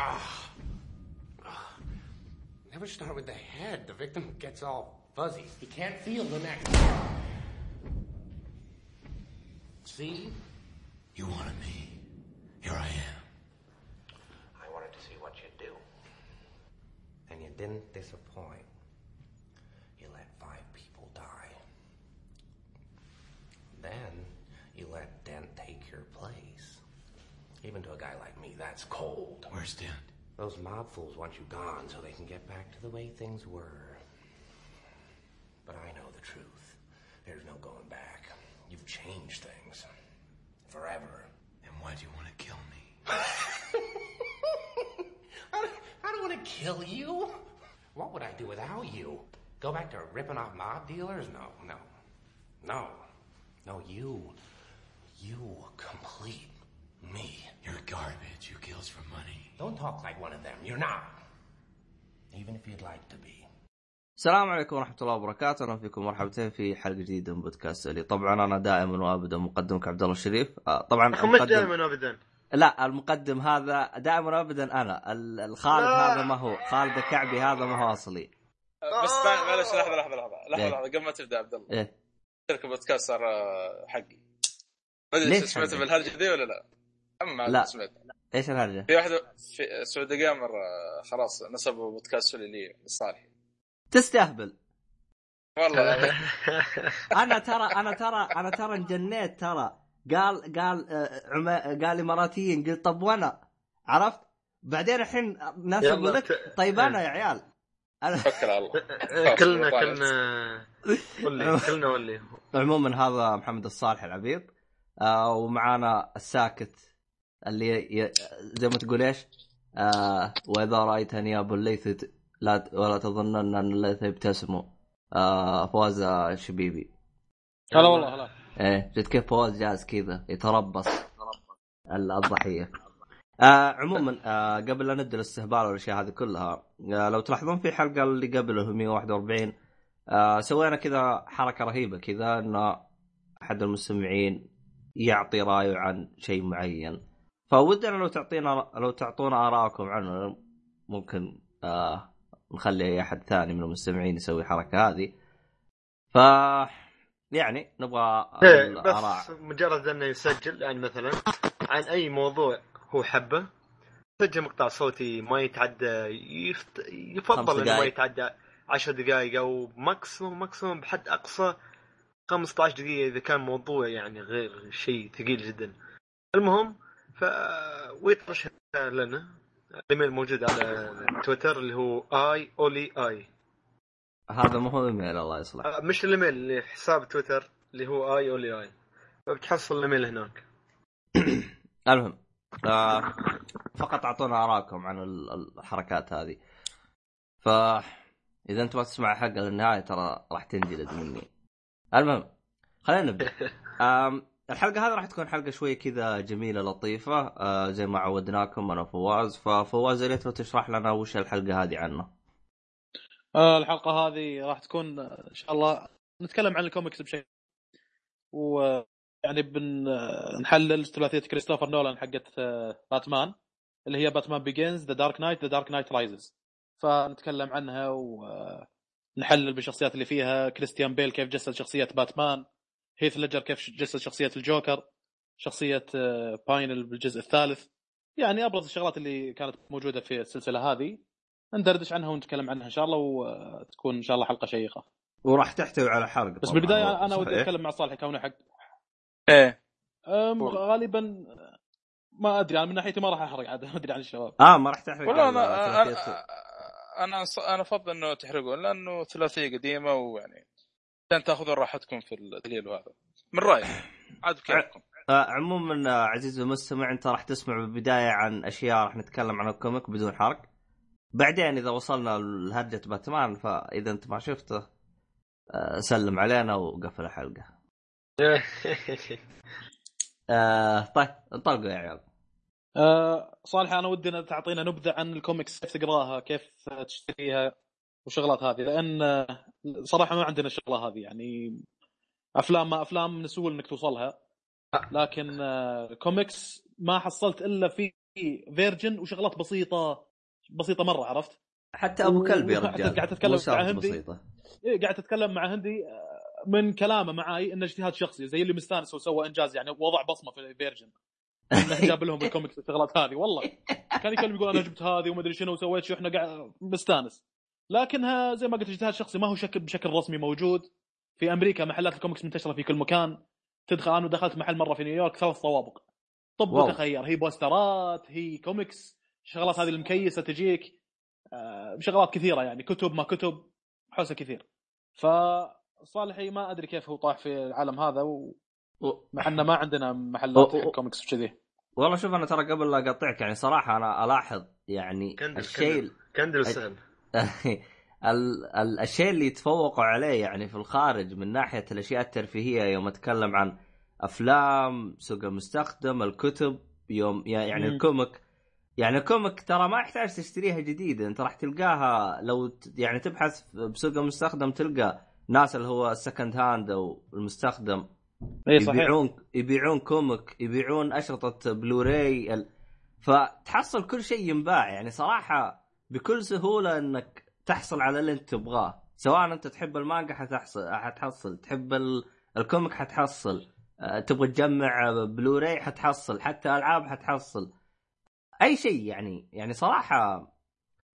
Ah. Ah. Never start with the head. The victim gets all fuzzy. He can't feel the neck. See? You wanted me. Here I am. I wanted to see what you'd do. And you didn't disappoint. You let five people die. Then you let Dent take your place. Even to a guy like me, that's cold. Where's Dent? Those mob fools want you gone so they can get back to the way things were. But I know the truth. There's no going back. You've changed things. Forever. And why do you want to kill me? I don't, I don't want to kill you. What would I do without you? Go back to ripping off mob dealers? No, no. No. No, you. You complete me. You're garbage. Who kills for money? Don't talk like one of them. You're not. Even if you'd like to be. السلام عليكم ورحمة الله وبركاته، أهلا فيكم مرحبتين في حلقة جديدة من بودكاست سولي، طبعا أنا دائما وأبدا مقدمك عبد الله الشريف، آه، طبعا أخي مش دائما ابدا لا المقدم هذا دائما وأبدا أنا، ال- الخالد لا. هذا ما هو، خالد الكعبي هذا ما هو أصلي، بس آه. معلش لحظة لحظة لحظة لحظه إيه. لحظة قبل ما تبدأ عبد الله إيه ترك البودكاست صار آه، حقي ما أدري سمعت؟ بالهرجة ذي ولا لا؟ أما لا. سمعت إيش الهرجة؟ في واحدة في سعود gamer آه، خلاص نسبوا بودكاست سولي لي لصالحي. تستهبل، والله أنا ترى أنا ترى أنا ترى انجنيت ترى، قال قال آه، عما قال إماراتيين قلت طب وأنا؟ عرفت؟ بعدين الحين ناس يقول لك طيب أنا يا عيال؟ توكل على الله. كلنا. كلنا. ولي كلنا ولي عموما هذا محمد الصالح العبيط آه ومعانا الساكت اللي ي... زي ما تقول إيش؟ آه وإذا رايتني يا ابو الليث ت- لا ت- ولا تظنن أن الليث يبتسم. آه فواز شبيبي. هلا والله هلا. إيه شفت كيف فواز جالس كذا يتربص. ال- الضحيه آه عموما آه قبل لا نبدأ الاستهبال والأشياء هذه كلها آه لو تلاحظون في الحلقة اللي قبل اللي هو 141 آه سوينا كذا حركة رهيبة كذا إن أحد المستمعين يعطي رأيه عن شيء معين. فودنا لو تعطينا لو تعطونا ارائكم عنه ممكن آه نخلي أي أحد ثاني من المستمعين يسوي الحركه هذه ف يعني نبغى إيه، بس مجرد أنه يسجل يعني مثلا عن أي موضوع هو حبه سجل مقطع صوتي ما يتعدى يفت... يفضل إنه ما. يتعدى 10 دقائق أو maximum maximum بحد أقصى 15 دقيقة إذا كان موضوع يعني غير شيء ثقيل جدا. المهم ف ويترشح لنا الإيميل موجود على تويتر اللي هو آي Oly آي. هذا مو هو إيميل الله يصلح. آه، مش الإيميل اللي حساب تويتر اللي هو آي أولي آي. فبتحصل الإيميل هناك. المهم آه فقط أعطونا ارائكم عن ال- الحركات هذه. ف إذا أنت ما تسمع الحلقة للنهايه ترى راح تنجلد مني. المهم خلينا نبدأ. آم الحلقة هذه راح تكون حلقة شوية كذا جميلة لطيفة آه زي ما عودناكم أنا وفواز ففواز يا ريت تشرح لنا وش الحلقة هذه عنه آه الحلقة هذه راح تكون آه، إن شاء الله نتكلم عن الكوميكس بشكل ويعني بنحلل ثلاثية كريستوفر نولان حقت آه، باتمان اللي هي Batman Begins The Dark Knight The Dark Knight Rises فنتكلم عنها ونحلل بالشخصيات اللي فيها. كريستيان بيل كيف جسد شخصية باتمان. هيث ليجر كيف جسد شخصية الجوكر شخصية آه، بين بالجزء الثالث. يعني أبرز الشغلات اللي كانت موجودة في السلسلة هذه. ندردش عنها ونتكلم عنها إن شاء الله وتكون إن شاء الله حلقة شيقة. وراح تحتوي على حرق بس. بالبداية أنا ودي؟ أتكلم مع صالح كونه حق. إيه. غالبا ما أدري أنا من ناحيتي ما راح أحرق عاد ما أدري عن الشباب. آه ما راح تحرق والله أنا أنا أنا أفضل إنه تحرقون لأنه ثلاثية قديمة ويعني عشان تاخذون راحتكم في الدليل وهذا من رايي عاد بكيفكم آه، عموما آه، عزيزي المستمع انت راح تسمع بالبداية عن أشياء راح نتكلم عن الكوميك بدون حرق. بعدين إذا وصلنا لهرجه باتمان فإذا أنت ما شفته آه، سلم علينا وقفل الحلقة. آه طيب انطلقوا يا عيال. أه صالح أنا ودي إن تعطينا نبذة عن الكوميكس كيف تقراها كيف تشتريها؟ وشغلات هذه لأن آه، صراحة ما عندنا الشغله هذه يعني أفلام ما أفلام من السهول إنك توصلها. لكن آه، كوميكس ما حصلت إلا في فيرجن وشغلات بسيطة بسيطة مرة عرفت؟ حتى أبو كلب يا رجال قاعد تتكلم مو سالفة مع هندي. بسيطة. إيه قاعد أتكلم مع هندي آه، من كلامه معاي إنه اجتهاد شخصي زي اللي مستانس وسوى إنجاز يعني وضع بصمة في فيرجن إنه جاب لهم الكوميكس والشغلات هذه والله. كان يكلم يقول أنا جبت هذه وما أدري شنو وسويت شو إحنا قاعد مستانس. لكنها زي ما قلت اجتهاد شخصي ما هو شكل بشكل رسمي موجود. في أمريكا محلات الكوميكس منتشرة في كل مكان. تدخل أنا دخلت محل مرة في نيويورك ثلاث طوابق. طب. وتخير هي بوسترات هي كوميكس الشغلات هذه المكيسة تجيك. آه، شغلات كثيرة يعني كتب ما كتب حوسة كثير. فصالحي ما أدري كيف هو طاح في العالم هذا و... إنه ما عندنا محلات حق كوميكس وكذي. والله شوف أنا ترى قبل لا أقطعك يعني صراحة أنا ألاحظ يعني كندل الشيء كندل وسهل ال... ال... الشيء اللي يتفوقوا عليه يعني في الخارج من ناحية الأشياء الترفيهية يوم أتكلم عن أفلام سوق المستخدم الكتب يوم يعني مم. الكوميك يعني الكوميك ترى ما يحتاج تشتريها جديدة. انت راح تلقاها لو ت- يعني تبحث بسوق المستخدم تلقى ناس اللي هو ال second hand أو المستخدم. اي صحيح. يبيعون يبيعون كوميك يبيعون أشرطة بلوراي ال... فتحصل كل شيء ينباع. يعني صراحة بكل سهولة إنك تحصل على اللي أنت تبغاه. سواء أنت تحب المانجا حتحصل حتحصل تحب ال... الكوميك حتحصل أه، تبغى تجمع بلوراي حتحصل حتى ألعاب حتحصل. أي شيء يعني يعني صراحة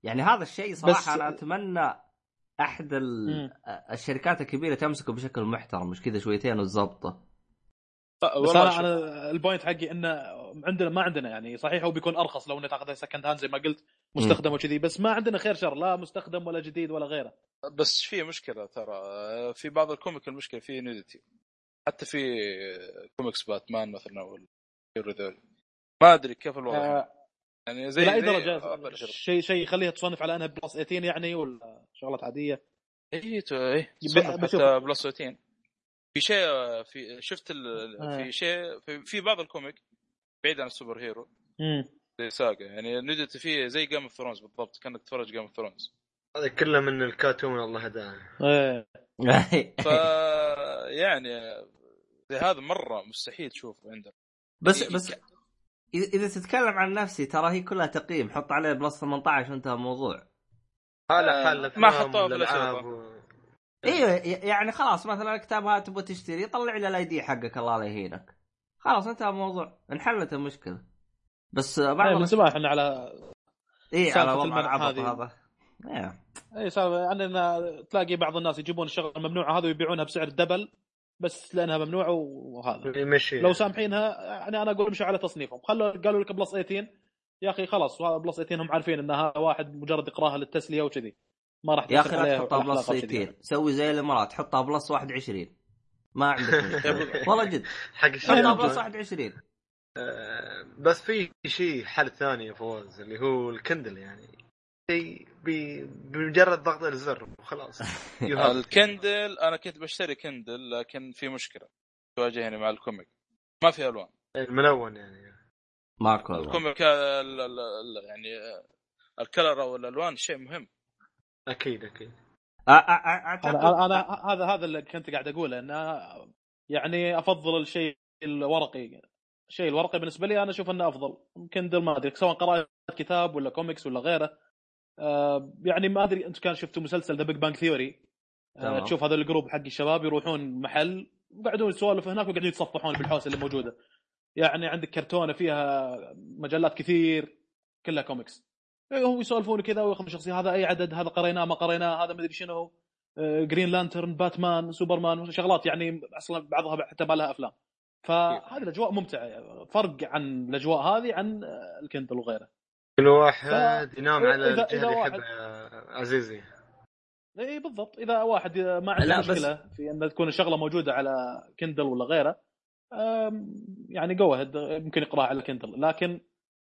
يعني هذا الشيء صراحة بس- أنا أتمنى أحد ال... مم. الشركات الكبيرة تمسكه بشكل محترم مش كذا شويتين وتظبطه بس والله أنا ال point حقي إنه عندنا ما عندنا يعني صحيح هو بيكون أرخص لو انك تاخذه second hand زي ما قلت مستخدم وكذي بس ما عندنا خير شر لا مستخدم ولا جديد ولا غيره. بس في مشكلة ترى في بعض الكوميك المشكلة فيه nudity حتى في كوميكس باتمان مثلا أو ذول ما أدري كيف الوضع. آه، يعني زي إلى اي زي درجه. شيء شيء يخليها تصنف على أنها plus 18 يعني ولا شغلات عادية؟ إي إي حتى plus 18 في شيء في شفت ال... آه. في شيء في, في بعض الكوميك بعيد عن ال superhero امم زي ساقا يعني nudity فيه زي Game of Thrones بالضبط كأنك تتفرج Game of Thrones هذا كله من الكرتون الله هداه إيه. ف يعني هذا مرة مستحيل تشوفه عندك. بس بس إذا- إذا تتكلم عن نفسي ترى هي كلها تقييم. حط عليه plus 18 وانتهى الموضوع. على آه، حال ما حطوها في. و- أيوه يعني خلاص مثلا الكتاب هذا تبغى تشتري طلع لي ال ID حقك الله لا يهينك. خلاص انتهى الموضوع. انحلت المشكلة. بس بعض إيه، من زمان إحنا على اي على وضع العبط هذه. هذا. إيه. اي سالفة عندنا تلاقي بعض الناس يجيبون الشغله الممنوعه هذه ويبيعونها بسعر double بس لأنها ممنوعه وهذا. يمشي. لو سامحينها يعني أنا أقول امشوا على تصنيفهم. خلوا قالوا لك plus 18 يا أخي خلاص هذا plus 18 هم عارفين إن هذا واحد مجرد يقراها للتسلية وكذي. ما راح يا أخي لا تحطها plus أخلاق وكذي. 60 سوي زي الإمارات حطها plus 21 ما عندك. والله جد. حق حطها الشباب plus 21 آه، بس في شيء حل ثاني يا فواز اللي هو الكندل يعني. شيء بمجرد ضغط الزر وخلاص. الكندل أنا كنت بشتري كندل لكن في مشكلة. تواجهني مع الكوميك. ما في ألوان. الملون يعني. ماكو. الكوميك يعني آه، ال color أو الألوان شيء مهم. أكيد أكيد. أعتقد أنا أنا هذا هذا اللي كنت قاعد أقوله إن يعني أفضل الشيء الورقي. الشيء الورقي بالنسبة لي أنا أشوف إنه أفضل. كندل ما أدري سواء قرأت كتاب ولا كوميكس ولا غيره. آه يعني ما أدري أنتم كان شفتوا مسلسل The Big Bang Theory. تشوف هذول ال group حق الشباب يروحون محل وقاعدون يسولفوا هناك وقاعدين يتصفحون بالحوسة اللي موجودة. يعني عندك كرتونة فيها مجلات كثير كلها كوميكس هم يسولفون كذا وياخذون شخصية هذا أي عدد؟ هذا قريناه ما قريناه؟ هذا ما ادري شنو Green Lantern باتمان سوبرمان شغلات يعني أصلا بعضها حتى ما لها أفلام. فهذه الأجواء ممتعة. فرق عن الأجواء هذه عن الكندل وغيره. كل واحد ينام إذا- على إذا الجهة اللي واحد- يحبها عزيزي. إي بالضبط. إذا واحد ما عنده لا، بس- مشكلة في أن تكون الشغلة موجودة على كندل ولا غيره يعني جو ممكن يقراها على كندل لكن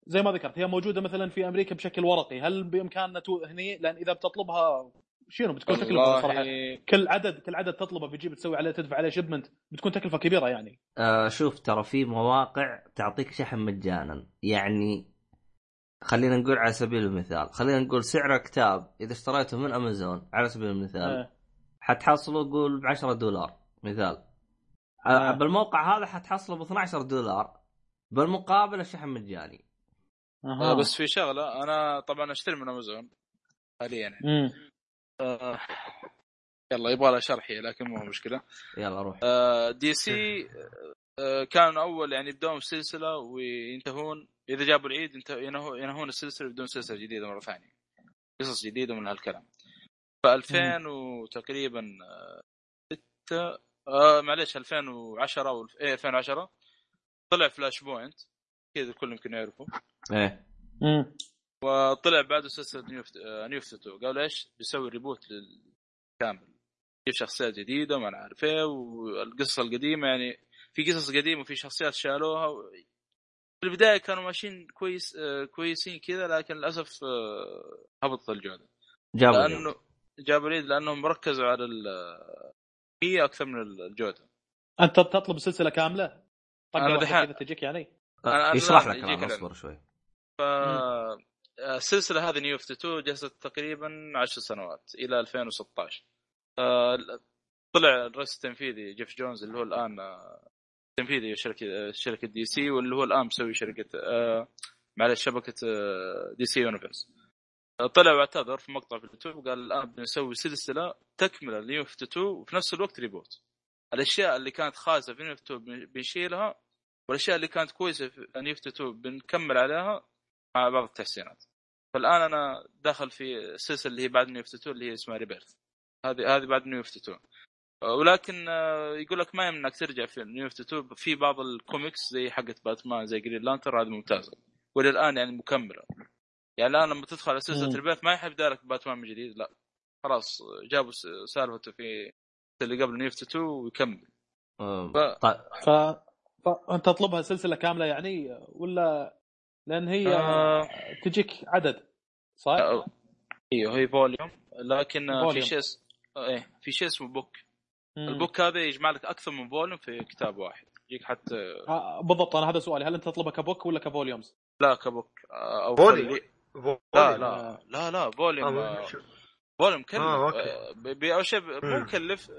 زي ما ذكرت هي موجودة مثلا في أمريكا بشكل ورقي. هل بإمكاننا هني؟ لأن إذا بتطلبها شنو بتكون تكلفة صراحة كل عدد كل عدد تطلبه بتجي بتسوي عليه تدفع عليه شيبمنت بتكون تكلفة كبيرة يعني آه شوف ترى في مواقع تعطيك شحن مجانا يعني خلينا نقول على سبيل المثال خلينا نقول سعر كتاب إذا اشتريته من امازون على سبيل المثال آه. حتحصله قول ب 10 دولار مثال آه. آه. بالموقع هذا حتحصله ب 12 دولار بالمقابل الشحن مجاني. آه بس في شغلة أنا طبعا أشتري من امازون حاليا يعني. آه يلا يبغى لها شرحي لكن مو مشكلة. يلا روح. آه دي سي آه كانوا أول يعني يبدون سلسلة وينتهون. إذا جابوا العيد ينهون السلسلة بدون سلسلة جديدة مرة ثانية. قصص جديدة من هالكلام. ف 2000 وتقريبا 6 آه معلش 2010 أو إيه 2010 طلع Flashpoint. كذا الكل يمكن يعرفه. إيه. وطلع بعده سلسله نيوفت 2 قالوا إيش؟ بيسوي reboot للكامل. في شخصيات جديدة ما نعرف إيه والقصة القديمة يعني في قصص قديمة وفي شخصيات شالوها و... في البداية كانوا ماشيين كويس آه، كويسين كذا لكن للأسف آه، هبطت الجودة. جابوا لأنه جابوا العيد لأنهم ركزوا على هي أكثر من الجودة. أنت تطلب سلسلة كاملة؟ طق أنا واحدة دحين- كذا تجيك يعني؟ أنا- يشرح لك الان. اصبر شوي. ف السلسله هذه نيوفت 2 جلست تقريبا 10 سنوات إلى 2016 آه، طلع الرئيس التنفيذي جيف جونز اللي هو الآن آه، تنفيذي شركة شركة DC واللي هو الآن مسوي شركة آه، معلش شبكة آه، DC Universe. آه، طلع واعتذر في مقطع في اليوتيوب وقال الآن بنسوي سلسلة تكملة لنيوفت 2 وفي نفس الوقت reboot. الأشياء اللي كانت خايسة في نيوفت 2 بن- بنشيلها والأشياء اللي كانت كويسة في نيوفت 2 بنكمل عليها بعض التحسينات. فالآن أنا داخل في السلسله اللي هي بعد نيوفت 2 اللي هي اسمها Rebirth هذه هذه بعد New 52 آه، ولكن آه، يقول لك ما يمنعك ترجع في New 52 في بعض الكوميكس زي حقت باتمان زي Green Lantern هذه ممتازة. والى الان يعني مكملة. يعني الآن لما تدخل على سلسلة. Rebirth ما يجيب لك باتمان من جديد لا. خلاص جابوا سالفته في اللي قبل نيوفت 2 ويكمل. أم، ف- طيب. ف... فانت تطلبها سلسلة كاملة يعني ولا لأن هي آه. تجيك عدد صح؟ آه، أيوه هي volume لكن آه، في volume. شيء اس- آه، إيه في شيء اسمه book مم. ال book هذا يجمع لك أكثر من volume في كتاب واحد يجيك حتى آه، بالضبط أنا هذا سؤالي هل أنت تطلبها ك book ولا ك volumes؟ لا ك book آه، أو volume. volu- volu. لا لا لا لا volume آه، آه، volume مكلف آه،. آه، أول شيء مو. مكلف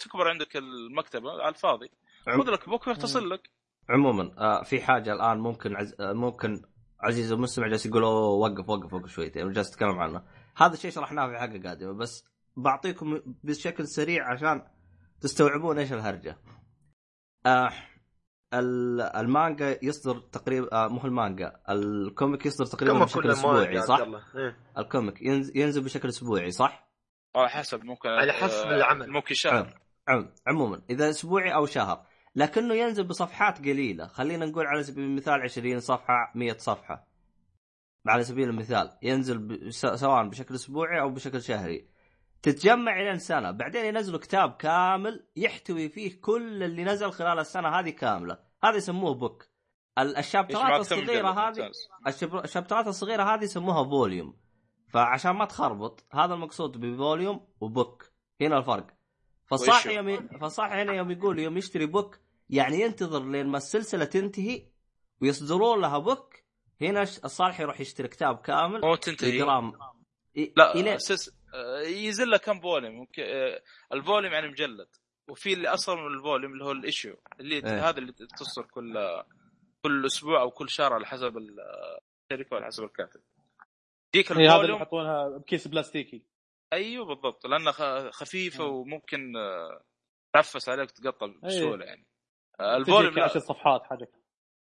تكبر عندك المكتبة على الفاضي خذ لك book ويختصر لك عموما آه في حاجة الآن ممكن عز... آه ممكن عزيز المستمع جالس يقول وقف وقف وقف شويتين جالس اتكلم عنه هذا الشيء شرحناه في حلقه قادمه بس بعطيكم بشكل سريع عشان تستوعبون إيش الهرجة آه ال- المانجا يصدر تقريبا آه مو المانجا ال comic يصدر تقريبا بشكل كل أسبوعي صح؟ إيه. ال comic ينزل, ينزل بشكل أسبوعي صح؟ على حسب ممكن على حسب آه، العمل. ممكن شهر عم عموما إذا أسبوعي أو شهر لكنه ينزل بصفحات قليلة. خلينا نقول على سبيل المثال 20 صفحة 100 صفحة. على سبيل المثال ينزل ب... سواء بشكل أسبوعي أو بشكل شهري. تتجمع إلى سنة. بعدين ينزلوا كتاب كامل يحتوي فيه كل اللي نزل خلال السنة هذه كاملة. هذا يسموه book الشابترات الصغيرة هذه الشابترات الصغيرة هذه يسموها volume فعشان ما تخربط هذا المقصود ب volume و book هنا الفرق. فالصح و issue. يوم ي... فالصح هنا يوم يقول يوم يشتري book يعني ينتظر لين ما السلسلة تنتهي ويصدرون لها book. هنا الصالح يروح يشتري كتاب كامل. مو تنتهي. ي... لا. أساس آه، ينزل لك كم volume. آه، ال volume يعني مجلد. وفي اللي اصغر من ال volume اللي هو ال issue اللي إيه. هذا اللي تصدر كل كل أسبوع أو كل شهر على حسب الشركة وعلى حسب الكاتب. ديك هي هذا اللي ال volume يحطونها بكيس بلاستيكي. أيوه بالضبط. لأنها خ- خفيفة وممكن آه، تعفس عليك تقطع بسهولة يعني. آه، ال volume تجيك 10 صفحات حاجة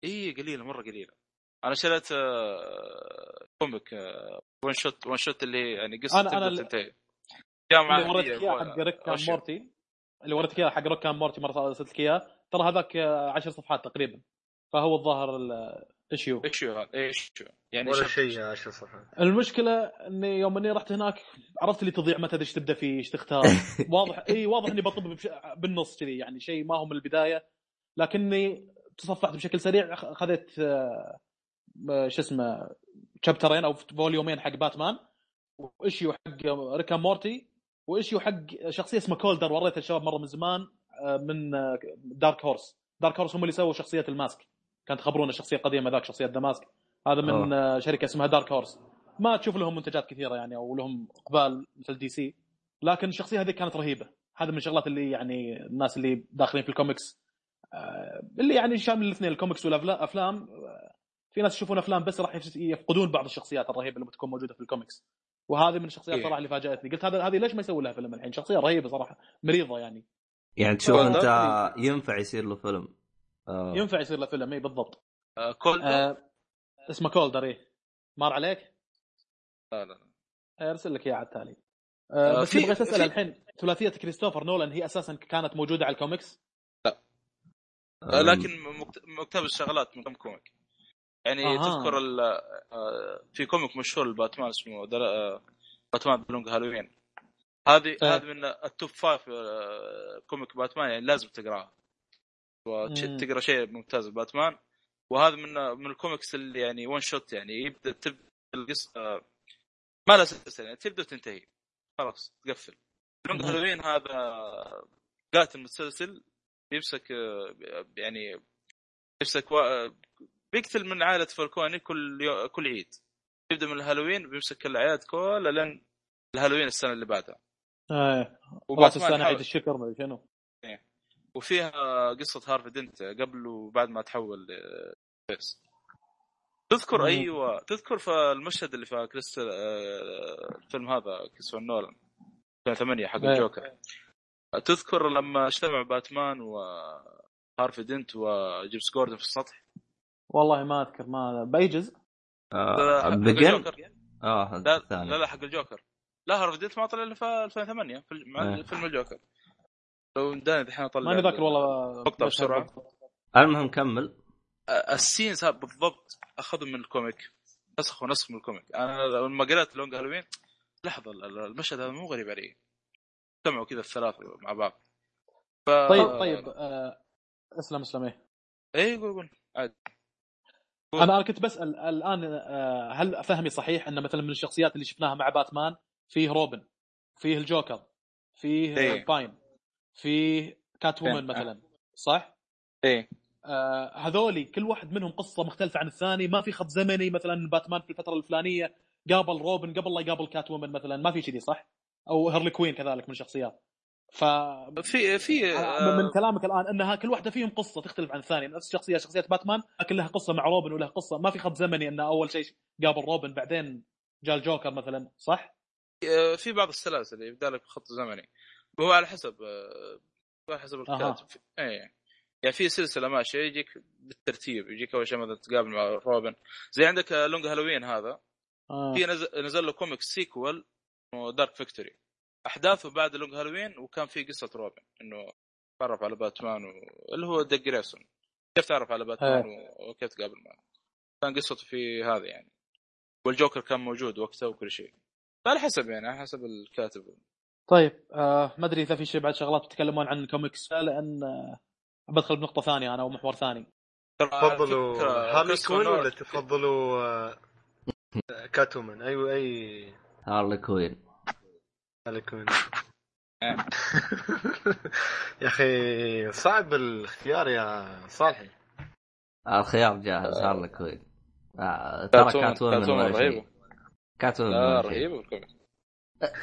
اي قليلة مرة قليلة. أنا شريت آه، كوميك آه، ون شوت ون شوت اللي يعني قصة أنا- أنا تبدا اللي- تنتهي. جامعه اللي وريتك إياه حق ريك كان مورتي. اللي وريتك إياه حق Rick and Morty مرة ارسلت لك إياه. ترى هذاك 10 صفحات تقريبا. فهو الظاهر ال issue إيش هو هذا إيش هو يعني ولا شيء 10 صفحات. المشكلة إني يوم إني رحت هناك عرفت اللي تضيع متى إيش تبدأ فيه إيش تختار. واضح اي واضح إني بطب. بالنص كذي يعني شيء ما هو من البداية. لكني تصفحت بشكل سريع اخذت آه، شو اسمه شابترين أو فوليومين حق باتمان و issue حق Rick and Morty و issue حق شخصية اسمها Colder وريتها الشباب مرة من زمان آه، من Dark Horse Dark Horse هم اللي سووا شخصية ال Mask. كانت تخبرون الشخصية القديمة ذاك شخصية The Mask هذا من آه، شركة اسمها Dark Horse ما تشوف لهم منتجات كثيرة يعني أو لهم إقبال مثل DC لكن الشخصية هذه كانت رهيبة. هذا من الشغلات اللي يعني الناس اللي داخلين في الكوميكس اللي يعني شامل الاثنين الكوميكس والافلام في ناس يشوفون أفلام بس راح يفقدون بعض الشخصيات الرهيبة اللي بتكون موجودة في الكوميكس. وهذه من الشخصيات إيه. صراحة اللي فاجأتني. قلت هذا هذه ليش ما يسوي لها فيلم الحين؟ شخصية رهيبة صراحة مريضة يعني. يعني تشوف أنت. ينفع يصير له فيلم. آه. ينفع يصير له فيلم اي بالضبط. آه، Cold آه اسمه Colder إيه. مار عليك؟ لا لا آه، أرسل لك اياه على التالي. آه آه، بس في- بغيت أسأل الحين ثلاثية كريستوفر نولان هي أساسا كانت موجودة على الكوميكس؟ آه، لكن مكت- مقتبس شغلات من كم comic يعني أها. تذكر ال- آه، في comic مشهور لباتمان اسمه. آه، باتمان The Long Halloween هذه. هذه من ال top five آه، comic باتمان يعني لازم تقرأها. وتقرا شيء ممتاز باتمان وهذا من من الكوميكس اللي يعني one shot يعني يبدأ تبدا القصة آه، ما لها سلسله يعني تبدأ وتنتهي خلاص تقفل The Long مم. هالوين هذا قاتل متسلسل بيمسك آه، يعني يمسك و... بيقتل من عائلة فالكوني كل يو... كل عيد. يبدأ من الهالوين بيمسك كل الاعياد كلها لين الهالوين السنة اللي بعدها. إيه وباتمان السنة عيد الشكر ما أدري شنو. وفيها قصة هارفي دنت قبل وبعد ما تحول ل Two-Face تذكر مم. أيوه تذكر في المشهد اللي في كريستال آه، الفيلم هذا كريستوفر نولان. 2008 حق إيه. الجوكر. تذكر لما اجتمع باتمان وهارفي دنت وجيمس جوردن في السطح؟ والله ما أذكر ما بأي جزء؟ لا، آه. بجن الجوكر. آه لا الثاني. لا لا حق الجوكر. لا هارفي دنت ما طلع إلا في 2008 في مع إيه. فيلم الجوكر. لو داني الحين أطلع ماني ذاكر والله مقطع بسرعة. المهم كمل. ال scenes هذا بالضبط اخذوا من ال comic. نسخوا نسخ من ال comic. أنا لما قرأت لونج هالوين لحظة ال- ال- المشهد هذا مو غريب علي. اجتمعوا كذا الثلاثه مع بعض ف... طيب طيب آه اسلم اسلم إيه اي قول قول عادي. أنا أنا كنت بسأل الآن آه هل فهمي صحيح إن مثلا من الشخصيات اللي شفناها مع باتمان فيه روبن فيه الجوكر فيه إيه. Bane فيه Cat إيه. woman مثلا صح؟ إيه آه هذولي كل واحد منهم قصة مختلفة عن الثاني ما في خط زمني مثلا باتمان في الفترة الفلانية قابل روبن قبل لا يقابل Catwoman مثلا ما في كذي صح؟ أو Harley Quinn كذلك من الشخصيات ف في في من- من آه، كلامك الآن إنها كل واحدة فيهم قصة تختلف عن الثانية. نفس الشخصيه شخصية باتمان لكن لها قصة مع روبن ولها قصة. ما في خط زمني انه أول شيء قابل روبن بعدين جاء الجوكر مثلا صح؟ آه، في بعض السلاسل يبدأ لك خط زمني. وهو على حسب آه، على حسب. الكاتب. اي يعني في سلسلة ماشية يجيك بالترتيب يجيك أول شيء مثلا تقابل مع روبن. زي عندك آه، لونج هالوين هذا. آه. في نزل, نزل له comic sequel Dark Victory أحداثه بعد لونج هالوين وكان في قصة روبن إنه تعرف على باتمان و... اللي هو ديك جريسون. كيف تعرف على باتمان و... وكيف تقابل معه؟ كان قصته في هذا يعني. والجوكر كان موجود وقتها وكل شيء. فعلى حسب يعني على حسب الكاتب. طيب آه ما أدري إذا في شيء بعد شغلات تتكلمون عن كوميكس لأن آه بدخل بنقطة ثانية أنا ومحور ثاني. على تفضلوا نولان- ولا تفضلوا آه، Catwoman؟ اي اي Harley Quinn. هارلي كوين. يا أخي صعب الاختيار يا صالحي الخيار جاهز هارلي كوين. آه. ترى كاتومن رهيبه كاتومن. رهيبه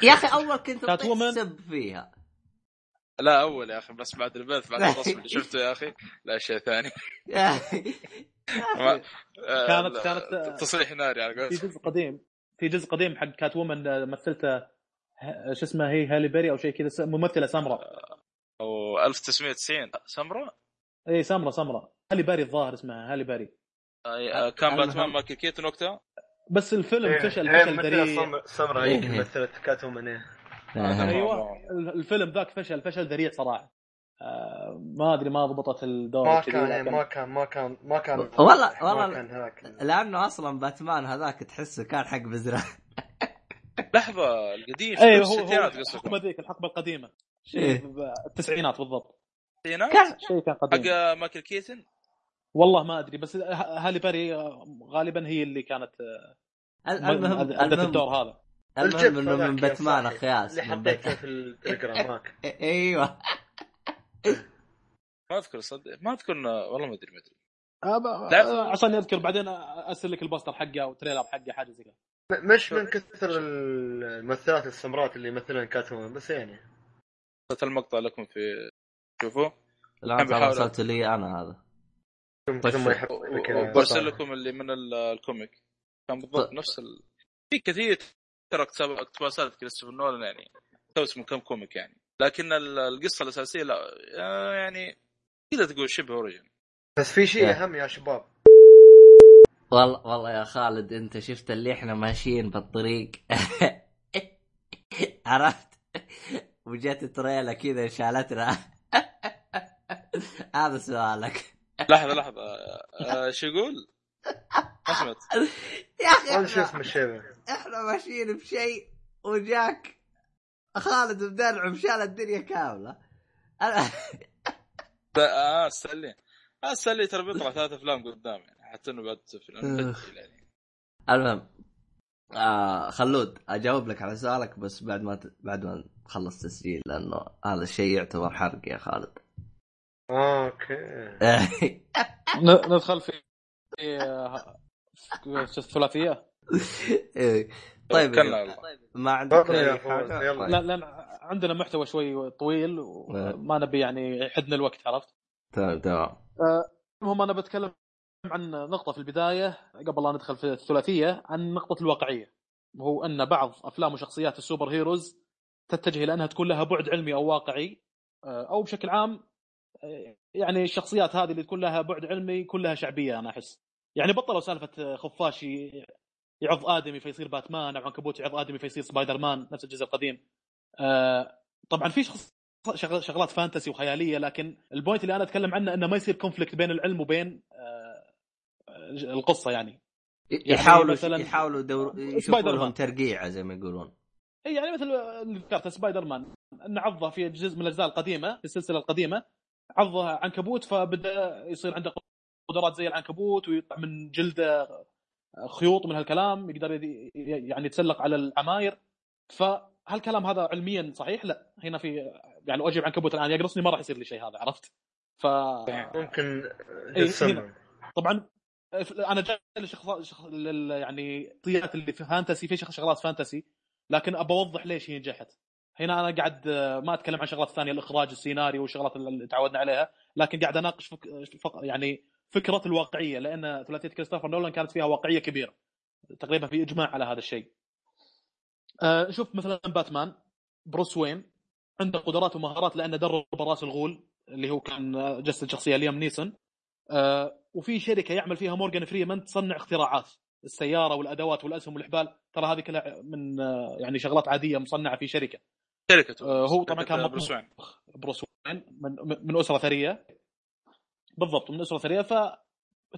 يا أخي أول كنت كات اطيح وومن. سب فيها. لا أول يا أخي بس بعد البث بعد الرسم اللي شفته يا أخي. لا شيء ثاني. آه، كانت- كانت- تصريح ناري على في قولتهم جزء قديم. في جزء قديم حق كات وومن آه، مثلته ه- شو اسمه هي هالي بيري أو شيء كذا س- ممثلة سمراء أو 1990 سمراء اي سمراء سمراء هالي بيري الظاهر اسمها هالي بيري. آه، كان المهم. باتمان مايكل كيتون وقتها بس الفيلم إيه، فشل هي فشل ذريع. سم- سمراء إيه. هي مثلت Catwoman إيه. آه. أيوه. الفيلم ذاك فشل فشل ذريع صراحة. آه ما أدري ما ضبطت الدور ما كان إيه، لكن- ما كان ما كان ما كان والله- ما والله- كان لأنه أصلا باتمان هذاك تحسه كان حق بزرع. لحظة القديم اي في هو هو الحقبه ذيك الحقبة القديمة. إيه. شيء ب- التسعينات بالضبط. الستينات كان شيء كان حق قديم مايكل كيتون والله ما أدري بس هالي بيري آه، غالبا هي اللي كانت آه، المهم أدت الدور هذا. المهم إنه من باتمان صاحي، اخياس اللي حطيته في التليجرام هاك. إيوه. ما أذكر صدق. ما أذكر والله ما أدري ما أدري. آه،. آه، عشان اذكر بعدين أرسل لك البوستر حقه أو تريلر حقه حاجة زي كذا. مش من كثر الممثلات السمرات اللي يمثلون كاتومان بس يعني. ارسلت المقطع لكم في شوفوا. بيحاول- أرسلت لي أنا هذا. كذا وبرسل لكم اللي من ال- ال comic. كان بالضبط طيب. نفس ال... في كثير ترى اقتبا- اقتباسات كريستوفر نولان يعني. تو اسمه كم comic يعني. لكن ال- القصة الأساسية لا آه، يعني تقدر تقول شبه origin. بس في شيء إيه. أهم يا شباب. والله والله يا خالد أنت شفت اللي إحنا ماشيين بالطريق. عرفت؟ وجت تريلا كذا شالتنا. هذا سؤالك. لحظة لحظة. آه، شو يقول؟ ما سمعت. يا أخي إحنا, إحنا ماشيين بشيء وجاك خالد بدرع شال الدنيا كاملة. أنا... آه ستانلي آه ستانلي ترى بيطلع ثلاث أفلام قدام يعني حتى إنه بعد فيلم يعني. المهم آه خلود أجاوب لك على سؤالك بس بعد ما ت... بعد ما نخلص تسجيل لأنه هذا الشيء يعتبر حرق يا خالد. أوكي. ن- ندخل في في آه، الثلاثية؟ إيه. طيب كلا ما عندك أي حاجة؟ يلا. طيب. لا لأن عندنا محتوى شوي طويل وما نبي يعني يحدنا الوقت عرفت؟ تمام تمام. المهم أنا بتكلم عن نقطة في البداية قبل لا ندخل في الثلاثية عن نقطة الواقعية. وهو أن بعض أفلام وشخصيات ال superheroes تتجه إلى أنها تكون لها بعد علمي أو واقعي آه، أو بشكل عام آه، يعني الشخصيات هذه اللي تكون لها بعد علمي كلها شعبية أنا أحس. يعني بطلوا سالفة خفاش ي- يعض آدمي فيصير باتمان أو عنكبوت يعض آدمي فيصير سبايدر مان نفس الجزء القديم. آه، طبعا في شخص شغ- شغلات fantasy وخيالية لكن ال point اللي أنا أتكلم عنه إنه ما يصير conflict بين العلم وبين آه، القصة يعني. يحاولوا مثلاً- يحاولوا دور... يشوفوا سبايدر لهم. ترقيعه زي ما يقولون. إي يعني مثل اللي ذكرته سبايدر مان ان عضه في جزء من الأجزاء القديمة في السلسلة القديمة. عضه عنكبوت فبدأ يصير عنده قدرات زي العنكبوت ويطلع من جلدة خيوط من هالكلام يقدر يعني يتسلق على العماير فهالكلام هذا علميا صحيح؟ لا هنا في يعني لو أجيب عنكبوت الان يقرصني ما راح يصير لي شيء هذا عرفت؟ ف ممكن إيه، طبعا أنا جاي لشخص شخ... يعني طيات اللي في فانتسي في شغ- شغلات فانتسي لكن ابى أوضح ليش هي نجحت هنا أنا قاعد ما أتكلم عن شغلات ثانية الإخراج السيناريو والشغلات اللي تعودنا عليها لكن قاعد أناقش فك... فق... يعني فكرة الواقعية لأن ثلاثية كريستوفر نولان كانت فيها واقعية كبيرة تقريبا في إجماع على هذا الشيء. آه، شوف مثلا باتمان بروس وين عنده قدرات ومهارات لأنه درب رأس الغول اللي هو كان جسد شخصيه ليام نيسون آه، وفي شركة يعمل فيها مورجان فريمان تصنع اختراعات السيارة والأدوات والأسهم والحبال ترى هذه كلها من آه، يعني شغلات عادية مصنعة في شركة. شركته هو طبعا كان بروس وين. بروس وين من, من أسرة ثرية. بالضبط من أسرة ثريه ف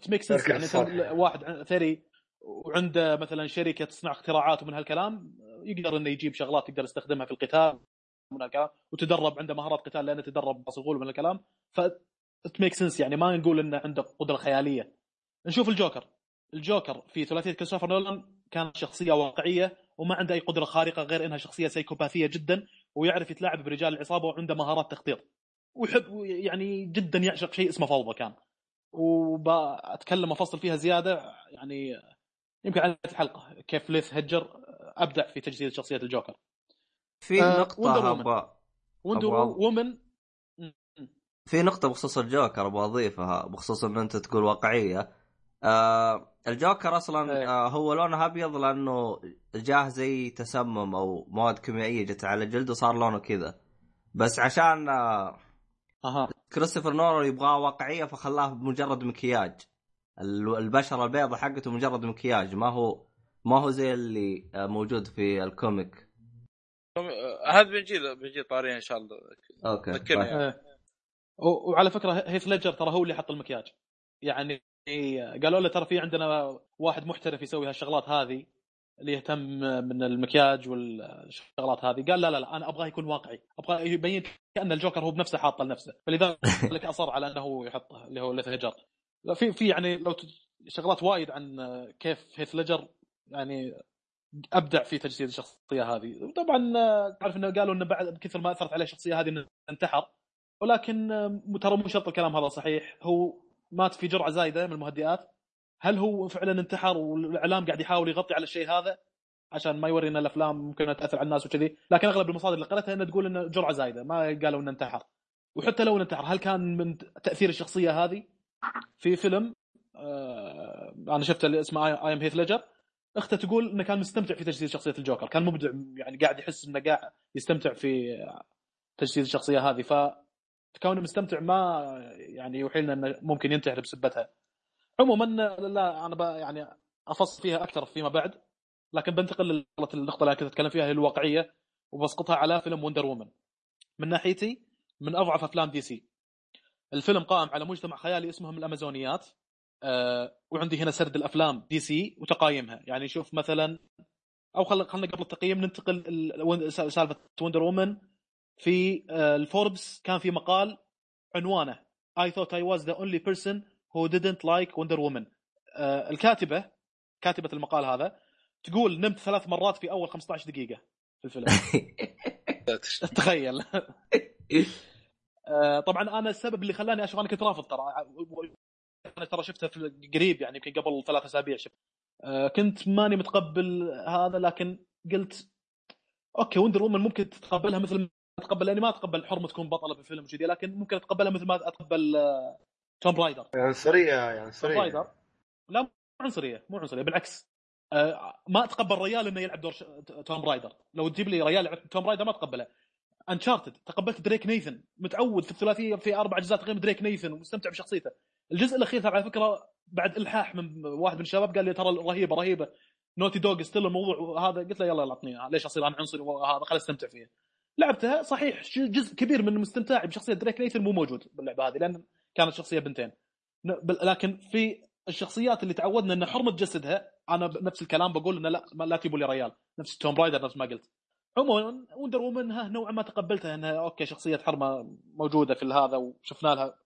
it makes sense يعني واحد ثري وعنده مثلا شركة تصنع اختراعات ومن هالكلام يقدر إنه يجيب شغلات يقدر يستخدمها في القتال من هالكلام وتدرب عنده مهارات قتال لأنه تدرب الغول من الكلام ف تميك سنس يعني ما نقول إنه عنده قدرة خيالية. نشوف الجوكر. الجوكر في ثلاثية كريستوفر نولان كان شخصية واقعية وما عنده أي قدرة خارقة غير إنها شخصية سيكوباثيه جدا ويعرف يتلاعب برجال العصابة وعنده مهارات تخطيط. ويحب يعني جدا يعشق شيء اسمه فوضى كان وبتكلم افصل فيها زيادة يعني يمكن على الحلقة كيف ليث هجر أبدع في تجسيد شخصية الجوكر في آه، نقطة وندر. أبغى وومن في نقطة بخصوص الجوكر أبغى أضيفها بخصوص إن أنت تقول واقعية. آه الجوكر أصلا إيه. آه هو لونه أبيض لأنه جاه زي تسمم أو مواد كيميائية جت على جلده صار لونه كذا. بس عشان آه أها. كريستوفر نولان يبغاه واقعية فخلاه بمجرد مكياج. ال- البشرة البيضة حقته مجرد مكياج. ما هو ما هو زي اللي آه موجود في ال comic. آه، هذا بنجي بنجي طاري إن شاء الله. أوكي ذكرني. و- وعلى فكرة هيث ليدجر ترى هو اللي حط المكياج. يعني قالوا له ترى في عندنا واحد محترف يسوي هالشغلات هذه. اللي يهتم من المكياج والشغلات هذه. قال لا لا لا أنا أبغاه يكون واقعي. أبغى يبين كأن الجوكر هو بنفسه حاطه لنفسه. فلذلك أصر على أنه يحطه اللي هو هيث ليجر في في يعني لو شغلات وايد عن كيف هيث ليدجر يعني أبدع في تجسيد الشخصية هذه. طبعا تعرف إنه قالوا إنه بعد كثر ما أثرت عليه الشخصية هذه إنه انتحر. ولكن ترى مو شرط الكلام هذا صحيح. هو مات في جرعة زايدة من المهدئات. هل هو فعلا انتحر والإعلام قاعد يحاول يغطي على الشيء هذا؟ عشان ما يورينا الأفلام ممكن تأثر على الناس وكذي. لكن أغلب المصادر اللي قرأتها إنها تقول إنه جرعة زايدة ما قالوا إنه انتحر. وحتى لو انتحر هل كان من تأثير الشخصية هذه؟ في فيلم آه أنا شفته اللي اسمه I Am هيث ليجر أخته تقول إنه كان مستمتع في تجسيد شخصية الجوكر. كان مبدع يعني قاعد يحس إنه قاعد يستمتع في تجسيد الشخصية هذه. ف كونه مستمتع ما يعني يوحي لنا إنه ممكن ينتحر بسبتها. عموما لا أنا يعني افصل فيها أكثر فيما بعد لكن بنتقل للنقطة اللي كنت أتكلم فيها هي الواقعية وبسقطها على فيلم وندر وومن من ناحيتي من أضعف أفلام دي سي. الفيلم قائم على مجتمع خيالي اسمهم الأمازونيات أه وعندي هنا سرد الأفلام دي سي وتقايمها. يعني شوف مثلا أو خلينا قبل التقييم ننتقل سالفة وندر وومن في آه، الفوربس كان في مقال عنوانه I thought I was the only person who didn't like Wonder Woman. آه، الكاتبة كاتبة المقال هذا تقول نمت ثلاث مرات في أول 15 دقيقة في الفيلم. تخيل. آه، طبعا أنا السبب اللي خلاني أشوف أنا كنت رافض ترى أنا ترى شفتها في قريب يعني يمكن قبل ثلاث أسابيع شفت. كنت ماني متقبل هذا لكن قلت أوكي وندر وومن ممكن تتقبلها مثل اتقبل لاني ما أتقبل حرمة تكون بطلة في فيلم كذي لكن ممكن أتقبلها مثل ما أتقبل توم رايدر عنصريه يعني عنصريه رايدر لا مو عنصرية مو عنصرية بالعكس. آه، ما اتقبل ريال إنه يلعب دور توم رايدر لو تجيب لي ريال يلعب توم رايدر ما اتقبله انشارتد تقبلت دريك نيثن. متعود في الثلاثية في أربع أجزاء تقريبا دريك نيثن ومستمتع بشخصيته. الجزء الأخير ترى على فكرة بعد إلحاح من واحد من الشباب قال لي ترى رهيبة رهيبة. نوتي دوغ still الموضوع هذا قلت له يلا يلا اعطني ليش أصير أنا عنصري وهذا؟ خليني أستمتع فيه. لعبتها صحيح جزء كبير من استمتاعي بشخصية دريك نيثن مو موجود باللعبة هذه لأن كانت شخصية بنتين. لكن في الشخصيات اللي تعودنا إن حرمة تجسدها أنا بنفس الكلام بقول إنه لا لا تجيبوا لي ريال. نفس توم رايدر نفس ما قلت. عموما وندر وومن نوعا ما تقبلتها إنها أوكي شخصية حرمة موجودة في هذا وشفنا لها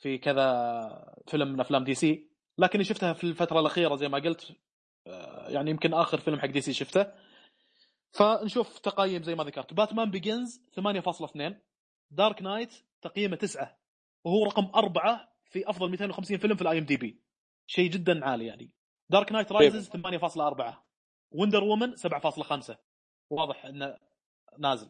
في كذا فيلم من أفلام دي سي. لكني شفتها في الفترة الأخيرة زي ما قلت آه، يعني يمكن آخر فيلم حق دي سي شفته. فنشوف تقييم زي ما ذكرت. باتمان بيجنز 8.2 دارك نايت تقييمه 9 وهو رقم أربعة في أفضل 250 فيلم في الاي ام دي بي شيء جدا عالي يعني. دارك نايت رايزز 8.4 وندر وومن 7.5 واضح إنه نازل.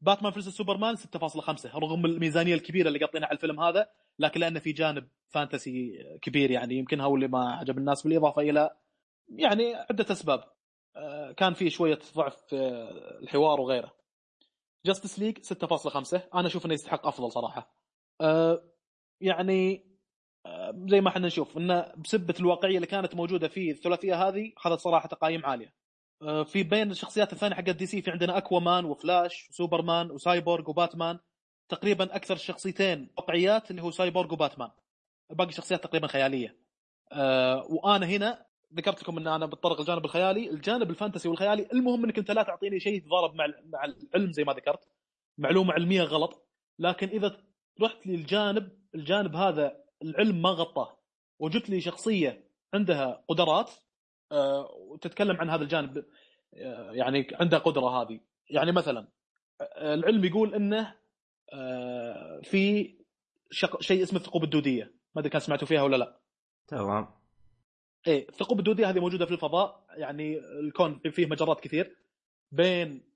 باتمان versus سوبرمان 6.5 رغم الميزانية الكبيرة اللي قاطينها على الفيلم هذا لكن لأنه في جانب fantasy كبير يعني. يمكن هو اللي ما عجب الناس بالإضافة إلى يعني عدة أسباب. آه، كان في شوية ضعف في الحوار وغيره. جاستس ليج 6.5 أنا أشوف إنه يستحق أفضل صراحة. آه، يعني آه، زي ما إحنا نشوف انه بسبة الواقعية اللي كانت موجودة في الثلاثية هذه اخذت صراحة تقايم عالية. في بين الشخصيات الثانية حق دي سي في عندنا اكوا مان وفلاش وسوبرمان وسايبورغ وباتمان. تقريبا أكثر شخصيتين واقعيات اللي هو سايبورغ وباتمان. باقي الشخصيات تقريبا خيالية. وأنا هنا ذكرت لكم إن أنا بتطرق الجانب الخيالي، الجانب الفانتسي والخيالي المهم إنك أنت لا تعطيني شيء يتضارب مع مع العلم زي ما ذكرت. معلومة علمية غلط. لكن إذا رحت للجانب الجانب هذا العلم ما غطاه. وجبت لي شخصية عندها قدرات آه وتتكلم عن هذا الجانب آه يعني عندها قدرة هذه. يعني مثلا آه العلم يقول إنه في شيء اسمه الثقوب الدودية. ما أدري كان سمعتوا فيها ولا لا. تمام. إيه الثقوب الدودية هذه موجودة في الفضاء. يعني الكون فيه مجرات كثير. بين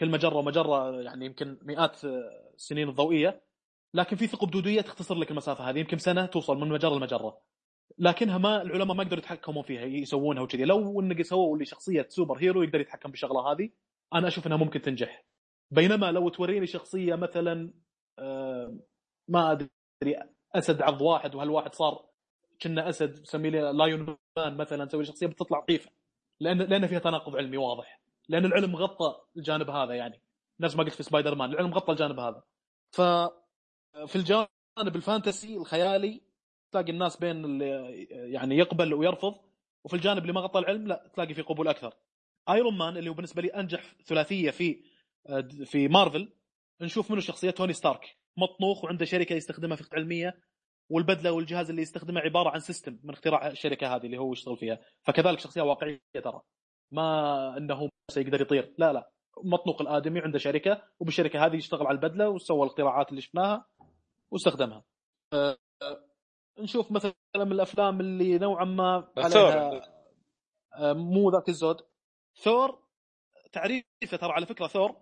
كل مجرة ومجرة يعني يمكن مئات السنين الضوئيه لكن في ثقوب دوديه تختصر لك المسافة هذه يمكن سنة توصل من مجرة لمجرة. لكنها ما العلماء ما يقدروا يتحكمون فيها يسوونها وكذي. لو إنك سووا لي شخصية سوبر هيرو يقدر يتحكم بالشغله هذه أنا أشوف إنها ممكن تنجح. بينما لو توريني شخصية مثلا آه ما أدري أسد عض واحد وهالواحد صار كنا أسد سمي لي لايون مان مثلا نسوي شخصية بتطلع ضعيفة. لأن لأن فيها تناقض علمي واضح. لأن العلم غطى الجانب هذا يعني. نفس ما قلت في سبايدر مان العلم غطى الجانب هذا. ف في الجانب ال fantasy الخيالي تلاقي الناس بين اللي يعني يقبل ويرفض وفي الجانب اللي ما غطى العلم لا تلاقي في قبول أكثر. ايرون مان اللي هو بالنسبة لي أنجح ثلاثية في في مارفل نشوف منه شخصية توني ستارك. مطنوخ وعنده شركة يستخدمها في علميه والبدلة والجهاز اللي يستخدمه عبارة عن system من اختراع الشركة هذه اللي هو يشتغل فيها. فكذلك شخصية واقعية ترى. ما إنه يقدر يطير. لا لا. مطلوق الآدمي عنده شركة وبالشركة هذه يشتغل على البدلة وسوى الاختراعات اللي شفناها. واستخدمها. أه نشوف مثلا من الأفلام اللي نوعا ما عليها أه مو ذاك الزود. ثور تعريفه ترى على فكرة ثور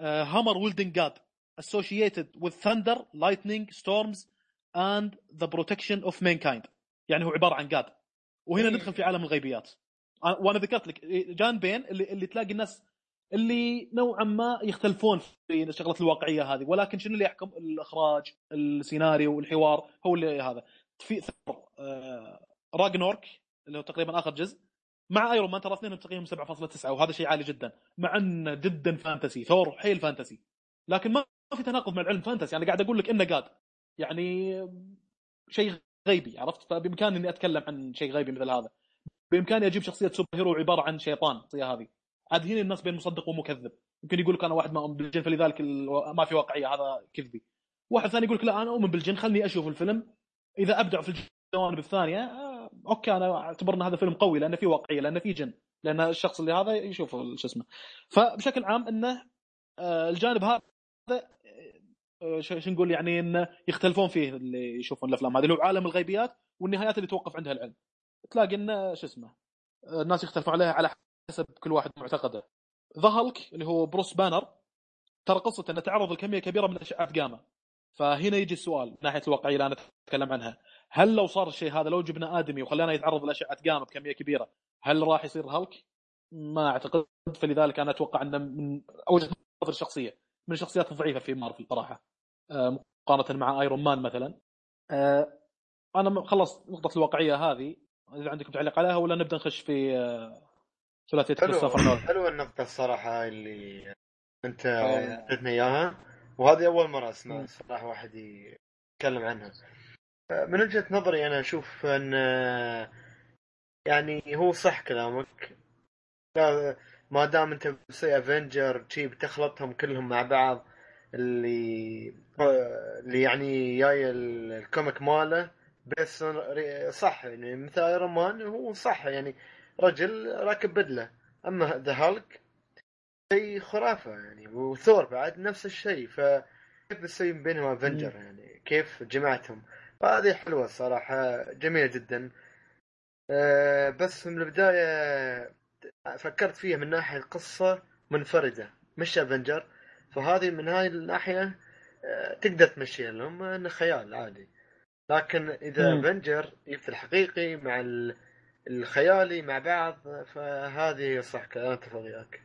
hammer-wielding god associated with thunder lightning storms and the protection of mankind يعني هو عبارة عن god وهنا إيه. ندخل في عالم الغيبيات. وأنا ذكرت لك جان بين اللي, اللي تلاقي الناس اللي نوعا ما يختلفون في شغله الواقعية هذه ولكن شنو اللي يحكم؟ الإخراج السيناريو الحوار هو اللي هذا. في ثور آه راجنورك اللي هو تقريبا آخر جزء مع ايرون مان ترى اثنينهم تقييمهم 7.9 وهذا شيء عالي جدا مع أنه جدا fantasy ثور حيل fantasy لكن ما في تناقض مع العلم fantasy أنا قاعد أقول لك إنه god. يعني شيء غيبي عرفت؟ فبإمكاني إني أتكلم عن شيء غيبي مثل هذا. بإمكاني أجيب شخصية superhero عبارة عن شيطان الشخصيه هذه. عاد هنا الناس بين مصدق ومكذب. يمكن يقول لك أنا واحد ما اؤمن بالجن فلذلك ما في واقعية هذا كذبي. واحد ثاني يقول لك لا أنا أؤمن بالجن خلني أشوف الفيلم. إذا أبدع في الجوانب الثانية آه، أوكي أنا اعتبر ان هذا فيلم قوي لأنه فيه واقعية لأنه فيه جن لأن الشخص اللي هذا يشوف شو اسمه. فبشكل عام إنه آه، الجانب هذا آه، شو نقول يعني إنه يختلفون فيه اللي يشوفون الأفلام هذه هو عالم الغيبيات والنهايات اللي توقف عندها العلم تلاقي إنه شو اسمه آه، الناس يختلفون عليها على حسب كل واحد معتقده. ذا هالك اللي هو بروس بانر ترى قصته إنه تعرض لكمية كبيرة من اشعه جاما فهنا يجي السؤال من ناحية الواقعية اللي أنا أتكلم عنها. هل لو صار الشيء هذا لو جبنا آدمي وخلانا يتعرض لاشعه جاما بكمية كبيرة هل راح يصير هالك؟ ما أعتقد. فلذلك أنا أتوقع إنه من وجهه نظري الشخصية من الشخصيات الضعيفة في مارفل صراحة. آه، مقارنة مع ايرون مان مثلا. آه، أنا خلصت نقطة الواقعية هذه إذا عندكم تعليق عليها ولا نبدأ نخش في آه، ثلاثيه حلو كريستوفر نولان حلوة النقطة الصراحة اللي أنت. اعطيتنا إياها. وهذه أول مرة أسمع صراحة واحد يتكلم عنها. من وجهة نظري أنا أشوف أن يعني هو صح كلامك. لا ما دام أنت بتسوي افنجر شي بتخلطهم كلهم مع بعض اللي اللي يعني جاي ال- الكوميك ماله بس صح. يعني مثل ايرون مان هو صح. يعني رجل راكب بدلة. أما ذا هالك شيء خرافة يعني وثور بعد نفس الشيء. ف كيف بتسوي بينهم Avenger يعني؟ كيف جمعتهم؟ فهذه حلوة الصراحه جميلة جدا. أه بس من البداية فكرت فيها من ناحية قصه منفردة مش Avenger فهذه من هاي الناحية أه تقدر تمشيها لهم إنه خيال عادي. لكن إذا. Avenger في الحقيقي مع ال- الخيالي مع بعض فهذه صح أنا أتفق وياك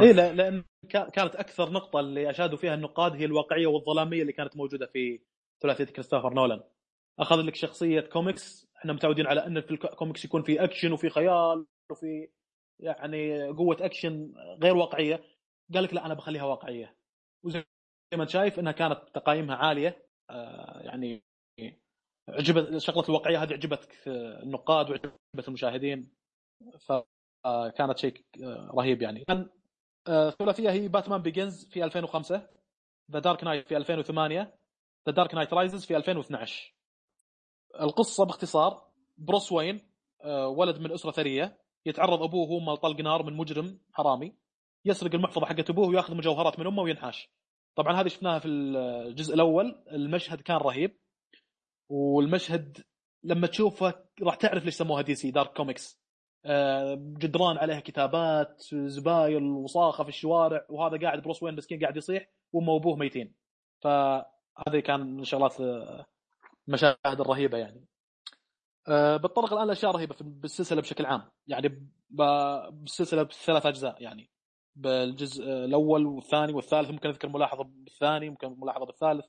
اي لا لأن كا- كانت أكثر نقطة اللي أشادوا فيها النقاد هي الواقعية والظلامية اللي كانت موجودة في ثلاثية كريستوفر نولان. أخذ لك شخصية كوميكس إحنا متعودين على إن في الكوميكس يكون في أكشن وفي خيال وفي يعني قوة أكشن غير واقعية. قال لك لا أنا بخليها واقعية. وزي ما أنت شايف إنها كانت تقايمها عالية آه يعني عجبت شغلة الواقعيه هذه عجبت النقاد وعجبت المشاهدين فكانت شيء رهيب يعني. آه، الثلاثية هي Batman Begins في 2005 The Dark Knight في 2008 The Dark Knight Rises في 2012 القصة باختصار بروس وين آه، ولد من أسرة ثرية يتعرض أبوه وامه لطلق نار من مجرم حرامي يسرق المحفظة حقت أبوه وياخذ مجوهرات من أمه وينحاش. طبعا هذه شفناها في الجزء الأول المشهد كان رهيب. والمشهد لما تشوفه راح تعرف ليش سموها دي سي dark comics. آه، جدران عليها كتابات زبايل وصاخة في الشوارع وهذا قاعد بروس وين مسكين قاعد يصيح وامه وابوه ميتين. فهذه كان من شغلات آه، المشاهد الرهيبة يعني. آه، بتطرق الآن لاشياء رهيبة بالسلسلة بشكل عام. يعني بالسلسلة بثلاث أجزاء يعني. بالجزء الأول والثاني والثالث ممكن أذكر ملاحظة بالثاني ممكن ملاحظة بالثالث.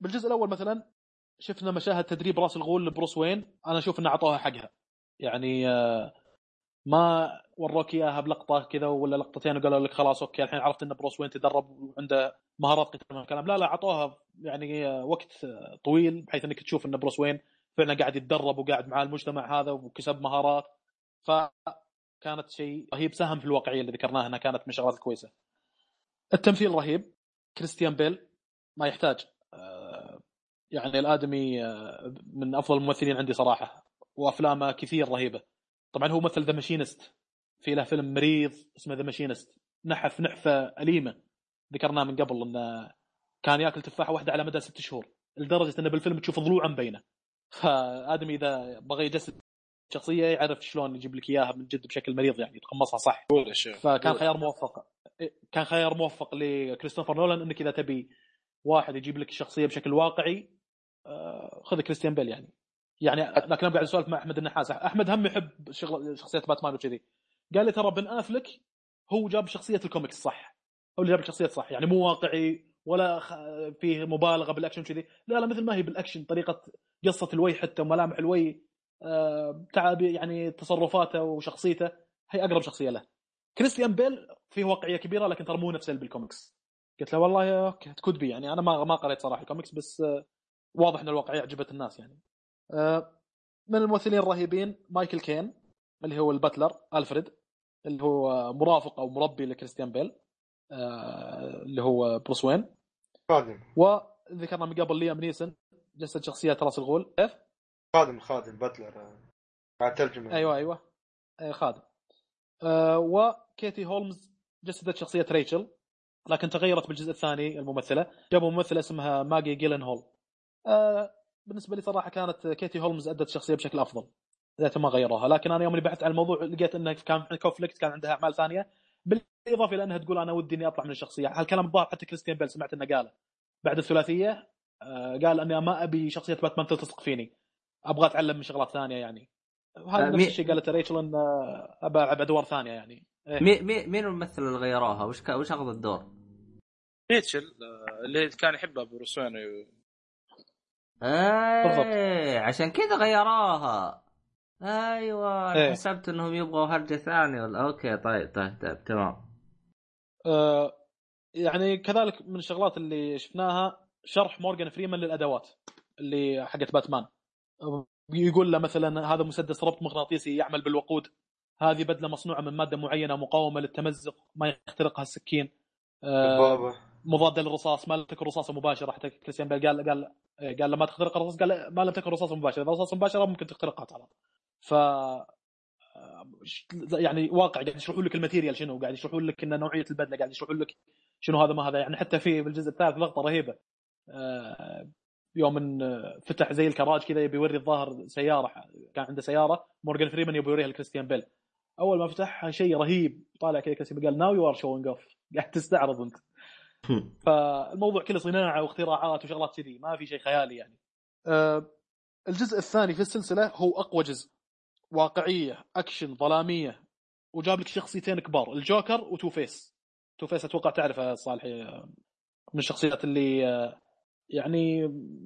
بالجزء الأول مثلا شفنا مشاهد تدريب راس الغول لبروس وين. أنا أشوف إنه اعطوها حقها. يعني آه، ما وروك إياها بلقطة كذا ولا لقطتين وقالوا لك خلاص okay الحين عرفت إن بروس وين تدرب وعنده مهارات قتال هالكلام. لا لا أعطوها يعني آه، وقت طويل بحيث إنك تشوف إن بروس وين فعلا قاعد يتدرب وقاعد مع المجتمع هذا وكسب مهارات. فكانت شيء رهيب ساهم في الواقعية اللي ذكرناها إنها كانت من الشغلات الكويسة. التمثيل رهيب. كريستيان بيل ما يحتاج. يعني الآدمي آه، من أفضل الممثلين عندي صراحة وأفلامه كثير رهيبة. طبعا هو مثل The Machinist في له فيلم مريض اسمه The Machinist نحف نحفة أليمة ذكرناه من قبل إنه كان يأكل تفاحة واحدة على مدى ست شهور لدرجة إنه بالفيلم تشوف ضلوعه مبينه فآدمي إذا بغى يجسد شخصية يعرف شلون يجيب لك إياها من جد بشكل مريض يعني يتقمصها صح فكان. خيار موفق كان خيار موفق لكريستوفر نولان إنك إذا تبي واحد يجيب لك الشخصية بشكل واقعي آه، خذ كريستيان بيل يعني. يعني لكن أنا قاعد أسولف مع أحمد النحاس. أحمد هم يحب شغل شخصية باتمان وكذي. قال لي ترى بن أفليك هو جاب شخصية الكوميكس صح. هو اللي جاب الشخصيه صح. يعني مو واقعي ولا. فيه مبالغة بالأكشن كذي لا لا مثل ما هي بالأكشن طريقة قصة الوي حتى وملامح الوي آه، تعب يعني تصرفاته وشخصيته. هي أقرب شخصية له. كريستيان بيل فيه واقعية كبيرة لكن ترى مو نفس بالكوميكس قلت له والله okay it could be يعني. أنا ما ما قريت صراحة الكوميكس بس آه، واضح إن الواقعية عجبت الناس يعني. آه، من الممثلين الرهيبين مايكل كين اللي هو ال butler ألفريد اللي هو مرافق أو مربي لكريستيان بيل آه، اللي هو بروس وين. خادم. وذكرنا من قبل ليام نيسن جسد شخصيه راس الغول. كيف؟ خادم خادم butler قاعد ترجمة. أيوه أيوه. خادم. وكيتي هولمز جسدت شخصية ريتشل. لكن تغيرت بالجزء الثاني الممثلة. جابوا ممثلة اسمها ماجي جيلن هول آه، بالنسبة لي صراحة كانت كيتي هولمز أدت الشخصيه بشكل أفضل إذا ما غيروها. لكن أنا يوم اللي بحثت عن الموضوع لقيت انه كان conflict كان عندها أعمال ثانية بالإضافة إلى إنها تقول أنا ودي إني أطلع من الشخصية. هالكلام الظاهر حتى كريستيان بيل سمعت إنه قاله. بعد الثلاثية آه، قال إني ما أبي شخصية باتمان تلتصق فيني. أبغى أتعلم من شغلات ثانية يعني. هذا آه، نفس الشيء قالته ريتشل إن آه، ابى العب أدوار ثانية يعني إيه. مي مي مين الممثل اللي غيروها؟ وش كا- وش أخذ الدور؟ ريتشل آه، اللي كان يحبها بروس وين و- إيه عشان كذا غيروها أيوه أنا إيه. حسبت إنهم يبغوا هرجة ثانية ولا okay طيب طيب طيب تمام آه، يعني كذلك من الشغلات اللي شفناها شرح مورغان فريمان للأدوات اللي حقت باتمان يقول له مثلا هذا مسدس ربط مغناطيسي يعمل بالوقود. هذه بدلة مصنوعة من مادة معينة مقاومة للتمزق ما يخترقها السكين. آه، مضاده للرصاص ما لم تكن رصاصة مباشرة. حتى كريستيان بيل قال قال قال لما تخترق الرصاص قال ما لم تكن رصاصة مباشرة. إذا رصاصة مباشرة ممكن تخترقها ترى ف يعني واقع قاعد يشرحون لك ال material شنو قاعد يشرحون لك إن نوعية البدلة قاعد يشرحون لك شنو هذا ما هذا. يعني حتى في بالجزء الثالث لقطة رهيبة. آه، يوم إن فتح زي الكراج كذا يبي يوري الظاهر سيارة كان عنده سيارة مورجان فريمان يبي يوريها لكريستيان بيل. أول ما فتحها شيء رهيب طالع كذا كريستيان بيل قال now you are showing off قاعد تستعرض أنت. فالموضوع كله صناعة واختراعات وشغلات كذي ما في شيء خيالي يعني. أه الجزء الثاني في السلسلة هو أقوى جزء. واقعية أكشن ظلامية. وجاب لك شخصيتين كبار الجوكر وتو فيس تو فيس أتوقع تعرفه صالحي آه، من الشخصيات اللي آه، يعني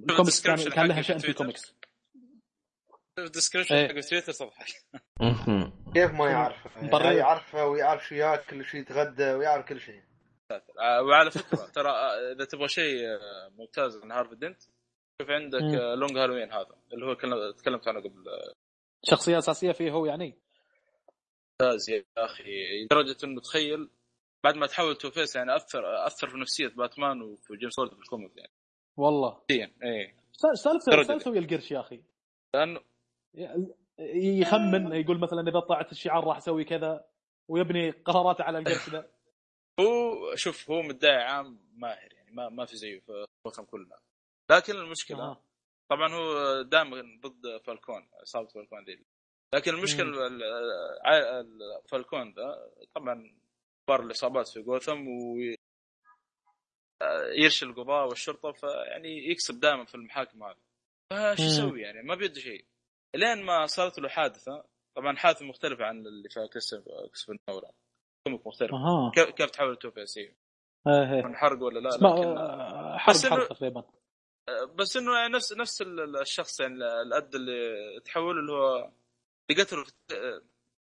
الكوميكس كان, كان لها شأن في. الكوميكس ال description إيه. حق تويتر تضحك كيف ما يعرفه. يعني يعرفه ويعرف شو ياكل وشو يتغدى ويعرف كل شيء آه، وعلى فكرة ترى آه، إذا تبغى شيء آه، ممتاز من هارفي دنت شوف عندك Long Halloween هذا اللي هو كلم- تكلمت عنه قبل. شخصية أساسية فيه هو يعني. ممتاز يا أخي لدرجة إنه تخيل بعد ما تحول تو فيس يعني أثر أثر في نفسية باتمان وفي جيمس جوردن في ال comic يعني. والله. إيه سالفته درجة. سالفته ويا القرش يا أخي. لأنه يخمن يقول مثلا إذا طلعت الشعار راح أسوي كذا ويبني قراراته على القرش ذا هو شوف هو مدعي عام ماهر يعني ما ما في زيه في الوطن كلها لكن المشكلة آه. طبعا هو دائما ضد فالكون اصابه فالكون ذي. لكن المشكلة فالكون ذا طبعا كبار الإصابات في جوثم يرشي القضاء والشرطة فيعني يكسب دائما في المحاكم هذه. فشو. يسوي يعني؟ ما بيده شيء. لين ما صارت له حادثة طبعا حادثة مختلفة عن اللي في كريستوفر نولان comic مختلف أها. كيف تحول تو فيس إيه إيه. من حرق ولا لا؟ اسمع لكن آه، إنه- حرق تقريبا بس إنه يعني نفس نفس ال- ال- الشخص يعني الأد اللي تحول اللي هو اللي قتله في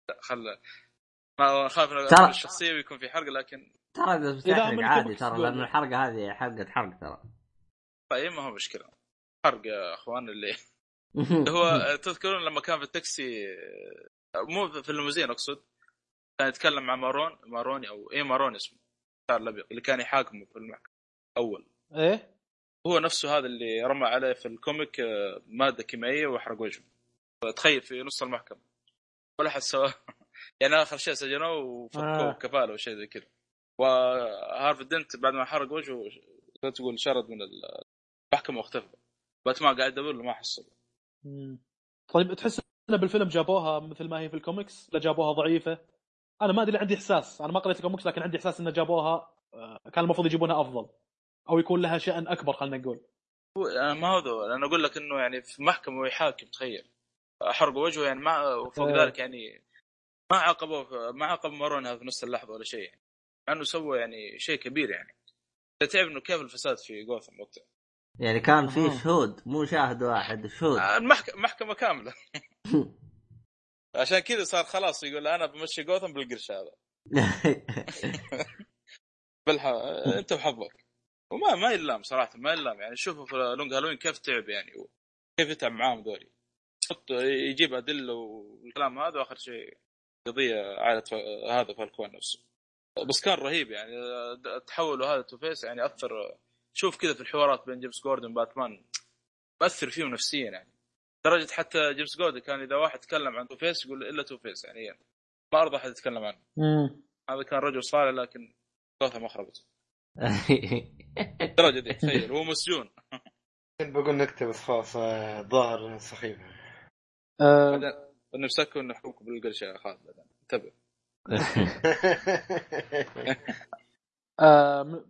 لا خل ما ترى- الشخصية ويكون في حرق لكن ترى إذا إذا بتحرق عادي ترى. لأن الحرقة هذه حلقه حرق ترى. طيب ما هو مشكلة. حرق يا أخوان اللي هو تذكرون لما كان في التاكسي مو في الليموزين أقصد كان يتكلم مع مارون ماروني أو إيه مارون اسمه الشعر الأبيض اللي كان يحاكمه في المحكمة أول. إيه؟ هو نفسه هذا اللي رمى عليه في ال comic آه، مادة كيميائية وحرق وجهه. تخيل في نص المحكمة. ولا حد سواه. يعني آخر شيء سجنوه وفكوه آه. كفالة وشيء زي كذا. وهارفي دنت بعد ما حرق وجهه تقول شرد من المحكمة واختفى. باتمان قاعد يدور له ما حصل. طيب تحس إن بالفيلم جابوها مثل ما هي في الكوميكس؟ لا جابوها ضعيفة. أنا ما أدري عندي إحساس. أنا ما قريت الكوميكس لكن عندي إحساس إن جابوها آه، كان المفروض يجيبونها أفضل. أو يكون لها شأن أكبر خلينا نقول. أنا ما هو أنا أقول لك إنه يعني في محكمة ويحاكم تخيل. حرقوا وجهه يعني ما وفوق آه. ذلك يعني ما عاقبوه ما عاقب مارونها في نفس اللحظة ولا شيء. يعني انه سوى يعني شيء كبير يعني. تعرف إنه كيف الفساد في جوثم وقتها؟ يعني كان في. شهود مو شاهد واحد شهود. آه، المحكمه محكمة كاملة. عشان كذا صار خلاص يقول أنا بمشي جوثم بالقرش هذا. بالح... أنت وحظك. وما ما يلام صراحة ما يلام. يعني شوفوا في لونج هالوين كيف تعب يعني كيف يتعب معاهم ذولي. يحط يجيب أدلة والكلام هذا وآخر شيء. قضية عائلة هذا فالكوني نفسه. بس كان رهيب يعني تحوله هذا تو فيس يعني أثر. شوف كذا في الحوارات بين جيمس جوردن وباتمان مأثر فيهم نفسيا يعني. لدرجة حتى جيمس جوردن كان إذا واحد تكلم عن تو فيس يقول إلا تو فيس يعني, يعني ما أرضى أحد يتكلم عنه. هذا كان رجل صالح لكن جوثم اخربت الدرجه دي تخيل هو مسجون. كنت بقول نكتة بس خلاص آه، ظاهر سخيف. آه، بعدين نمسكه نحكمكم بالقرش يا خالد بعدين انتبه. آه،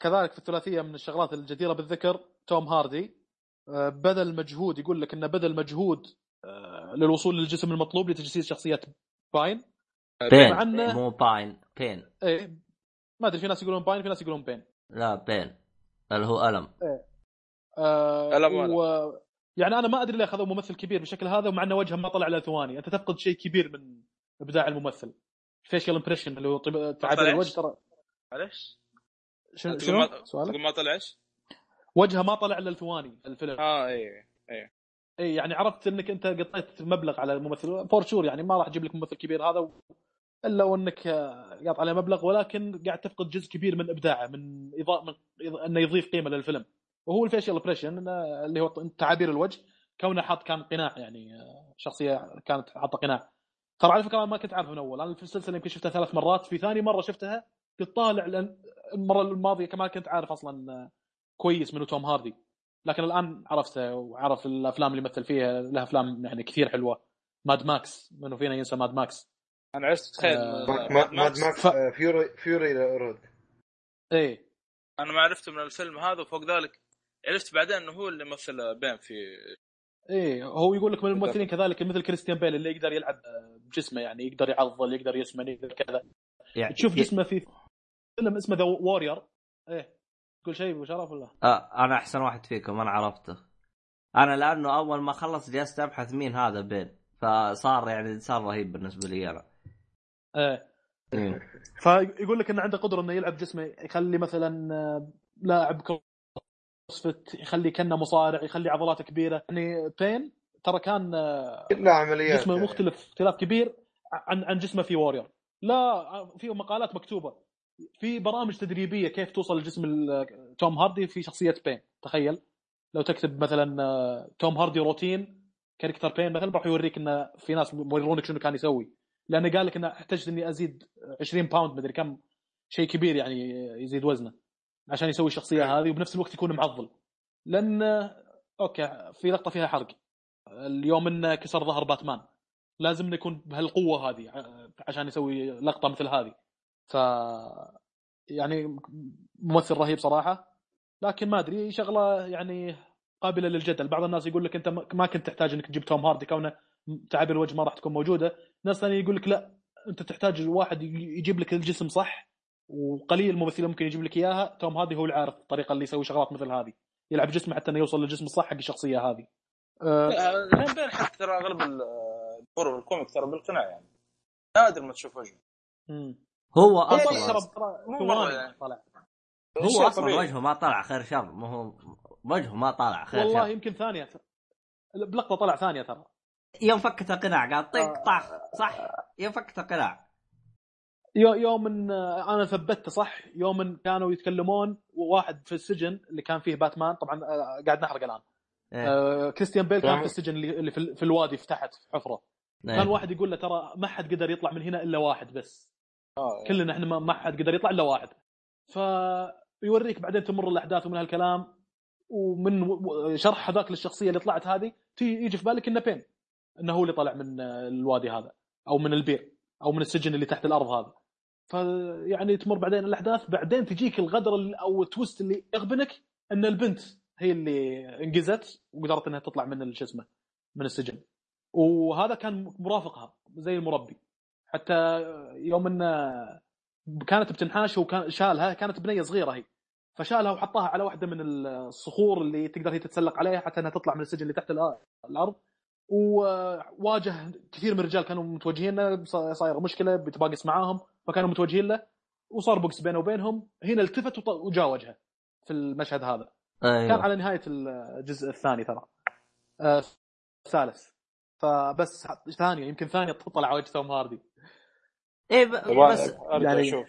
كذلك في الثلاثية من الشغلات الجديرة بالذكر توم هاردي. آه، بذل مجهود يقول لك انه بذل مجهود آه، للوصول للجسم المطلوب لتجسيد شخصيه باين. بين. مع مو باين بين. إيه ما أدري في ناس يقولون باين في ناس يقولون بين. لا بين. اللي هو ألم. آه ألم وألم. و... يعني أنا ما أدري ليه اخذوا ممثل كبير بالشكل هذا ومع إنه وجهه ما طلع إلا ثواني. أنت تفقد شيء كبير من إبداع الممثل. facial impression اللي هو طب- تعابير طلع الوجه؟ ترى. معلش شنو شنو؟ سؤالك؟ ما طلع إيش؟ وجهه ما طلع إلا الثواني في الفيلم. آه اي اي يعني عرفت إنك أنت قطيت مبلغ على الممثل. for sure يعني ما راح أجيب لك ممثل كبير هذا و... إلا وإنك آه، قاط عليه مبلغ ولكن قاعد تفقد جزء كبير من إبداعه من إضاء من إنه يضيف قيمة للفيلم. وهو ال facial impression اللي هو تعابير الوجه. كونه حاط كان قناع يعني آه، شخصية كانت حاطة قناع. ترى على فكرة أنا ما كنت عارفه من أول. أنا في السلسلة يمكن شفتها ثلاث مرات في ثاني مرة شفتها قلت طالع لأن المرة الماضية كمان كنت عارف أصلا كويس منو توم هاردي. لكن الآن عرفته وعرف الأفلام اللي مثل فيها له أفلام يعني كثير حلوة. ماد ماكس منو فينا ينسى ماد ماكس أنا عشت تخيل آه، ماد ماد ماكس ف- Fury Fury Road إيه. أنا ما عرفته من الفيلم هذا وفوق ذلك. عرفت بعدين إنه هو اللي مثل بين في إيه هو يقول لك من الممثلين كذلك مثل كريستيان بيل اللي يقدر يلعب بجسمه يعني يقدر يعضل يقدر يسمن يقدر كذا. يعني تشوف جسمه في فيلم اسمه The Warrior إيه تقول شيء أبو شرف ولا؟ آه أنا أحسن واحد فيكم أنا عرفته. أنا لأنه أول ما خلص جلست أبحث مين هذا بين فصار يعني صار رهيب بالنسبة لي أنا. إيه. مم. فيقول لك انه عنده قدرة إنه يلعب جسمه يخلي مثلا آه، لاعب CrossFit يخلي كأنه مصارع يخلي عضلاته كبيرة. يعني بين ترى كان آه، كلها عمليات جسمه يعني. مختلف اختلاف كبير عن عن جسمه في Warrior لا في مقالات مكتوبة. في برامج تدريبية كيف توصل لجسم ال- توم هاردي في شخصية بين. تخيل. لو تكتب مثلا آه، توم هاردي routine character بين مثلا راح يوريك إنه في ناس يورونك شنو كان يسوي. لأنه قال لك إنه احتجت إني أزيد 20 pound مدري كم. شيء كبير يعني يزيد وزنه عشان يسوي الشخصية هذه وبنفس الوقت يكون معضل. لأن آه، okay في لقطة فيها حرق. اليوم إنه كسر ظهر باتمان. لازم إنه يكون بهالقوة هذه عشان يسوي لقطة مثل هذه. ف يعني ممثل رهيب صراحة. لكن ما أدري شغلة يعني قابلة للجدل. بعض الناس يقول لك أنت ما كنت تحتاج إنك تجيب توم هاردي كونه تعابير الوجه ما راح تكون موجودة. ناس ثانية يقول لك لا أنت تحتاج واحد يجيب لك الجسم صح وقليل الممثلين ممكن يجيب لك إياها. توم هاردي هو اللي عارف الطريقة اللي يسوي شغلات مثل هذه. يلعب جسمه حتى إنه يوصل للجسم الصح حق الشخصية هذه. لين بين حتى ترى أغلب ال- الكوره وال comic ترى بالقناع يعني. نادر ما تشوف وجهه هو هو أصلا ترى يعني. طلع. هو أصلا. وجهه ما طلع خير شر ما هو وجهه ما طلع خير والله شر يمكن ثانية. بلقطة طلع ثانية ترى. يوم فكت القناع قال طق آه. طخ صح؟ يوم فكت القناع. يو- يوم إن أنا ثبتته صح؟ يوم إن كانوا يتكلمون وواحد في السجن اللي كان فيه باتمان طبعا آه، قاعد نحرق الآن. آه، كريستيان بيل كان. في السجن اللي اللي في ال- في الوادي في تحت في حفرة. إيه. كان واحد يقول له ترى ما حد قدر يطلع من هنا إلا واحد بس. آه، كلنا إحنا ما- ما حد قدر يطلع إلا واحد. فيوريك بعدين تمر الأحداث ومن هالكلام ومن شرح هذاك للشخصية اللي طلعت هذه تي- يجي في بالك انه بين إنه هو اللي طلع من آه، الوادي هذا أو من البير أو من السجن اللي تحت الأرض هذا. فيعني تمر بعدين الأحداث بعدين تجيك الغدر اللي أو ال twist اللي يغبنك إن البنت هي اللي انجزت وقدرت إنها تطلع من شو اسمه من السجن. وهذا كان مرافقها زي المربي. حتى يوم إنه كانت بتنحاش وكان شالها كانت بنية صغيرة هي. فشالها وحطها على واحدة من الصخور اللي تقدر هي تتسلق عليها حتى إنها تطلع من السجن اللي تحت الأرض. وواجه كثير من الرجال كانوا متوجهين له صايرة مشكلة بيتباقس معاهم فكانوا متوجهين له. وصار بوكس بينه وبينهم. هنا التفت وجاوجها في المشهد هذا. كان أيوه على نهاية الجزء الثاني ترى. آه، الثالث. فبس ثانية يمكن ثانية تطلع وجه توم هاردي. إيه بس ارجع يعني- أشوف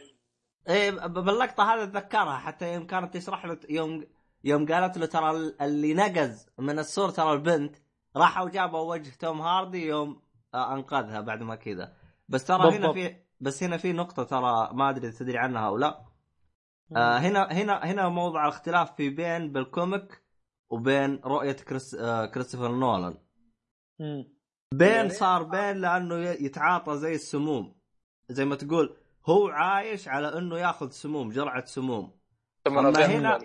إيه ب- باللقطه هذه أتذكرها حتى يوم كانت تشرح له يوم يوم قالت له ترى ال- اللي نقز من السور ترى البنت راحوا جابوا وجه توم هاردي يوم آه، أنقذها بعد ما كذا. بس ترى هنا. في بس هنا في نقطة ترى ما أدري تدري عنها أو لا. آه هنا هنا هنا موضع الاختلاف في بين بالكوميك وبين رؤية كريس آه كريستوفر نولان. مم. بين صار بين لأنه يتعاطى زي السموم. زي ما تقول هو عايش على إنه ياخذ سموم جرعة سموم. أما هنا-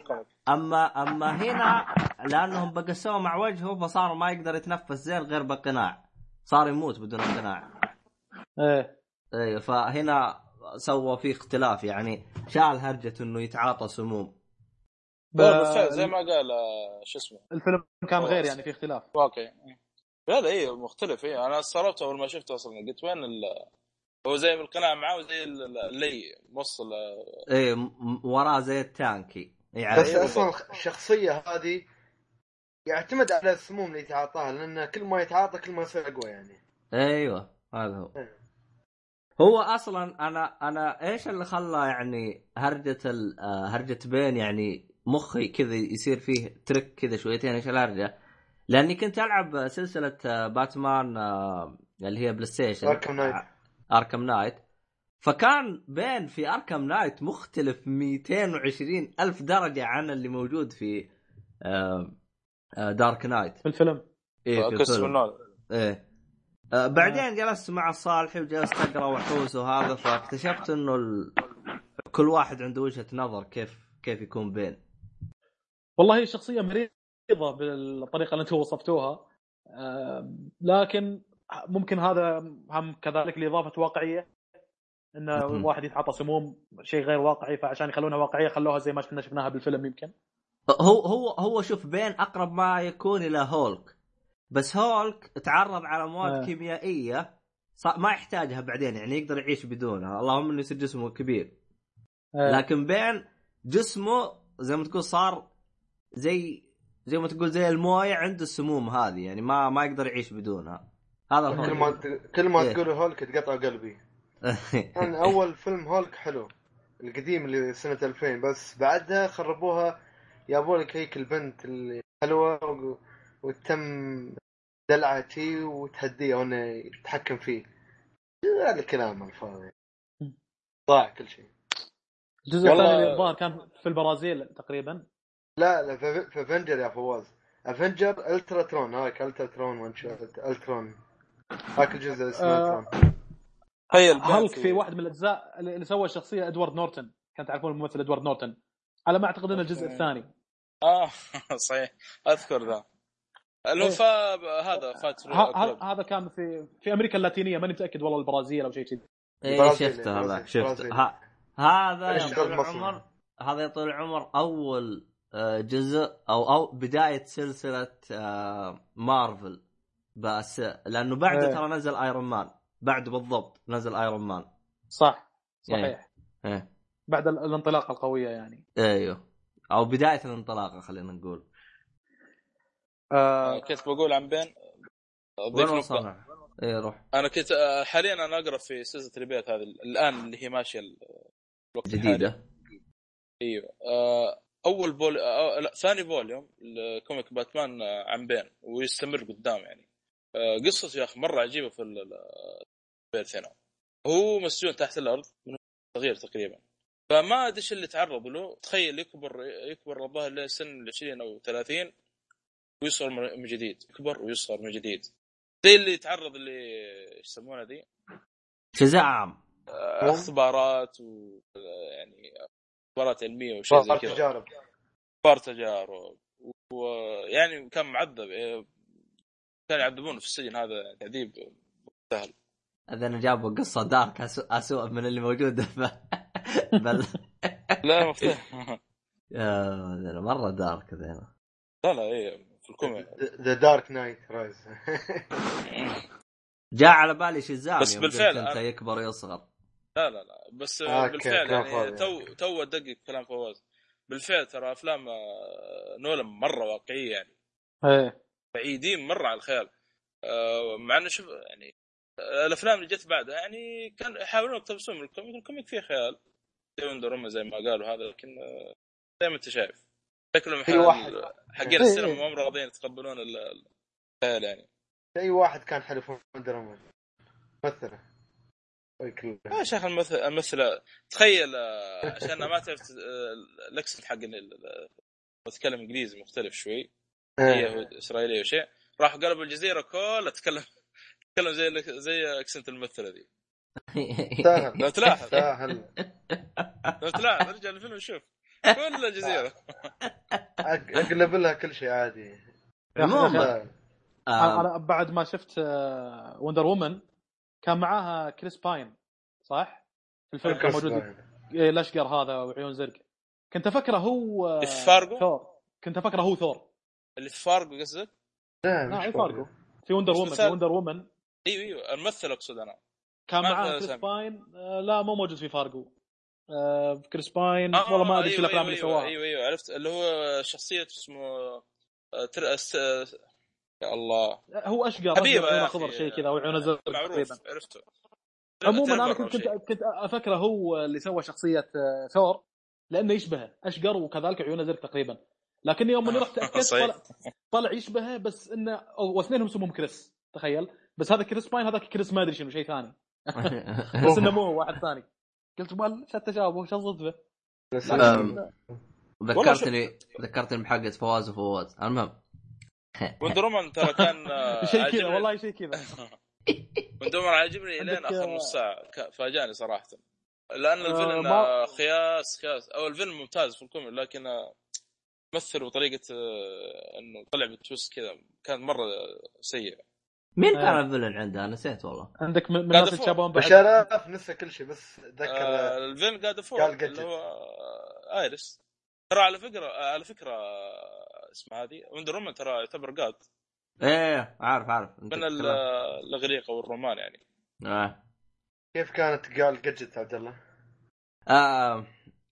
أما أما هنا لأنهم بقسوه مع وجهه فصار ما يقدر يتنفس زين غير بقناع. صار يموت بدون قناع إيه. أيوه فهنا سووا فيه اختلاف يعني شال هرجة إنه يتعاطى سموم. لا بالفعل زي ما قال آه، شو اسمه؟ الفيلم كان. غير يعني في اختلاف. واقعي لا لا إيه مختلف إيه. أنا استغربت أول ما شفته أصلا. قلت وين ال... هو زي القناع معاه وزي ال- اللي موصل آه، إيه م- م- وراه زي التانكي. يعني بس أيوة أصلا الشخصية هذه يعتمد على السموم اللي يتعاطاها لأن كل ما يتعاطى كل ما يصير أقوى يعني. أيوه هذا هو. إيه. هو أصلا أنا أنا إيش اللي خلى يعني هرجة ال- آه، هرجة Bane يعني مخي كذا يصير فيه trick كذا شويتين إيش الهرجة؟ لأني كنت ألعب سلسلة آه، باتمان آه، اللي هي PlayStation. Arkham Knight Arkham Knight فكان Bane في Arkham Knight مختلف 220 ألف درجة عن اللي موجود في دارك نايت في الفيلم. إيه في الفيلم. إيه. بعدين جلست مع صالحي وجلست أقرأ وحوس وهذا فاكتشفت إنه ال... كل واحد عنده وجهة نظر كيف كيف يكون بين. والله هي شخصية مريضة بالطريقة اللي أنتم وصفتوها. آه، لكن ممكن هذا هم كذلك لإضافة واقعية ان. الواحد يتعاطى سموم شيء غير واقعي فعشان يخلونها واقعية خلوها زي ما كنا شفناها بالفيلم يمكن. هو هو هو شوف بين أقرب ما يكون إلى هولك. بس هولك تعرض على مواد آه. كيميائية ص- ما يحتاجها بعدين يعني يقدر يعيش بدونها. اللهم إنه يصير جسمه كبير. آه، لكن بين جسمه زي ما تقول صار زي زي ما تقول زي الموية عنده السموم هذه يعني ما ما يقدر يعيش بدونها. هذا كل هو ما كل ما إيه. تقول هولك تقطع قلبي. كان أول فيلم هولك حلو القديم اللي سنة 2000 بس بعدها خربوها جابوا لك هيك البنت اللي حلوة و- وتم دلعها شي وتهديه وانه يتحكم فيه. هذا الكلام الفاضي. ضاع كل شيء. الجزء الثاني الظاهر كان في البرازيل تقريبا. لا لا في في أفنجر يا فواز. أفنجر الترا ترون هاك الترا ترون وانشارت ألترون. هاك الجزء اسمه آه. الترون البنت هالك في واحد من الأجزاء اللي سوى الشخصية إدوارد نورتن؟ كان تعرفون الممثل إدوارد نورتن. على ما أعتقد إنه الجزء. الثاني. آه صحيح. أذكر ذا. اللي إيه. فا هذا فات هذا كان في في أمريكا اللاتينية ماني متأكد والله البرازيل أو شيء كذي. البرازيل، شفته هذا البرازيل، شفته. هذا يا طويل؟ العمر. هذا يا طويل العمر أول آه، جزء أو أو بداية سلسلة آه، مارفل. بس لأنه بعده إيه. ترى نزل Iron Man بعده بالضبط نزل Iron Man صح. صحيح. إيه. بعد ال- الانطلاقة القوية يعني. أيوه. أو بداية الانطلاقة خلينا نقول. آه كنت بقول عن Bane وين اضيف نقطه وصلنا؟ إيه روح. أنا كنت آه، حاليا أنا أقرأ في سلسله Rebirth هذه الآن اللي هي ماشية ال- الوقت الحالي. جديدة. إيوه. آه، أول بول آه، لا ثاني volume ل comic باتمان عن Bane ويستمر قدام يعني. قصته يا أخي مرة عجيبة في ال- ال- بيرث هنا. هو مسجون تحت الأرض من صغير تقريبا. فما أدري إيش اللي تعرض له. تخيل يكبر يكبر الظاهر له سن 20 أو 30 ويصغر من جديد يكبر ويصغر من جديد. زي اللي تعرض اللي إيش يسمونها ذي؟ شزام آه، اختبارات و يعني اختبارات علمية وشيء زي كذا. تجارب. اختبار تجارب. ويعني كان معذب إيه، كانوا يعذبونه في السجن هذا تعذيب سهل. اذا جابوا قصة دارك أسوأ, أسوء من اللي موجوده ف... بل لا مفتاح. يا مرة دارك ذينا لا لا إيه. في الكوميك ذا دارك نايت رايز جاء على بالي شزام بس بالفعل انت يكبر يصغر. لا لا لا. بس أوكي، بالفعل يعني. تو تو ادقق كلام فواز. بالفعل ترى أفلام آه، نولان مرة واقعية يعني. إيه. بعيدين مرة عن الخيال. آه، مع إنه شوف يعني آه، الأفلام اللي جت بعدها يعني كان يحاولون يقتبسون من ال comic. ال comic فيه خيال. زي ما قالوا هذا لكن آه، زي ما أنت شايف. شكلهم في ح- واحد. حقين إيه، السينما إيه. ما هم راضيين يتقبلون ال- الخيال يعني. أي واحد كان حلف Wonder Woman مثله كله يا شيخ الممثلة. تخيل آه، عشان ما تعرف آه، الأكسنت حق بتكلم إنجليزي مختلف شوي. هي هو إسرائيلية وشيء راحوا قلبوا الجزيرة كلها تتكلم تتكلم زي زي أكسنت الممثلة ذي سهل لو تلاحظ. سهل لو تلاحظ ارجع الفيلم وشوف. كل الجزيره أقلب لها كل شيء عادي عموما. آه، أنا بعد ما شفت Wonder Woman كان معاها كريس باين صح؟ في الفيلم كان موجود إيه، الاشقر هذا وعيون زرق كنت أفكره هو آه، اللي في فارغو؟ ثور كنت أفكره هو ثور اللي في فارغو قصدك؟ لا لا مش في فارغو. فارغو في Wonder Woman في. Wonder Woman إيوه إيوه الممثل أقصد أنا كان معاه كريس. باين آه، لا مو موجود في فارغو آه، كريس باين. آه والله ما أدري إيش أيوة الأفلام أيوة اللي سواها. أيوه أيوه عرفت اللي هو شخصية اسمه آه، تر... أس... آه، يا الله. هو اشقر حبيبه عيونه يا خضر. شيء كذا وعيونه زرق معروف تقريبا. عرفته. عموما أنا كنت. كنت كنت أفكره هو اللي سوى شخصية آه، ثور لأنه يشبهه أشقر وكذلك عيونه زرق تقريبا. لكن يوم إني رحت تاكدت. طلع, طلع يشبهه بس انه واثنينهم اسمهم كريس تخيل. بس هذا كريس باين هذاك كريس ما أدري شنو شيء ثاني. بس إنه مو هو واحد ثاني. قلت مال شو التشابه شو الصدفه ذكرتني ذكرتني بحلقه فواز وفواز. المهم. وندر وومن ترى كان آه، شيء كذا عاجبني- والله شيء كذا. وندر وومن عاجبني لين آخر آه، نص ساعة. فاجأني صراحة. لأن آه، الفيلم ما- آه، خياس خياس. أو الفيلم ممتاز في الكوميدي لكن مثل وطريقة آه، إنه طلع بالتويست كذا كان مرة سيء مين آه. كان الفيلن عنده أنا نسيت والله عندك من الناس أفوق. يتشابهون بعد بشرف نسى كل شيء بس ذكر آه، الفيلم قاعد قال اللي. هو آه، ايرس ترى على فكرة آه، على فكرة آه، اسمها هذه وندر وومن ترى يعتبر قاد إيه عارف عارف من. الأغريق أو الرومان يعني آه. كيف كانت قال جدت عبد الله؟ آه.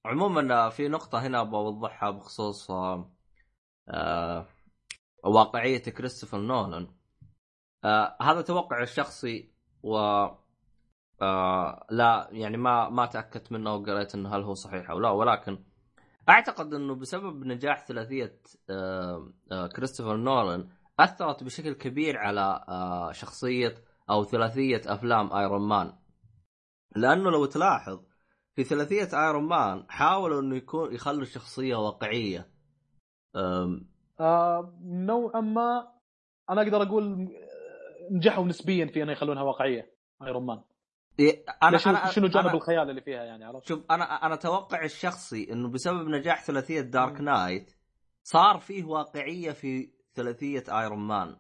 عموما آه، في نقطة هنا بوضحها بخصوص آه. آه. واقعية كريستوفر نولان آه. هذا توقع الشخصي و آه. لا يعني ما ما تأكدت منه وقريت إنه هل هو صحيح أو لا ولكن أعتقد إنه بسبب نجاح ثلاثية آه. آه. كريستوفر نولان أثرت بشكل كبير على آه. شخصية أو ثلاثية أفلام Iron Man لأنه لو تلاحظ في ثلاثية Iron Man حاولوا إنه يكون يخلوا الشخصية واقعية أم، آه نوعا ما أنا أقدر أقول نجحوا نسبيا في إنه يخلونها واقعية Iron Man إيه، أنا شنو, أنا شنو جانب أنا- الخيال اللي فيها يعني عرفت؟ شوف أنا أنا توقعي الشخصي إنه بسبب نجاح ثلاثية Dark Knight صار فيه واقعية في ثلاثية Iron Man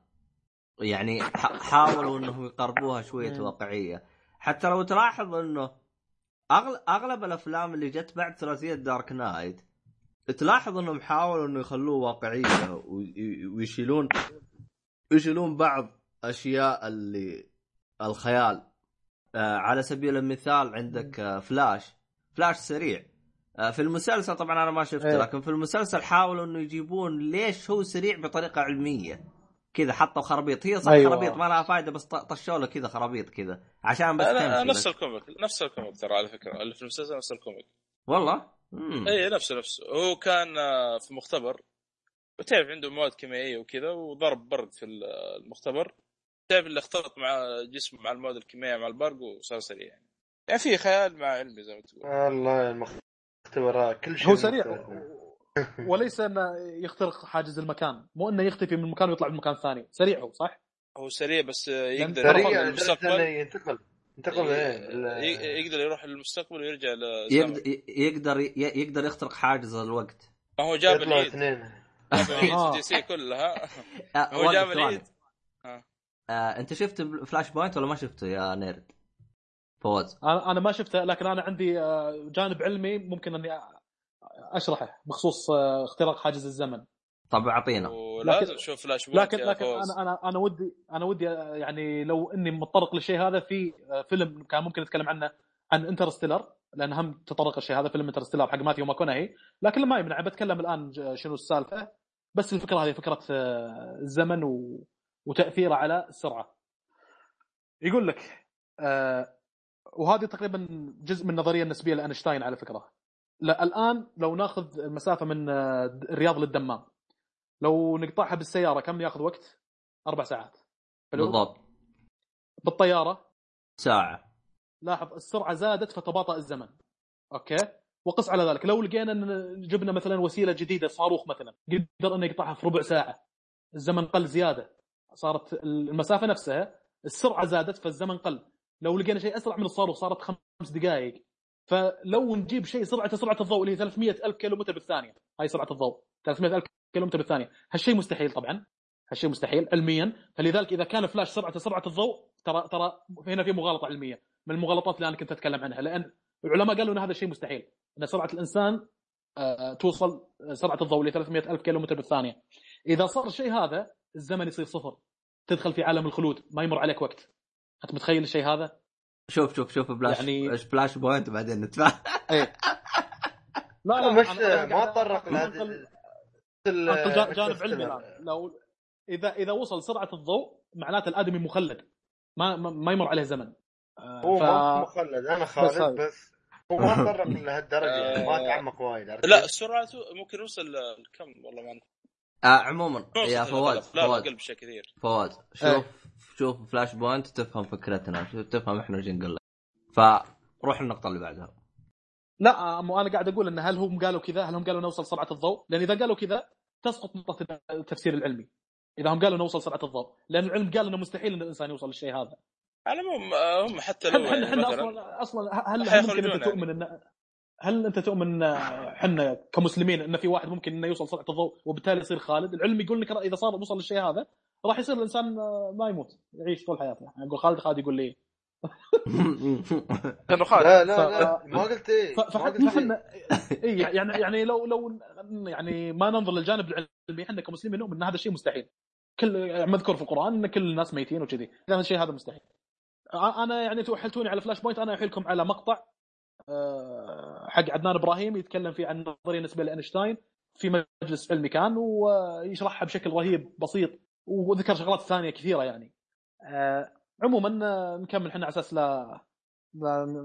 يعني حاولوا إنهم يقربوها شوية. واقعية حتى لو تلاحظ إنه أغل... أغلب الأفلام اللي جت بعد ثلاثية Dark Knight تلاحظ إنهم حاولوا إنه يخلوه واقعية وي- ويشيلون يشيلون بعض أشياء اللي الخيال. آه على سبيل المثال عندك آه Flash. Flash سريع. آه في المسلسل طبعا أنا ما شفته إيه. لكن في المسلسل حاولوا إنه يجيبون ليش هو سريع بطريقة علمية. كذا حطوا خرابيط. هي صح أيوة. خرابيط ما لها فائده بس طشوا له كذا خرابيط كذا عشان بس تمشي نفس. ال comic نفس ال comic ترى على فكرة. اللي في المسلسل نفس ال comic. والله؟ مم. اي نفسه نفسه هو كان آه، في مختبر. وتعرف عنده مواد كيميائية وكذا وضرب برق في ال- المختبر. تعرف اللي اختلط مع جسمه مع المواد الكيميائية مع البرق وصار سريع يعني. يعني في خيال مع علمي زي ما تقول. والله المختبرات كل شيء هو سريع. وليس انه يخترق حاجز المكان. مو أنه يختفي من مكان ويطلع من مكان ثاني. سريع هو صح؟ هو سريع بس يقدر سريع للمستقبل ينتقل. انتقل إيه ال- ي- يقدر يروح للمستقبل ويرجع للزمن يقدر يقدر يخترق حاجز الوقت. ما هو جاب العيد. اثنين. جاب العيد آه. سي كلها. آه، هو جاب. العيد. آه. انت شفت Flashpoint ولا ما شفته يا نيرد؟ فوز أنا أنا ما شفته لكن أنا عندي آه، جانب علمي ممكن أني أشرحه بخصوص آه، اختراق حاجز الزمن طب أعطينا ولازم لكن- تشوف Flashpoint لكن يا لكن فوز. أنا أنا أنا ودي أنا ودي آه، يعني لو إني متطرق للشيء هذا في فيلم كان ممكن نتكلم عنه عن Interstellar لأن هم تطرق الشيء هذا فيلم Interstellar حق ماثيو ماكونهي لكن ما يمنع بتكلم الآن شنو السالفة بس الفكرة هذه فكرة الزمن و... وتاثيره على السرعة. يقول لك آه وهذه تقريبا جزء من النظريه النسبية لأينشتاين على فكرة. لا الآن لو ناخذ المسافة من آه، الرياض للدمام لو نقطعها بالسيارة كم ياخذ وقت؟ أربع ساعات. حلو؟ بالضبط. بالطيارة؟ ساعة. لاحظ السرعة زادت فتباطأ الزمن. أوكي؟ وقس على ذلك. لو لقينا إن جبنا مثلا وسيلة جديدة صاروخ مثلا قدر إنه يقطعها في ربع ساعة الزمن قل زيادة. صارت المسافة نفسها السرعة زادت فالزمن قل. لو لقينا شيء أسرع من الصاروخ صارت خمس دقائق. فلو نجيب شيء سرعته سرعة الضوء اللي هي 300 ألف كيلو بالثانية. هاي سرعة الضوء 300 ألف كيلو بالثانية. هالشيء مستحيل طبعا. هالشيء مستحيل علميا. فلذلك إذا كان فلاش سرعته سرعة الضوء ترى ترى هنا في مغالطة علمية. من المغالطات اللي أنا كنت أتكلم عنها. لأن العلماء قالوا إن هذا الشيء مستحيل. إن سرعة الإنسان آه، توصل سرعة الضوء اللي 300 ألف كيلو بالثانية. إذا صار الشيء هذا الزمن يصير صفر. تدخل في عالم الخلود ما يمر عليك وقت. أنت متخيل الشيء هذا؟ شوف شوف شوف فلاش يعني-. فلاش بوينت بعدين نتفاهم. إيه. لا لا مش أنا ما تطرق جا- جانب علمي الآن. لو اذا إذا وصل سرعة الضوء معناته الأدمي مخلد. ما ما, ما يمر عليه زمن. هو ف- مخلد. أنا بس خالد هذا. بس هو ما تطرق لهالدرجة. يعني ما آه. تعمق وايد لا؟ سرعته ممكن يوصل لكم والله ما آه عموما يا فواز. لا فواز. كثير. فواز شوف إيه. شوف Flashpoint تفهم فكرتنا تفهم إحنا إيش نقول لك فروح النقطة اللي بعدها. لا مو أنا قاعد أقول إن هل هم قالوا كذا؟ هل هم قالوا نوصل سرعة الضوء؟ لأن إذا قالوا كذا تسقط نقطة التفسير العلمي. إذا هم قالوا نوصل سرعة الضوء لأن العلم قال إنه مستحيل إن الإنسان يوصل للشيء هذا. على العموم آه، هم حتى لو إحنا يعني أصلا أصلا هل, ممكن أنت يعني. تؤمن ان هل أنت تؤمن إن إحنا كمسلمين إن في واحد ممكن إنه يوصل سرعة الضوء وبالتالي يصير خالد؟ العلم يقول لك إذا صار وصل للشيء هذا راح يصير الإنسان ما يموت يعيش طول حياته. أقول خالد خالد يقول لي. لأنه خالد. لا لا لا ما قلت إيه ف- ما فحتى قلت إيه. إحنا إي يعني يعني لو لو يعني ما ننظر للجانب العلمي إحنا كمسلمين نؤمن إن هذا الشيء مستحيل. كل يعني مذكور في القرآن إن كل الناس ميتين وكذي. إذا الشيء هذا مستحيل. أنا يعني تو حلتوني على Flashpoint أنا أحيلكم على مقطع. آه، حق عدنان إبراهيم يتكلم فيه عن النظريه النسبيه لأينشتاين في مجلس علمي كان ويشرحها بشكل رهيب بسيط وذكر شغلات ثانية كثيرة يعني. آه، عموما آه، نكمل إحنا على أساس لا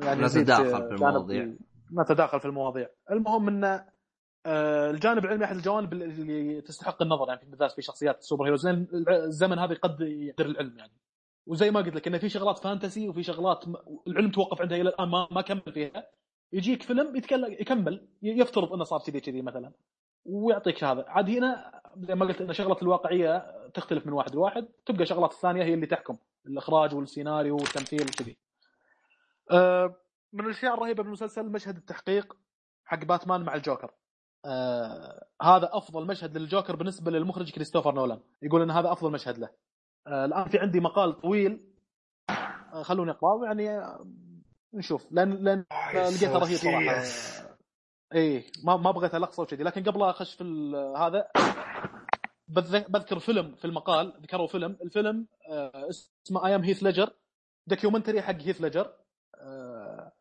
يعني نتداخل في المواضيع. نتداخل في المواضيع. المهم إن آه، الجانب العلمي أحد الجوانب اللي تستحق النظر يعني بالذات في شخصيات السوبر هيروز الزمن هذا قد يقدر العلم يعني. وزي ما قلت لك انه في شغلات فانتسي وفي شغلات العلم توقف عندها إلى الآن ما ما كمل فيها. يجيك فيلم يتكلم يكمل يفترض إنه صار كذي كذي مثلا ويعطيك هذا. عاد هنا زي ما قلت إن شغلة الواقعية تختلف من واحد لواحد تبقى شغلات الثانية هي اللي تحكم الإخراج والسيناريو والتمثيل وكذي. آه، من الأشياء الرهيبة بالمسلسل مشهد التحقيق حق باتمان مع الجوكر. آه هذا أفضل مشهد للجوكر بالنسبة للمخرج كريستوفر نولان. يقول إن هذا أفضل مشهد له. الآن في عندي مقال طويل. آه خلوني أقرأه يعني آه نشوف. لأن لأن لقيته رهيب صراحة. إيه ما ما بغيت القصة وكذي. لكن قبل أخش في هذا بذ- بذكر فيلم في المقال. ذكروا فيلم. الفيلم آه اسمه I Am هيث ليجر documentary حق هيث ليجر آه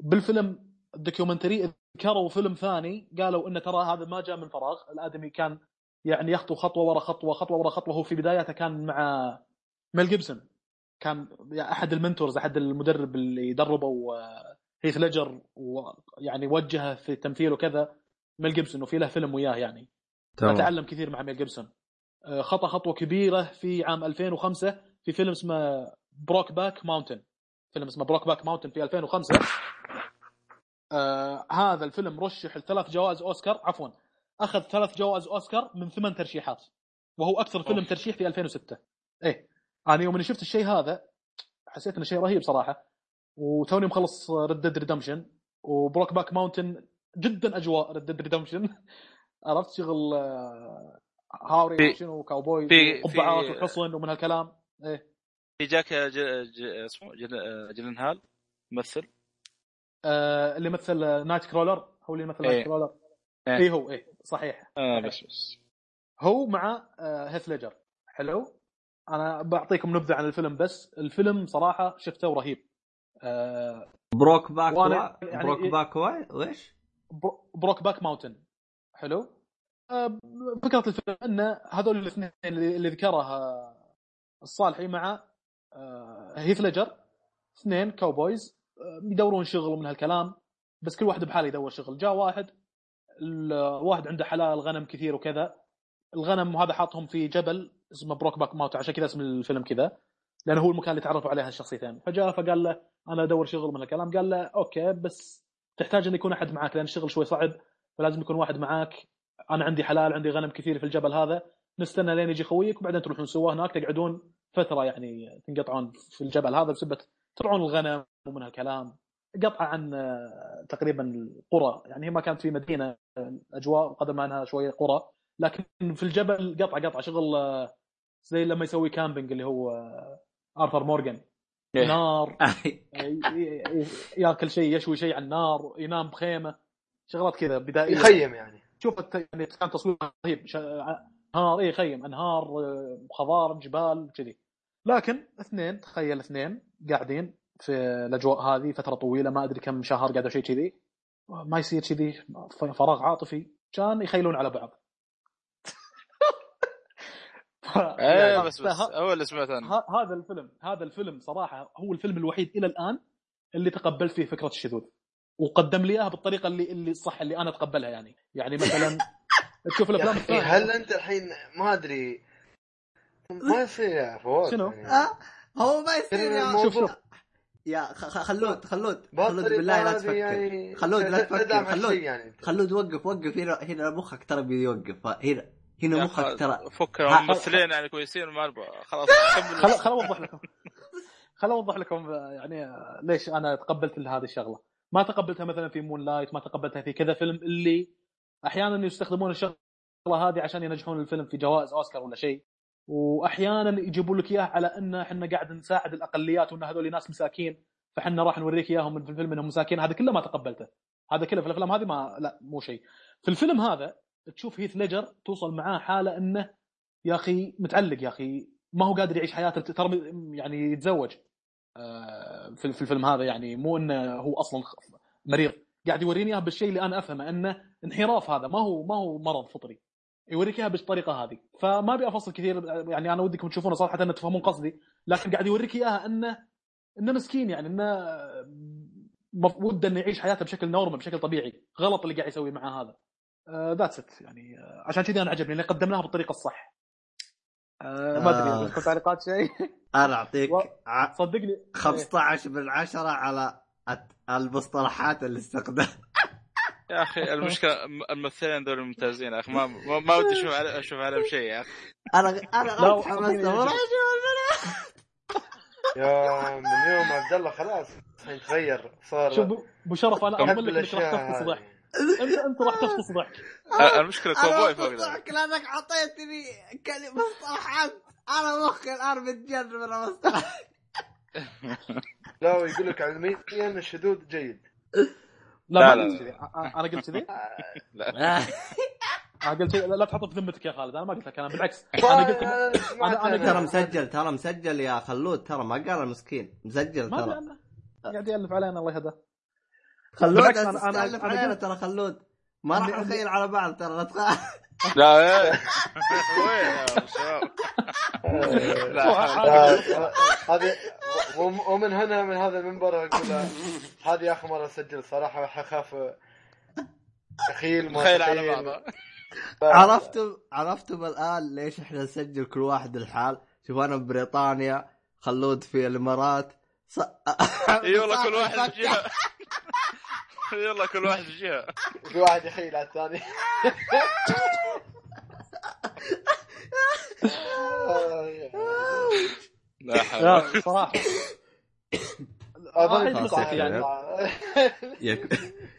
بالفيلم ال documentary ذكروا فيلم ثاني. قالوا انه ترى هذا ما جاء من فراغ. الآدمي كان يعني يخطو خطوة ورا خطوة خطوة ورا خطوة. هو في بداياته كان مع ميل جيبسون. كان أحد ال mentors أحد المدرب اللي دربوا آه، هيث ليجر ويعني وجهه في التمثيل وكذا ميل جيبسون وفي له فيلم وياه يعني. فتعلم كثير مع ميل جيبسون. آه، خطى خطوة كبيرة في عام 2005 في فيلم اسمه Brokeback Mountain فيلم اسمه Brokeback Mountain في 2005 آه هذا الفيلم رشح لثلاث جوائز أوسكار. عفوا أخذ ثلاث جوائز أوسكار من ثمان ترشيحات وهو أكثر فيلم أوف. ترشيح في 2006 إيه أنا يوم إني شفت الشيء هذا حسيت إنه شيء رهيب صراحة. وتوني مخلص Red Dead Redemption و Brokeback Mountain جدا أجواء Red Dead Redemption عرفت شغل آه، هاوري شنو كاوبوي في- وحصن ومن هالكلام. إيه. في جاك ج... ج... اسمه جل... جلن هال ممثل؟ آه اللي مثل Nightcrawler. هو اللي مثل إيه. Nightcrawler. إيه. اي هو إيه. صحيح. آه بس بس. هو مع آه هيث ليجر حلو. أنا بعطيكم نبذة عن الفيلم بس الفيلم صراحة شفته ورهيب آه Brokeback وأنا وا- يعني Broke إيه- back واي ويش؟ برو- Brokeback Mountain حلو. آه، فكرة الفيلم ان هذول الاثنين اللي ذكرها الصالحي مع آه، هيث ليجر اثنين cowboys آه، يدورون شغل ومن هالكلام بس كل واحد بحاله يدور شغل. جاء واحد الواحد عنده حلال غنم كثير وكذا. الغنم هذا حاطهم في جبل اسمه Brokeback Mountain عشان كذا اسم الفيلم كذا لأنه هو المكان اللي تعرفوا عليه هالشخصيتين. فجاء فقال له أنا أدور شغل من الكلام. قال له okay بس تحتاج إن يكون أحد معك لأن الشغل شوي صعب فلازم يكون واحد معاك. أنا عندي حلال عندي غنم كثير في الجبل هذا نستنى لين يجي خويك وبعدين تروحون سوا هناك تقعدون فترة يعني تنقطعون في الجبل هذا بسبه ترعون الغنم ومن هالكلام. قطعة عن آه، تقريبا القرى يعني هي ما كانت في مدينة أجواء قدر ما أنها شوية قرى. لكن في الجبل قطعة قطعة شغل آه، زي لما يسوي camping اللي هو آه، آرثر مورغان. إيه. نار. ياكل شيء يشوي شيء على النار ينام بخيمة. شغلات كذا بدائية. يخيم يعني. شوف الت- يعني كان تصوير رهيب. ش- انهار اي خيم أنهار خضار جبال كذي. لكن اثنين تخيل اثنين قاعدين في الأجواء هذه فترة طويلة ما أدري كم شهر قعدوا شيء كذي. ما يصير كذي فراغ عاطفي. كان يخيلون على بعض. إيه يعني بس بس هو اللي سمعت عنه هذا الفيلم هذا الفيلم صراحة هو الفيلم الوحيد إلى الآن اللي تقبلت فيه فكرة الشذوذ. وقدم لي إياها بالطريقة اللي اللي الصح اللي أنا أتقبلها يعني. يعني مثلا تشوف الأفلام الثانية. هل أنت الحين ما أدري. ما يصير يا فواز شنو؟ يعني. آه، هو ما يصير يا شوف شوف. يا خ- خ- خلود خلود خلود بالله لا تفكر. يعني. خلود لا تفكر. خلود يعني. خلود وقف وقف. هنا هنا مخك ترى بيوقف. هنا هنا مخك ترى. فك ممثلين يعني كويسين ما خلاص خل خل أوضح لكم. خل أوضح لكم يعني ليش أنا تقبلت هذه الشغلة. ما تقبلتها مثلا في مون لايت ما تقبلتها في كذا فيلم اللي أحيانا يستخدمون الشغلة هذه عشان ينجحون الفيلم في جوائز أوسكار ولا شيء. وأحيانا يجيبوا لك إياه على إن إحنا قاعد نساعد الأقليات وإن هذول ناس مساكين فإحنا راح نوريك إياهم في الفيلم إنهم مساكين. هذا كله ما تقبلته. هذا كله في الأفلام هذه ما لا مو شيء. في الفيلم هذا تشوف هيث ليجر توصل معاه حالة إنه يا أخي متعلق يا أخي ما هو قادر يعيش حياته ترى يعني يتزوج. آه، في في الفيلم هذا يعني مو إنه هو أصلا مريض. قاعد يوريني اياها بالشيء اللي أنا أفهمه إنه انحراف هذا. ما هو ما هو مرض فطري. يوريك اياها بالطريقة هذه. فما أبي أفصل كثير يعني أنا ودكم تشوفونه صراحة إنه تفهمون قصدي لكن قاعد يوريك إياها إنه إنه مسكين يعني إنه وده إنه يعيش حياته بشكل normal بشكل طبيعي. غلط اللي قاعد يسويه معاه هذا. that's it يعني آه، عشان كذي أنا عجبني لأن قدمناها بالطريقة الصح. آه، ما أدري آه. عندكم تعليقات شيء؟ أنا أعطيك و- ع- صدقني. 15 من 10 على المصطلحات اللي استخدمها. يا أخي المشكلة الممثلين دول ممتازين يا أخي ما ما, ودي أشوف أشوف عليهم شيء يا أخي. أنا أنا حمست أشوف يا من يوم عبد الله خلاص الحين تغير صار شوف أبو شرف أنا اضمن لك انك راح تفطس ضحك. أنت أنت راح تفطس ضحك المشكلة كوبوي فوق ذلك ضحك لأنك أعطيتني كلمة مصطلحات أنا مخي الان متجرب من المصطلحات لا ويقول لك علميا الشذوذ جيد. لا, لا، ما لا، قلت كذي. أ- أنا قلت كذي؟ لا. أنا قلت. لا لا تحطه في ذمتك يا خالد. أنا ما قلت لك أنا بالعكس. أنا قلت أنا- أنا- أنا ترى مسجل ترى مسجل يا خلود. ترى ما قال مسكين مسجل ترى. قاعد يألف علينا الله يهداه. خلود لا علينا قلت- ترى خلود. ما راح نخيل على بعض ترى لا تخاف لا. وين يا شباب هذه وم- ومن هنا من هذا المنبر أقول هذه آخر مرة أسجل صراحة اخاف أخيل ما تخيل على تخيل. بعض عرفتم عرفتم الان ليش إحنا نسجل كل واحد الحال شوف أنا ببريطانيا خلود في الإمارات. إي والله كل واحد والله كل واحد في جهه في واحد يخيل على الثاني. لا حول لا صراحة. يعني.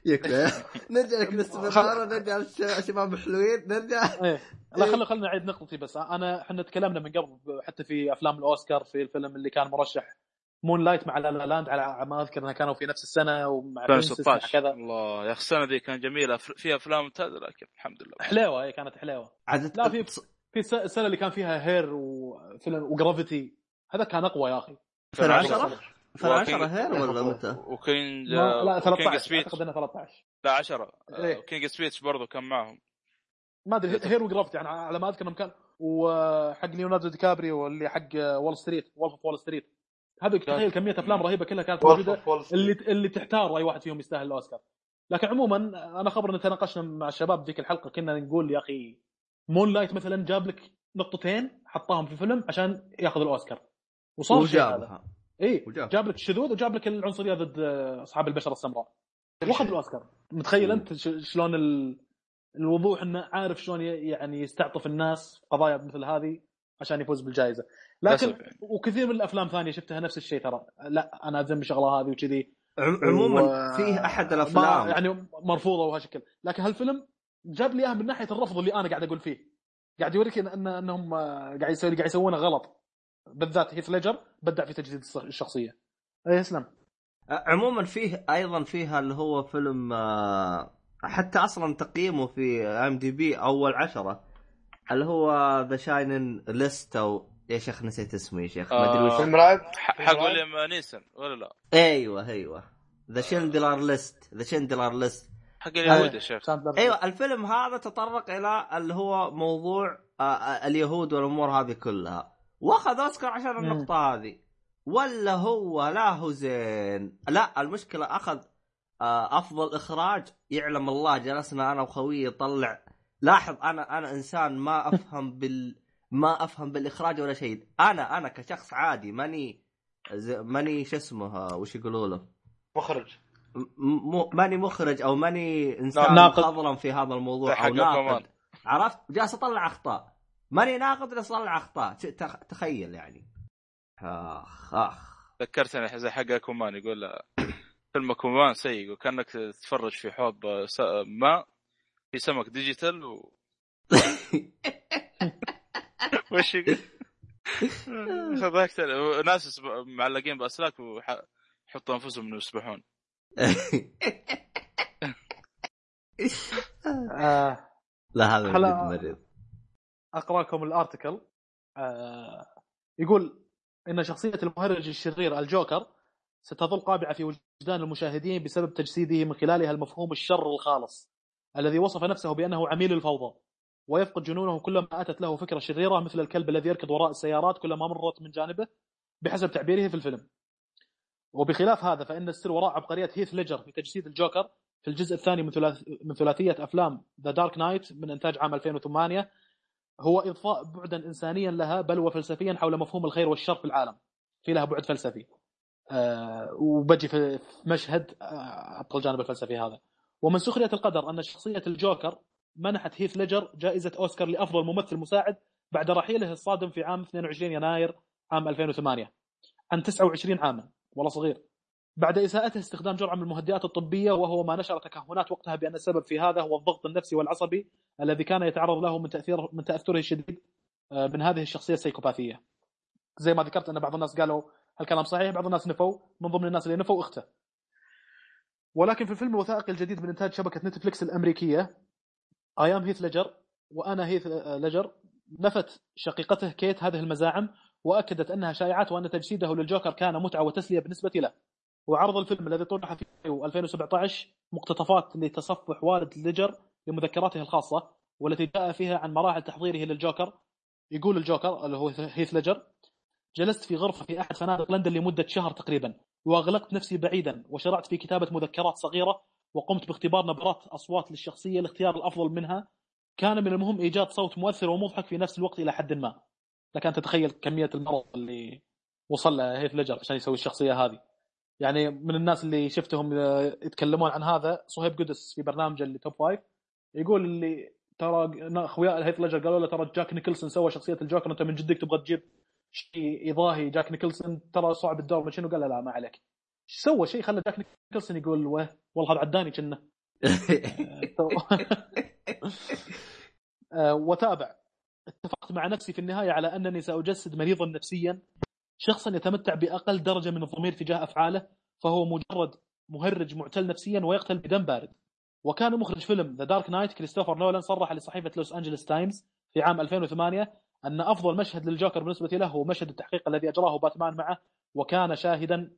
يكفي. نرجع لكريستوفر نرجع للشباب الحلوين نرجع. إيه. لا خلينا خلينا نعيد نقطتي بس. انا إحنا تكلمنا من قبل حتى في أفلام الأوسكار في الفيلم اللي كان مرشح مون لايت مع لا لا لاند على ما أذكر إنها كانوا في نفس السنة ومع برنسس مع 2016 كذا. الله يا أخي السنة ذي كان جميلة. فيها أفلام ممتازه لكن الحمد لله. حليوه هي كانت حليوه عاد لا في في الس- السنة اللي كان فيها Her وفيلم و Gravity هذا كان أقوى يا أخي. 2010 2010 و King- Her ولا متى؟ و King لا و King 13 Speech. أعتقد إنه 13 لا 10 إيه. King's Speech برضو كان معهم. ما أدري Her و Gravity يعني على ما أذكر كان وحق ليوناردو دي كابريو اللي حق Wall Street Wolf of Wall Street هذا تخيل كمية أفلام رهيبة كلها كانت موجودة اللي اللي تحتار أي واحد فيهم يستاهل الأوسكار. لكن عموما أنا خبري ان تناقشنا مع الشباب ذيك الحلقة كنا نقول يا أخي مون لايت مثلا جاب لك نقطتين حطاهم في فيلم عشان ياخذ الأوسكار. وصار هذا. وجابها. اي. جاب لك الشذوذ وجاب لك العنصرية ضد آه، أصحاب البشرة السمراء. وأخذ الأوسكار. متخيل أنت ش- شلون ال... الوضوح إنه عارف شلون ي- يعني يستعطف الناس في قضايا مثل هذه؟ عشان يفوز بالجائزة. لكن يعني. وكثير من الأفلام ثانية شفتها نفس الشيء ترى. لا أنا ذم الشغله هذه وكذي. عم- عموما و- فيه أحد الأفلام. يعني مرفوضة وهالشكل. لكن هالفيلم جاب لي إياها من ناحية الرفض اللي أنا قاعد أقول فيه. قاعد يوريك ان إنهم قاعد يسوي قاعد يسوونه غلط. بالذات هيث ليجر بدع في تجديد الشخصية. أي اسلم عموما فيه أيضا فيها اللي هو فيلم آه، حتى أصلا تقييمه في IMDb أول عشرة اللي هو The Shining List أو يا شيخ نسيت اسمه يا شيخ؟ ما أدري وش. حق ليام نيسن ولا لا؟ أيوه أيوه. The Schindler's List The Schindler's List حق اليهود يا شيخ. أيوه الفيلم هذا تطرق إلى اللي هو موضوع آه، آه، اليهود والأمور هذه كلها. وأخذ أوسكار عشان مم. النقطة هذه. ولا هو لا هو زين. لا المشكلة أخذ آه، أفضل إخراج يعلم الله جلسنا أنا وخويي طلع لاحظ أنا أنا إنسان ما أفهم بال ما أفهم بالإخراج ولا شيء. أنا أنا كشخص عادي ماني ز- ماني شو اسمه آه، وش يقولوا له مخرج. م- م- ماني مخرج أو ماني إنسان ناقد. مخضرم في هذا الموضوع أو ناقد. عرفت؟ جالس أطلع أخطاء. ماني ناقد بس أطلع أخطاء. تخيل يعني. أخ أخ. ذكرتني زي حق أكوامان يقول فيلم أكوامان سيء يقول كانك تتفرج في حوض س- ماء في سمك digital و وش يقول؟ ضحكت ناس معلقين بأسلاك ويحطوا أنفسهم إنه يسبحون. آه. لا هذا مريض. اقرا لكم الارتكل آه. يقول إن شخصية المهرج الشرير الجوكر ستظل قابعة في وجدان المشاهدين بسبب تجسيده من خلالها المفهوم الشر الخالص. الذي وصف نفسه بأنه عميل الفوضى ويفقد جنونه كلما أتت له فكرة شريرة مثل الكلب الذي يركض وراء السيارات كلما مرت من جانبه بحسب تعبيره في الفيلم. وبخلاف هذا فإن السر وراء عبقرية هيث ليجر في تجسيد الجوكر في الجزء الثاني من من ثلاثية أفلام The Dark Knight من إنتاج عام 2008 هو إضفاء بعدا إنسانيا لها بل وفلسفيا حول مفهوم الخير والشر في العالم. في لها بعد فلسفي. آه وبجي في مشهد آه أبطل الجانب الفلسفي هذا. ومن سخرية القدر أن شخصية الجوكر منحت هيث ليجر جائزة أوسكار لأفضل ممثل مساعد بعد رحيله الصادم في عام 22 يناير عام 2008 عن 29 عاما والله صغير بعد إساءته استخدام جرعة من المهدئات الطبية وهو ما نشر تكهنات وقتها بأن السبب في هذا هو الضغط النفسي والعصبي الذي كان يتعرض له من تاثير من تأثره الشديد آه، من هذه الشخصية السيكوباثية. زي ما ذكرت أن بعض الناس قالوا هالكلام صحيح بعض الناس نفوا من ضمن الناس اللي نفوا اخته. ولكن في الفيلم الوثائقي الجديد من إنتاج شبكة نتفلكس الأمريكية I Am Heath Ledger وأنا هيث آه، ليجر نفت شقيقته كيت هذه المزاعم وأكدت أنها شائعات وأن تجسيده للجوكر كان متعة وتسلية بالنسبة له. وعرض الفيلم الذي طرح في 2017 مقتطفات لتصفح والد ليجر لمذكراته الخاصة والتي جاء فيها عن مراحل تحضيره للجوكر يقول الجوكر اللي هو هيث ليجر جلست في غرفة في أحد فنادق لندن لمدة شهر تقريبا واغلقت نفسي بعيدا وشرعت في كتابة مذكرات صغيرة وقمت باختبار نبرات أصوات للشخصية لاختيار الأفضل منها. كان من المهم إيجاد صوت مؤثر ومضحك في نفس الوقت إلى حد ما. لك ان تتخيل كمية المرض اللي وصل له هيث ليجر عشان يسوي الشخصية هذه. يعني من الناس اللي شفتهم يتكلمون عن هذا صهيب قدس في برنامجه اللي Top Five يقول اللي ترى أخويا هيث ليجر قالوا له ترى جاك نيكلسون سوى شخصية الجوكر أنت من جدك تبغى تجيب شيء يضاهي جاك نيكلسون ترى صعب الدور من شنو؟ قال له لا ما عليك. سوى شيء خلى جاك نيكلسون يقول "وه، والله هذا عداني كنه آه، وتابع. اتفقت مع نفسي في النهاية على أنني سأجسد مريضا نفسيا. شخصا يتمتع بأقل درجة من الضمير تجاه أفعاله فهو مجرد مهرج معتل نفسيا ويقتل بدم بارد. وكان مخرج فيلم The Dark Knight كريستوفر نولان صرح لصحيفة لوس انجلوس تايمز في عام 2008 أن أفضل مشهد للجوكر بالنسبة له هو مشهد التحقيق الذي أجراه باتمان معه وكان شاهدا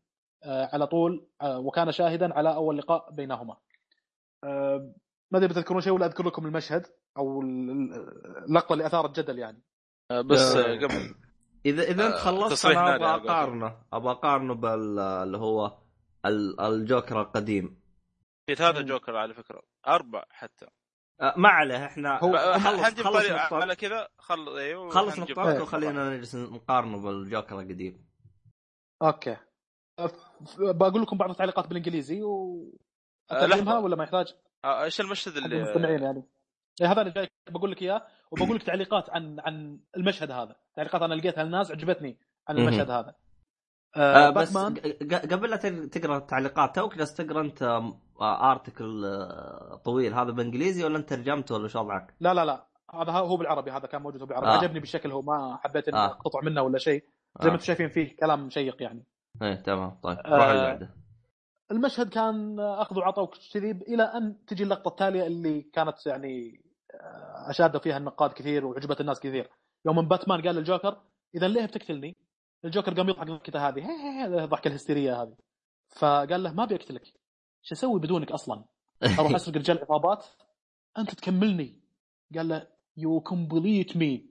آه، على طول آه، وكان شاهدا على أول لقاء بينهما. آه، ما أدري بتذكرون شيء ولا أذكر لكم المشهد أو ال- ال- اللقطة اللي أثارت جدل يعني. بس قبل اذا إذا انت خلصت أنا أبغى. اقارنه أبغى اقارنه بال اللي هو ال- الجوكر القديم في ثلاثة جوكر على فكرة أربع حتى ما عليه إحنا هو- آه، خلص حنجيب طريق على كذا خل أيوه خلص نقطتك. وخلينا نجلس نقارنه بالجوكر القديم أوكي. بقول لكم بعض التعليقات بالإنجليزي و آه، اترجمها لحظة. ولا ما يحتاج؟ آه، إيش المشهد اللي المستمعين يعني. إيه هذا اللي جاي بقول لك إياه وبقول لك تعليقات عن عن المشهد هذا، تعليقات أنا لقيتها الناس عجبتني عن. المشهد هذا. آه آه بس قبل لا تق- تقرأ التعليقات توك جالس تقرأ أنت آه، ارتكل آه، طويل هذا بالانجليزي ولا أنت ترجمته ولا شو وضعك؟ لا لا لا هذا هو بالعربي هذا كان موجود بالعربي آه. آه. عجبني بالشكل هو ما حبيت اني آه. آه. أقطع منه ولا شيء زي ما آه. أنتم شايفين فيه كلام شيق يعني إيه تمام طيب آه. روح اللي بعده المشهد كان اخذ وعطاء وكذي إلى أن تجي اللقطة التالية اللي كانت يعني آه، اشاد فيها النقاد كثير وعجبت الناس كثير يوم باتمان قال للجوكر إذا ليه بتقتلني؟ الجوكر قام يضحك ضحكته هذه الضحكه الهستيرية هذه فقال له ما بيقتلك شو أسوي بدونك أصلا؟ أروح أسرق رجال عصابات أنت تكملني قال له you complete me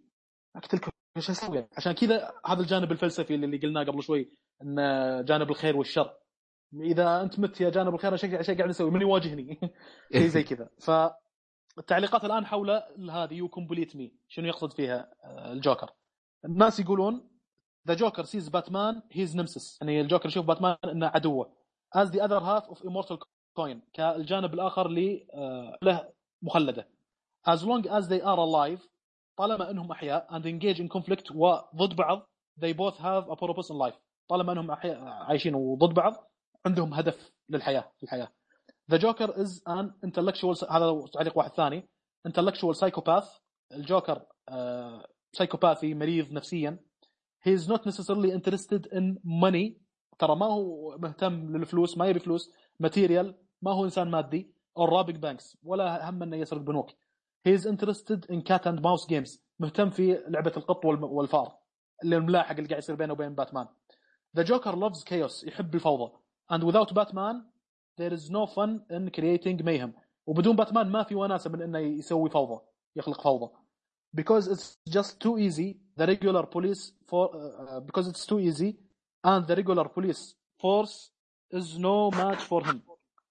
اقتلك إيش أسوي؟ عشان كذا هذا الجانب الفلسفي اللي قلناه قبل شوي إن جانب الخير والشر إذا أنت مت يا جانب الخير إيش قاعد أسوي؟ من يواجهني؟ شيء زي كذا فالتعليقات الآن حول هذه you complete me شنو يقصد فيها آه، الجوكر؟ الناس يقولون the Joker sees Batman his nemesis يعني الجوكر يشوف باتمان إنه عدوه as the other half of immortal coin كالجانب الآخر اللي آه، له مخلده. As long as they are alive طالما إنهم أحياء and engage in conflict وضد بعض they both have a purpose in life. طالما إنهم أحياء عايشين وضد بعض عندهم هدف للحياة في الحياة. The Joker is an intellectual هذا تعليق واحد ثاني. Intellectual psychopath. الجوكر آه psychopathy مريض نفسيا. He is not necessarily interested in money. ترى ما هو مهتم للفلوس ما يبي فلوس material ما هو إنسان مادي or robbing banks ولا هم إنه يسرق بنوك. He is interested in cat and mouse games. مهتم في لعبة القط والفار. اللي الملاحق اللي قاعد يصير بينه وبين باتمان. The Joker loves chaos. يحب الفوضى. And without Batman there is no fun in creating mayhem. وبدون باتمان ما في وناسة من إنه يسوي فوضى يخلق فوضى. Because it's just too easy the regular police for uh, because it's too easy and the regular police force is no match for him.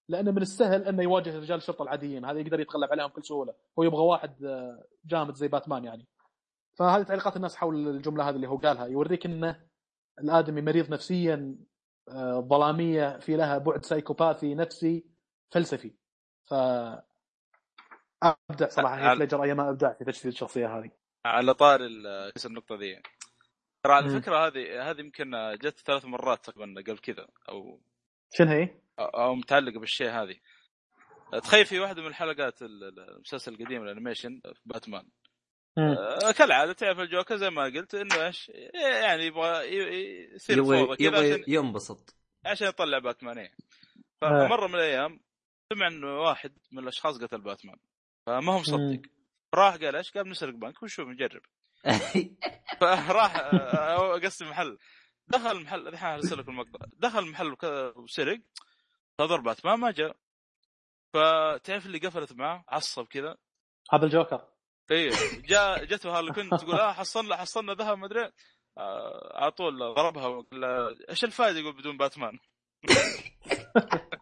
لأنه من السهل انه يواجه رجال الشرطة العاديين. هذا يقدر يتغلب عليهم بكل سهولة. هو يبغى واحد آه، جامد زي باتمان يعني. فهذه تعليقات الناس حول الجملة هذه اللي هو قالها. يوريك انه الآدمي مريض نفسيا آه، ظلامية في لها بعد سايكوباثي نفسي فلسفي. ف ابدع صراحة هي على- فليجر أيما إبداع في تجسيد الشخصية هذه. على طار ال- كيس النقطة ذي. ترى على مم. فكرة هذه هذه يمكن جت ثلاث مرات تقريبا قبل كذا أو شنو هي؟ أو أو متعلقة بالشيء هذه. تخيل في واحدة من الحلقات ال- ال- المسلسل القديم ال animation في باتمان آه، كالعادة تعرف الجوكر زي ما قلت إنه إيش يعني يبغى ي- ي- يصير يبغى يبغى عشان ينبسط. عشان يطلع باتمان آه. فمرة من الأيام سمع إنه واحد من الأشخاص قتل باتمان. فما هو مصدق. راح قال إيش؟ قال؟ بنسرق بنك ونشوف نجرب فراح آه، قصدي محل دخل المحل الحين ارسل لك المقطع دخل المحل وسرق. نظر باتمان ما جاء. فتعرف اللي قفلت معاه عصب كذا. هذا الجوكر. أيوه جاء جته هارلي كوين تقول آه حصلنا حصلنا ذهب ما أدري. آه، على طول ضربها إيش الفائده يقول بدون باتمان.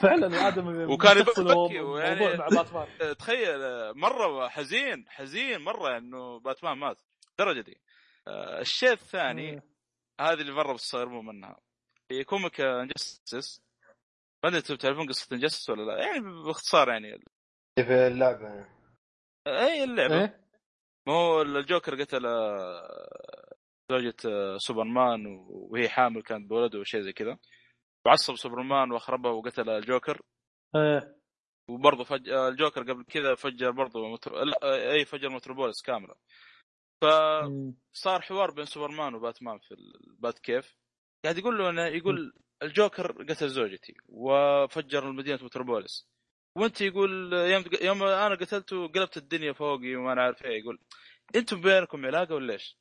فعلا الادمي وكان يبكي ويعني- مع باتمان. تخيل مرة حزين حزين مرة إنه باتمان مات الدرجة دي. آه، الشيء الثاني. هذه اللي مرة بتستغربون منها. في comic Injustice. ما أدري أنتم تعرفون قصة Injustice ولا لا؟ يعني باختصار يعني. في اللعبة؟ اي اللعبة. إيه. ما هو الجوكر قتل آه، زوجة آه، سوبرمان وهي حامل كانت بولده وشيء زي كذا. وعصب سوبرمان واخربه وقتل الجوكر. إيه. وبرضه فجأة الجوكر قبل كذا فجر برضه متر... لا اي فجر متروبوليس كاملة. فصار. حوار بين سوبرمان وباتمان في ال Batcave. قاعد يقول له إنه يقول الجوكر قتل زوجتي وفجر مدينة متروبوليس. وانت يقول يوم يوم أنا قتلته قلبت الدنيا فوقي وما أنا عارف إيه. يقول أنتم بينكم علاقة ولا إيش؟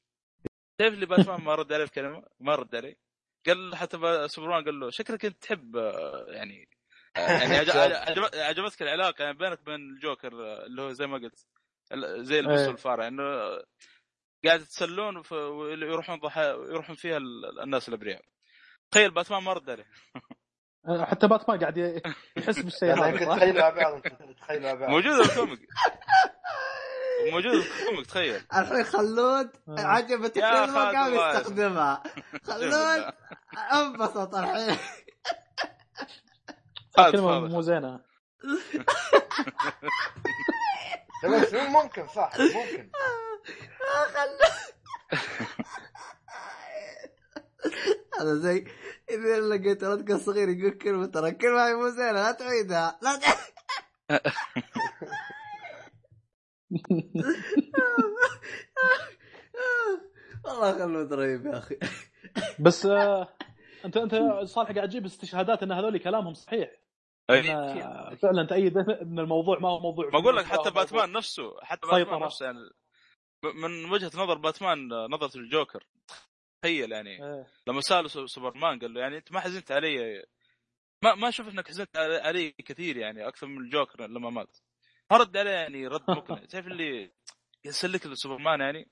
تعرف اللي باتمان ما رد عليه بكلمه ما رد عليه. قال حتى سوبرمان قال له شكلك أنت تحب آه، يعني آه، يعني عج- عجب- عجبتك العلاقة يعني بينك وبين الجوكر آه، اللي هو زي ما قلت زي البس إيه. والفاره إنه قاعد يتسلون ف- ويروحون ضحايا يروحون فيها ال- الناس الأبرياء. تخيل باتمان ما رد عليه. حتى باتمان قاعد يحس بالشيء يعني هذا صح؟ تخيلوا بعض. تخيلوا بعض موجوده بال comic موجوده بال comic تخيل. الحين خلود آه. عجبت الكلمة قام يستخدمها. خلود انبسط الحين. كلمة مو زينة. بس مو ممكن صح ممكن. هذا زي إذا لقيت ولدك الصغير يقول كلمة ترى الكلمة هاي مو زينة لا تعيدها لا تعيدها. والله خلود رهيب يا أخي. بس آه، أنت أنت صالح قاعد تجيب استشهادات إن هذول كلامهم صحيح. فعلا تأيد إن الموضوع ما هو موضوع ما أقول لك حتى باتمان نفسه حتى. باتمان نفسه يعني من وجهة نظر باتمان نظرة الجوكر. تخيل يعني إيه. لما ساله سو- سوبرمان قال له يعني أنت ما حزنت علي؟ ما ما أشوف إنك حزنت علي- كثير يعني أكثر من الجوكر لما مات. ما رد عليه يعني رد مقنع. تعرف اللي يسلك لسوبرمان يعني؟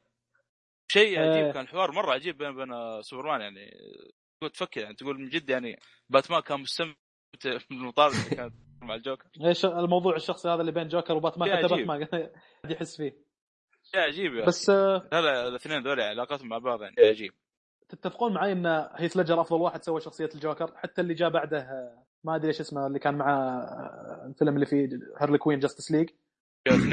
شيء إيه. عجيب كان الحوار مرة عجيب بين بين سوبرمان يعني. تقول تفكر يعني تقول من جد يعني باتمان كان مستمتع بالمطاردة اللي كانت مع الجوكر. إيش الموضوع الشخصي هذا اللي بين جوكر وباتمان حتى. باتمان قاعد يحس فيه. شيء عجيب يا بس آه، لا لا الاثنين ذول علاقتهم مع بعض يعني. عجيب تتفقون معي إن هيث ليجر أفضل واحد سوى شخصية الجوكر؟ حتى اللي جاء بعده آه، ما أدري إيش اسمه اللي كان مع آه، الفيلم اللي فيه هارلي كوين Justice League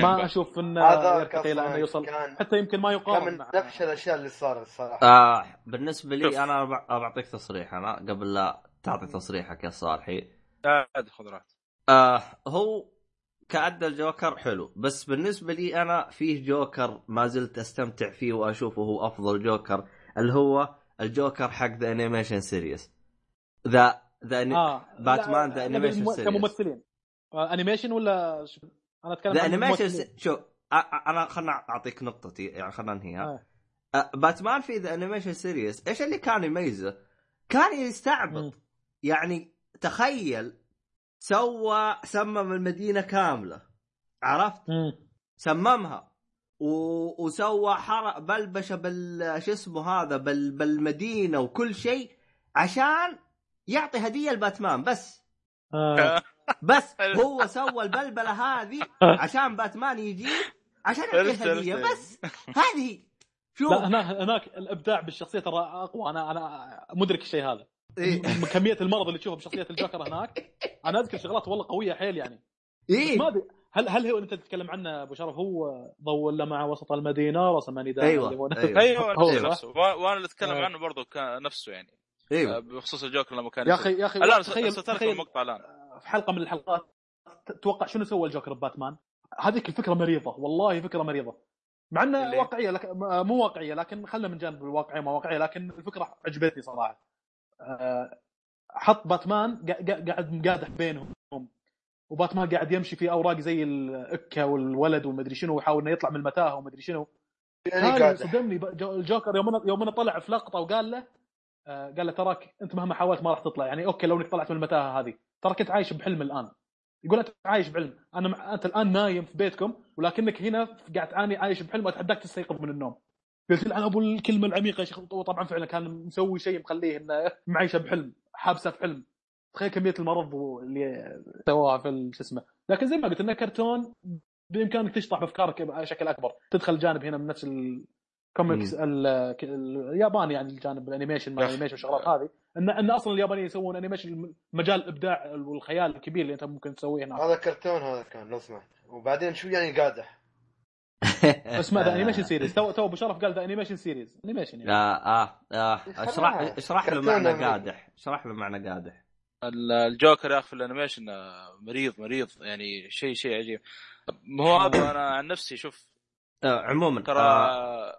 ما. أشوف إنه هذا يرتقي إلى انه يوصل كان حتى يمكن ما كان يقارن من نفس الأشياء اللي صارت الصراحه آه بالنسبة شوف. لي أنا بع- بعطيك تصريح أنا قبل لا تعطي تصريحك يا صالحي. عادي خذ راحتك. آه هو كأدى الجوكر حلو بس بالنسبة لي أنا فيه جوكر ما زلت أستمتع فيه وأشوفه هو أفضل جوكر اللي هو الجوكر حق the animation series the the آه باتمان the animation series كممثلين آه، animation ولا ش... أنا أتكلم the animation. شو أ- أنا خلنا أعطيك نقطتي يعني خلنا انهيها آه. باتمان في the animation series إيش اللي كان يميزه؟ كان يستعبط مم. يعني تخيل سوى سمم المدينة كاملة عرفت؟ مم. سممها و... وسوى حرق بلبشة بال شو اسمه هذا بال... بالمدينة وكل شيء عشان يعطي هدية لباتمان بس. آه. بس هو سوى البلبلة هذه عشان باتمان يجي عشان يعطيه عرفت- هدية. بس. هذه شوف لا هناك هناك الإبداع بالشخصية ترى أقوى. أنا أنا مدرك الشيء هذا. إيه. كمية المرض اللي تشوفه بشخصية الجوكر هناك أنا أذكر شغلات والله قوية حيل يعني. إيه. ما أدري هل هل هو أنت تتكلم عنه أبو شرف هو ضوء لمع وسط المدينة رسم نداء أيوة، هو- أيوة. أيوه هو نفسه. وأنا اللي أتكلم آه. عنه برضه كان نفسه يعني. أيوه بخصوص الجوكر لما كان يا. أخي يا أخي الآن تخيل المقطع الآن في حلقة من الحلقات تتوقع شنو سوى الجوكر بباتمان؟ هذيك الفكرة مريضة والله فكرة مريضة مع إنها؟ واقعية لكن م- مو واقعية لكن خلنا من جانب الواقعية ما واقعية لكن الفكرة عجبتني صراحة أه، حط باتمان قا- قا- قاعد مقادح بينهم وباتمان قاعد يمشي في أوراق زي الاكه والولد ومدري شنو ويحاول إنه يطلع من المتاهه ومدري شنو يعني هذا صدمني الجوكر يوم أنا- يوم أنا طلع في لقطة وقال له آه، قال له تراك انت مهما حاولت ما راح تطلع. يعني okay لو إنك طلعت من المتاهة هذه. تراك انت عايش بحلم الآن. يقول أنت عايش بحلم. أنا مع... أنت الآن نايم في بيتكم ولكنك هنا قاعد تعاني عايش بحلم وأتحداك تستيقظ من النوم. قلت له أنا أبو الكلمة العميقة يا شيخ. وطبعا فعلا كان مسوي شيء مخليه إنه معيشة بحلم حابسة في حلم تخيل كمية المرض اللي سواها في شو اسمه. لكن زي ما قلت إنه كرتون بإمكانك تشطح بأفكارك بشكل أكبر. تدخل جانب هنا من نفس ال- ك- الياباني يعني الجانب ال animation أخي. ال animation والشغلات هذه. ان إن أصلا اليابانيين يسوون animation مجال الابداع والخيال الكبير اللي أنت ممكن تسويه هناك. هذا كرتون هذا كان لو سمحت. وبعدين شو يعني قادح اسمه the animation series تو تو أبو شرف قال the animation series animation يعني. آه آه. آه اشرح. اشرح له معنى. قادح اشرح له معنى قادح ال- الجوكر يا أخي في ال animation آه، مريض مريض يعني شيء شيء عجيب. هو هذا أنا عن نفسي شوف. آه عموما ترى آه.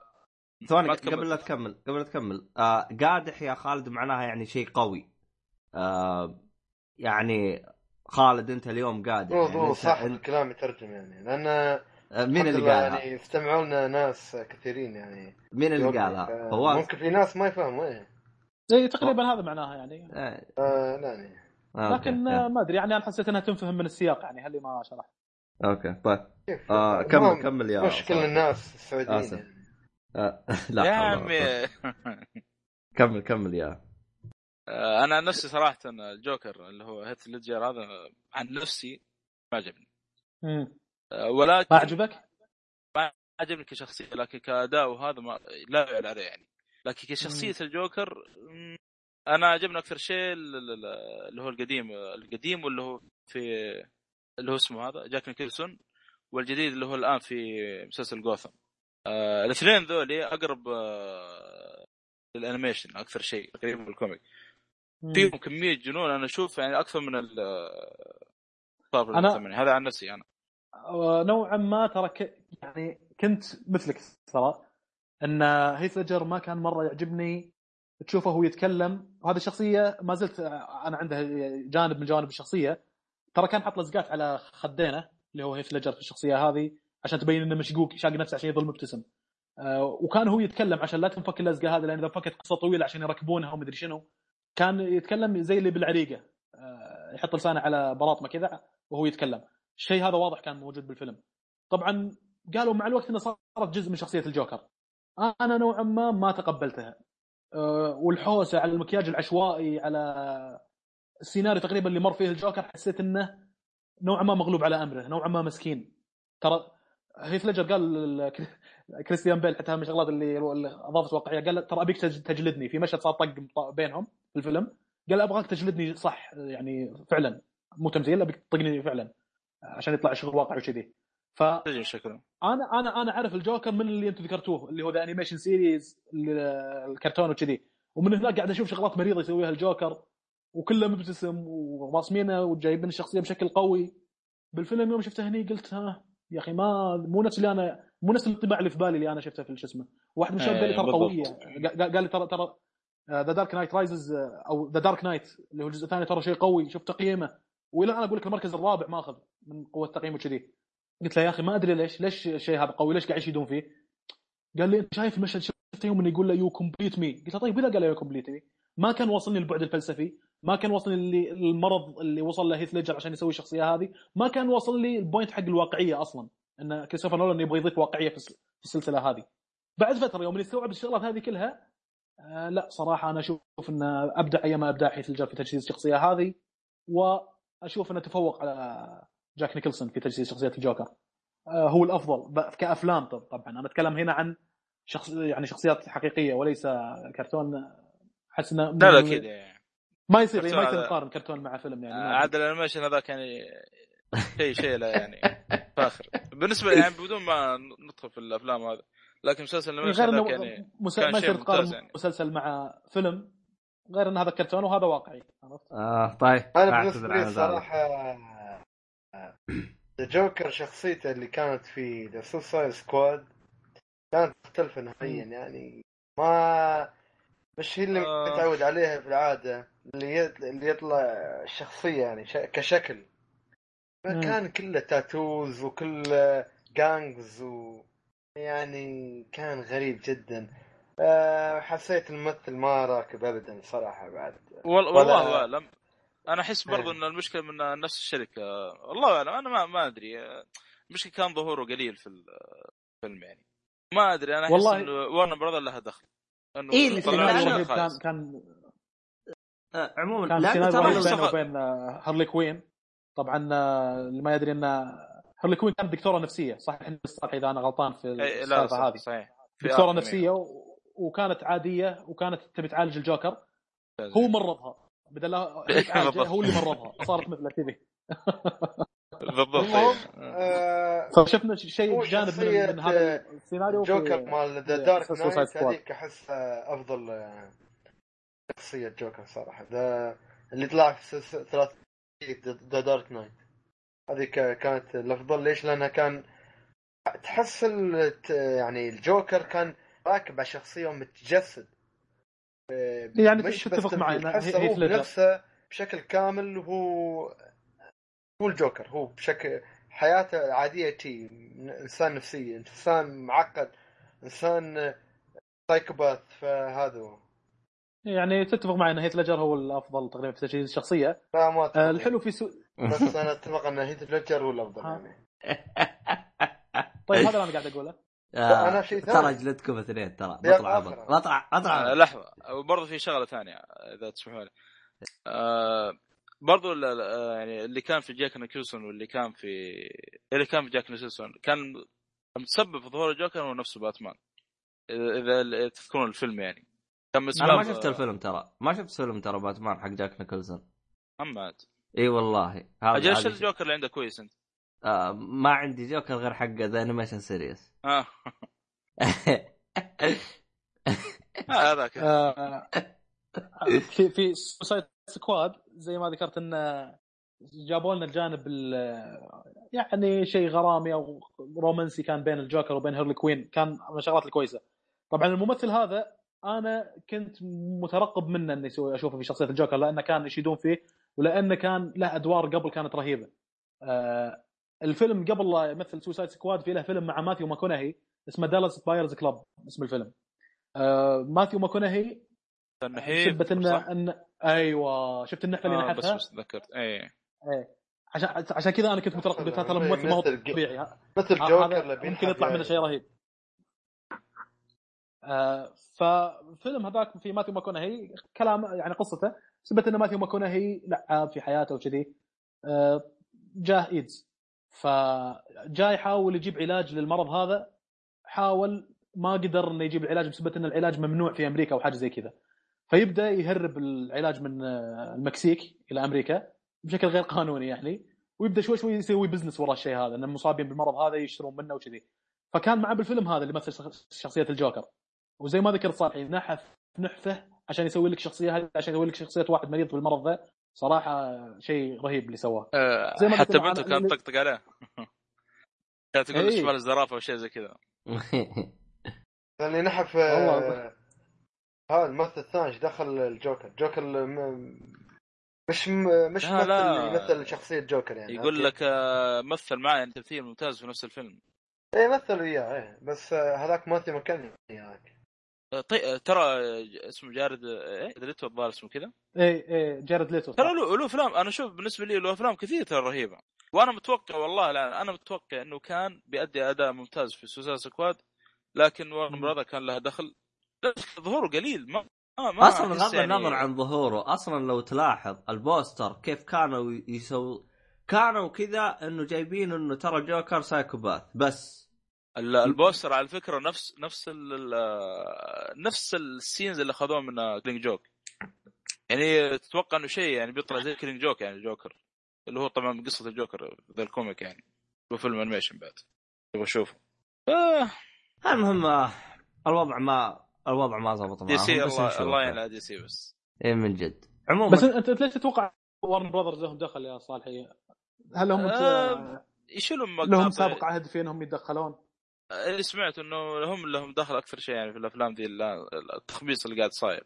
ثواني. قبل لا تكمل قبل لا تكمل آه قادح يا خالد معناها يعني شيء قوي آه يعني خالد انت اليوم قادح هو يعني هو صح انت الكلام يترجم يعني لأن آه، مين اللي قالها؟ يعني استمعوا لنا ناس كثيرين يعني مين اللي. قالها؟ ف- فواز ممكن في ناس ما يفهموا إيه اي تقريبا هذا معناها يعني آه، آه يعني آه، لكن okay. آه، ما أدري يعني أنا حسيت إنها تنفهم من السياق يعني هل ما شرح okay طيب آه كمل كمل يا مش كل. الناس السعوديين آسف. يعني. آه لا يا عمي. كمل كمل يا آه، أنا عن نفسي صراحة الجوكر اللي هو هيث ليدجر هذا عن نفسي ما عجبني. آه، ولكن ما عجبك؟ عجبني كشخصية لكن كأداء وهذا ما لا يعلى عليه يعني لكن كشخصية الجوكر أنا عجبني أكثر شيء ال- ال- اللي هو القديم القديم واللي هو في اللي هو اسمه هذا جاك نيكلسون والجديد اللي هو الآن في مسلسل جوثم آه الاثنين ذولي أقرب آه لل animation أكثر شيء تقريبا بال comic مم. فيهم كمية جنون أنا أشوف يعني أكثر من ال صار أنا-. هذا عن نفسي أنا آه، نوعا ما ترى ك... يعني كنت مثلك ترى إن هيث ليدجر ما كان مرة يعجبني تشوفه هو يتكلم وهذه الشخصية ما زلت آه، أنا عنده جانب من جوانب الشخصية ترى كان حط لزقات على خدينه اللي هو هيث ليدجر في الشخصية هذه عشان تبين إنه مشقوق شاق نفسه عشان يظل مبتسم آه، وكان هو يتكلم عشان لا تنفك اللزقة هذه لأن إذا فكت قصة طويلة عشان يركبونها ومدري شنو كان يتكلم زي اللي بالعريقة. آه، يحط لسانه على بلاطمه كذا وهو يتكلم. الشيء هذا واضح كان موجود بالفيلم. طبعا قالوا مع الوقت انها صارت جزء من شخصية الجوكر. أنا نوعا ما ما تقبلتها. أه، والحوسة على المكياج العشوائي على السيناريو تقريبا اللي مر فيه الجوكر حسيت إنه نوعا ما مغلوب على أمره نوعا ما مسكين. ترى هيث ليجر قال كريستيان بيل حتى من الشغلات اللي أضافت واقعية. قال ترى أبيك تج- تجلدني. في مشهد صار طق بينهم في الفيلم. قال أبغاك تجلدني صح يعني فعلا. مو تمثيل أبيك تطقني فعلا عشان يطلع شغل واقعي وكذي. ف شكله؟ أنا أنا أنا أعرف الجوكر من اللي أنتم ذكرتوه اللي هو the animation series الكرتون وكذي. ومن هناك قاعد أشوف شغلات مريضة يسويها الجوكر وكله مبتسم وراسمينه وجايبين الشخصية بشكل قوي. بالفيلم يوم شفته هني قلت ها يا أخي ما مو نفس اللي أنا مو نفس الانطباع اللي في بالي اللي أنا شفته في شو اسمه. واحد من الشباب قال لي إيه، ترى بالضبط. قويه قال لي ترى ترى The Dark Knight Rises أو The Dark Knight اللي هو الجزء الثاني ترى شيء قوي. شوف تقييمه. وإلى الان أقول لك المركز الرابع ماخذ من قوة تقييمه كذي قلت له يا أخي ما أدري ليش ليش الشيء هذا قوي؟ ليش قاعد يشيدون فيه؟ قال لي أنت شايف المشهد شفته يوم إنه يقول له you complete me قلت له طيب اذا قال you complete me ما كان واصلني البعد الفلسفي ما كان واصلني اللي المرض اللي وصل له هيث ليجر عشان يسوي الشخصية هذه ما كان واصل لي ال point حق الواقعية أصلا إن كريستوفر نولان يبغى يضيف واقعية في الس- في السلسلة هذه. بعد فترة يوم يستوعب الشغلات هذه كلها آه لا صراحة أنا أشوف إن أبدع ايما ابداع هيث ليجر في تجسيد الشخصية هذه وأشوف إنه تفوق على جاك نيكلسون في تجسيد شخصية الجوكر. آه، هو الأفضل كأفلام طب- طبعا. أنا أتكلم هنا عن شخص يعني شخصيات حقيقية وليس كرتون. احس إنه لا لا أكيد يعني ما يصير ما يصير هذا- نقارن كرتون مع فيلم يعني أدري. عاد ال animation هذاك يعني شيء شيء لا يعني فاخر بالنسبة لي يعني بدون ما ندخل في الأفلام هذا لكن مسلسل ال animation غير هذاك انه يعني مس... كان ما شيء يصير تقارن ممتاز يعني. مسلسل مع فيلم غير إن هذا كرتون وهذا واقعي عرفت؟ آه طيب أنا بالنسبة لي. صراحة الجوكر شخصيته اللي كانت في the Suicide Squad كانت مختلفة نهائيا يعني ما مش هي اللي آه. متعود عليها في العادة اللي اللي يطلع الشخصيه يعني ش- كشكل. كان كله tattoos وكله gangs و يعني كان غريب جدا. أه حسيت الممثل ما راكب ابدا صراحة بعد. وال- ولا- والله اعلم أنا أحس برضو إيه. إن المشكلة من نفس الشركة. والله اعلم أنا ما ما أدري. المشكلة كان ظهوره قليل في الفيلم يعني. ما أدري أنا أحس والله- انه Warner Brother لها دخل. إيه، لنا السيناريو كان. كان آه عموما كان سيناريو. بينه وبين هارلي كوين. طبعا آه، اللي ما يدري ان هارلي كوين كانت دكتورة نفسية صح؟ الصالح إذا أنا غلطان في إيه، السالفة صح- هذه. صحيح. دكتورة نفسية و... وكانت عادية وكانت تبي تعالج الجوكر. هو مرضها. بدل. هو اللي مرضها. صارت مثله كذي. بالضبط إيه. آه، فشفنا شيء هو جانب شخصية، من, من هذا السيناريو في- جوكر مال The Dark Knight. هذيك احس آه، أفضل آه، شخصية جوكر صراحة ذا اللي طلع في ثلاثية The Dark Knight هذيك كانت الأفضل ليش؟ لأنها كان تحس يعني الجوكر كان راكب على شخصية ومتجسد آه، يعني مش تتفق معي تحسه هي- هو هيث ليدجر. بنفسه بشكل كامل هو هو الجوكر هو بشكل حياته عادية تي إنسان نفسي إنسان معقد إنسان psychopath فهذا هو يعني تتفق معي إن هيث ليدجر هو الأفضل تقريبا في تجسيد الشخصية لا ما أتفق. آه، الحلو في سو... بس أنا أتفق إن هيث ليدجر هو الأفضل. يعني طيب هذا اللي أنا قاعد أقوله آه، أنا شيء ترى ثاني. جلدكم اثنين ترى بطلع آخر. بطلع آه بطلع لحظة وبرضه في شغلة ثانية إذا تسمحوا لي آه برضه ال- ال- آه، يعني اللي كان في جاك نيكلسون واللي كان في اللي كان في جاك نيكلسون كان متسبب في ظهور الجوكر هو نفسه باتمان. اذا إذا تذكرون الفيلم يعني. كان أنا ما شفت الفيلم ترى. ما شفت فيلم ترى باتمان حق جاك نيكلسون. محمد إي والله. هذا أجل إيش شيء. الجوكر اللي عنده كويس أنت؟ آه ما عندي جوكر غير حق the animation series ها آه، هذاك. آه، في في Suicide Squad زي ما ذكرت انه جابوا لنا الجانب ال- يعني شيء غرامي أو رومانسي كان بين الجوكر وبين هيرلي كوين كان من الشغلات الكويسة. طبعا الممثل هذا أنا كنت مترقب منه إني أشوفه في شخصية الجوكر لأنه كان يشيدون فيه؟ ولأنه كان له أدوار قبل كانت رهيبة. آه، الفيلم قبل لا يمثل Suicide Squad في له فيلم مع ماثيو ماكونهي اسمه Dallas Buyers Club اسم الفيلم. آه، ماثيو ماكونهي النحيف شبت انه صح؟ إن أيوه شفت النحلة اللي آه بس نحتها بس تذكرت اي إيه. عشان عشان كذا أنا كنت مترقب قلت هذا الممثل ما هو طبيعي. ها- مثل هذا جوكر اللي ممكن بينحت يطلع منه يعني. شيء رهيب. آه ففيلم هذاك في ماثيو ماكونهي كلام يعني قصته سبت إن ماثيو ماكونهي لعاب في حياته وكذي. آه جاه إيدز. فجاي يحاول يجيب علاج للمرض هذا حاول ما قدر إنه يجيب العلاج بسبب إن العلاج ممنوع في أمريكا أو حاجة زي كذا. فيبدأ يهرب العلاج من آه، المكسيك إلى أمريكا بشكل غير قانوني يعني ويبدأ شوي شوي يسوي business ورا الشيء هذا ان المصابين بالمرض هذا يشترون منه وكذي. فكان معه بالفيلم هذا اللي مثل شخ- شخصية الجوكر. وزي ما ذكر صالحي نحف نحفه عشان يسوي لك شخصية هذه عشان يسوي لك شخصية واحد مريض بالمرض ذا. صراحة شيء رهيب اللي سواه. آه زي ما حتى بنته كانت تطقطق عليه. كانت تقول إيه. شمال الزرافة أو شيء زي كذا. اللي نحف والله. آه، هذا الممثل الثاني إيش دخل الجوكر؟ جوكر م- مش م- مش ممثل يمثل شخصية جوكر يعني يقول okay. لك آه مثل معي يعني تمثيل ممتاز في نفس الفيلم. إيه مثل وياه إيه. بس آه، هذاك ماثيو ماكونهي هذاك آه، طي... ترى اسمه جارد إيه ليتو الظاهر اسمه كذا. إيه إيه جارد ليتو. ترى له له أفلام. أنا أشوف بالنسبة لي له أفلام كثير ترى رهيبة. وأنا متوقع والله لا أنا متوقع إنه كان بيأدي أداء ممتاز في Suicide Squad لكن Warner. Brothers كان لها دخل. ظهوره قليل. ما ما, أصلا بغض يعني- النظر عن ظهوره أصلا لو تلاحظ ال poster كيف كانوا يسووا كانوا كذا إنه جايبين إنه ترى جوكر psychopath بس. ال- ال poster على فكرة نفس نفس ال ال- نفس ال scenes اللي اخذوه من Killing Joke. يعني تتوقع إنه شيء يعني بيطلع زي Killing Joke يعني جوكر. اللي هو طبعا قصة الجوكر ذا ال comic يعني هو فيلم animation بعد. تبغى أشوفه. آه. المهم آه، الوضع ما الوضع ما زبط DC معهم بس الله. الله يعين DC بس إيه من جد عموما بس انت أنت ليش تتوقع Warner Brothers لهم دخل يا صالحي؟ هل هم آه، يشيلون لهم سابق عهد في انهم يتدخلون؟ اللي سمعت إنه هم لهم دخل أكثر شيء يعني في الأفلام دي ال- التخبيص اللي قاعد صاير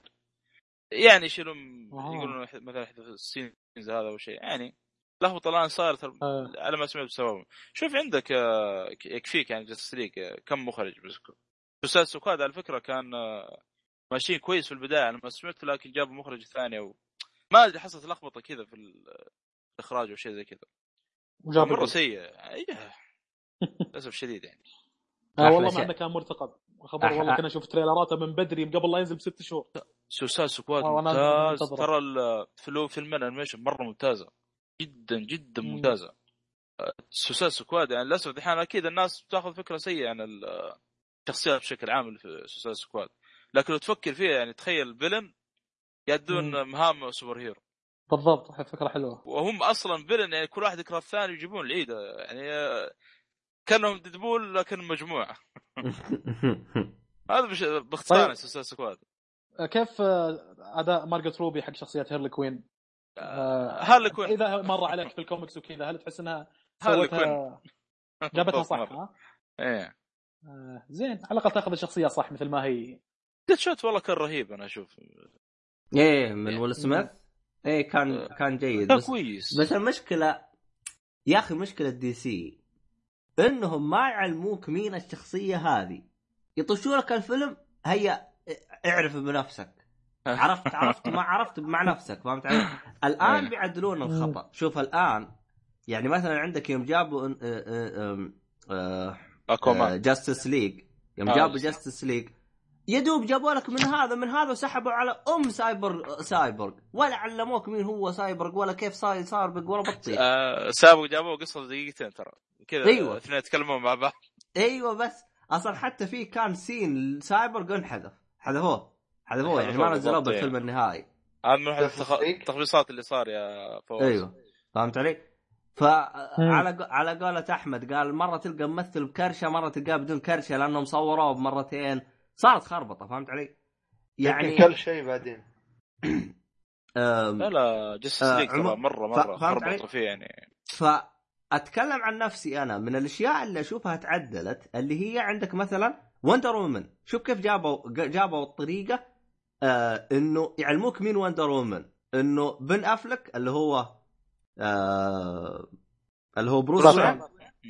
يعني يشيلون آه. يقولون مثلا إحدى ال scenes هذا أو شيء يعني لخبطه الان صارت آه. على ما سمعت بسببهم شوف عندك آه، ك- يكفيك يعني Justice League آه، كم مخرج بس Suicide Squad على فكرة كان آه، ماشيين كويس في البداية أنا ما سمعت لكن جابوا مخرج ثاني أو ما أدري حصلت لخبطة كذا في ال- الإخراج أو شيء زي كذا مرة. سيء أيه. للأسف شديد يعني آه والله شيء. مع انه كان مرتقب خبر والله كنا نشوف trailer اته من بدري قبل لا ينزل بست شهور Suicide Squad ممتاز. ترى فيلم ال animation مرة ممتازة جدا جدا مم. ممتازة Suicide Squad يعني للأسف دحين أكيد الناس بتاخذ فكرة سيئة عن ال- الشخصيات بشكل عام في Suicide Squad. لكن لو تفكر فيها يعني تخيل villain يأدون مم. مهام superhero. بالضبط فكرة حلوة. وهم أصلا villain يعني كل واحد يكره الثاني يجيبون العيد. يعني آه، كأنهم ديدبول لكن مجموعة. هذا بش... باختصار طيب. سوسايد سكواد. كيف آه، أداء مارجت روبي حق شخصية هيرلي كوين؟ آه، هارلي كوين. إذا مر عليك في الكوميكس وكذا هل تحس إنها سوتها جابتها صح. ها؟ إيه. آه، زين على الأقل تأخذ الشخصيه صح مثل ما هي. Deadshot والله كان رهيب أنا أشوف. إيه من ويل سميث؟ إيه كان كان جيد كان بس كويس. بس المشكلة يا أخي مشكلة DC إنهم ما يعلموك مين الشخصية هذه. يطشوا لك الفيلم هيا اعرف بنفسك. عرفت عرفت ما عرفت مع نفسك فهمت علي؟ الآن إيه. بيعدلون الخطأ. شوف الآن يعني مثلا عندك يوم جابوا اكوامان Justice League يوم آه، جابوا. Justice League يدوب جابوا لك من هذا من هذا وسحبوا على أم سايبر سايبورغ ولا علموك مين هو سايبورغ ولا كيف صاير سايبورغ ولا بطيخ. آه سابق جابوه قصة دقيقتين ترى. كذا أيوة. اثنين يتكلمون مع بعض. أيوه بس. أصلا حتى في كان سين سايبورغ انحذف. حذفوه. حذفوه. يعني ما نزلوه بالفيلم يعني. النهائي. هذا من؟ التخبيصات اللي صار يا فوز أيوه. فهمت علي؟ فعلى على قولة أحمد قال مرة تلقى ممثل بكرشة مرة تلقاه بدون كرشة لأنهم صوروه بمرتين. صارت خربطة فهمت علي؟ يعني كل شيء بعدين. لا لا Justice آه، League ترى عمو- مرة مرة؟ خربطوا فيه يعني. فأتكلم عن نفسي أنا من الأشياء اللي أشوفها تعدلت اللي هي عندك مثلا Wonder Woman شوف كيف جابوا جابوا الطريقة آه إنه يعلموك مين Wonder Woman إنه بن أفليك اللي هو آه اللي هو بروس وين.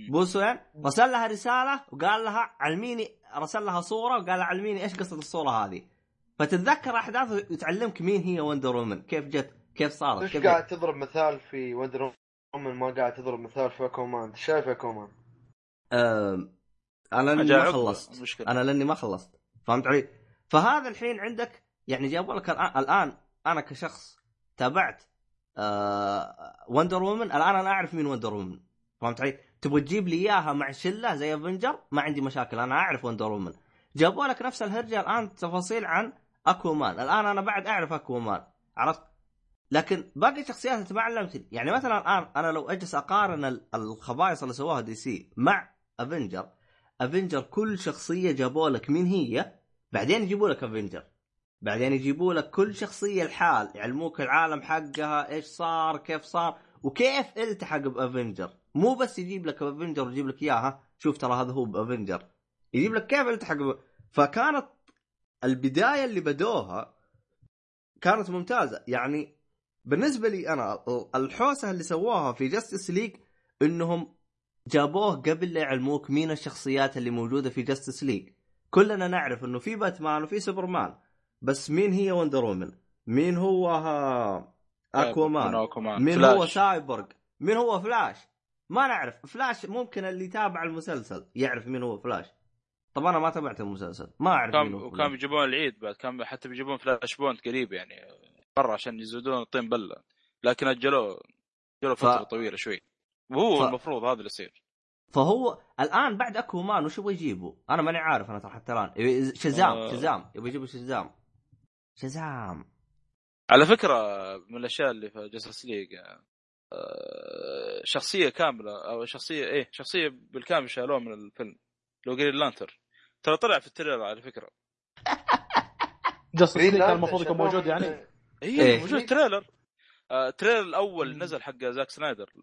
بروس وين رسل لها رسالة وقال لها علميني رسل لها صورة وقال لها علميني إيش قصة الصورة هذه. فتتذكر أحداث وتعلمك مين هي Wonder Woman كيف جت؟ كيف صارت؟ ليش كيف قاعد تضرب مثال في Wonder Woman ما قاعد تضرب مثال في اكومان شايف اكومان آه أنا لأني ما خلصت. المشكلة. أنا لأني ما خلصت. فهمت علي؟ فهذا الحين عندك يعني جابوا لك الآن أنا كشخص تابعت آه Wonder Woman الآن أنا أعرف مين Wonder Woman فهمت علي؟ تبغى تجيب لي إياها مع شلة زي Avengers ما عندي مشاكل أنا أعرف Wonder Woman جابوا لك نفس الهرجة الآن تفاصيل عن اكومان الآن أنا بعد أعرف اكومان عرفت؟ لكن باقي الشخصيات ما علمتني يعني مثلا الآن أنا لو أجلس أقارن ال- الخبايص اللي سواها DC مع Avengers Avengers كل شخصية جابوا لك مين هي؟ بعدين يجيبوا لك Avengers بعدين يجيبوا لك كل شخصية الحال يعلموك العالم حقها إيش صار كيف صار وكيف التحق ب Avengers مو بس يجيب لك Avengers ويجيب لك إياها شوف ترى هذا هو ب Avengers يجيب لك كيف التحق ب... فكانت البداية اللي بدوها كانت ممتازة. يعني بالنسبة لي أنا الحوسة اللي سووها في Justice League إنهم جابوه قبل لا يعلموك مين الشخصيات اللي موجودة في Justice League كلنا نعرف إنه في باتمان وفي سوبرمان بس مين هي Wonder Woman مين هو اكوامان مين فلاش. هو سايبورغ مين هو فلاش ما نعرف. فلاش ممكن اللي يتابع المسلسل يعرف مين هو فلاش طب أنا ما تابعت المسلسل ما أعرف مين كان هو وكان. بيجيبون العيد بعد؟ كان حتى بيجيبون Flashpoint قريب يعني برا عشان يزودون الطين بلة. لكن أجلوه أجلوه فترة ف- طويلة شوي. وهو ف- المفروض هذا اللي يصير. فهو الآن بعد Aquaman وش يبغى يجيبوا؟ أنا ماني عارف أنا حتى الآن. Shazam آه. Shazam. يبغى يجيبوا Shazam. Shazam على فكرة من الأشياء اللي في Justice League شخصية كاملة أو شخصية إيه شخصية بالكامل شالوه من الفيلم لو Green Lantern ترى طلع في ال trailer على فكرة Justice League كان المفروض يكون. موجود يعني اي إيه. إيه. موجود trailer آه، ال trailer الأول. نزل حق Zack Snyder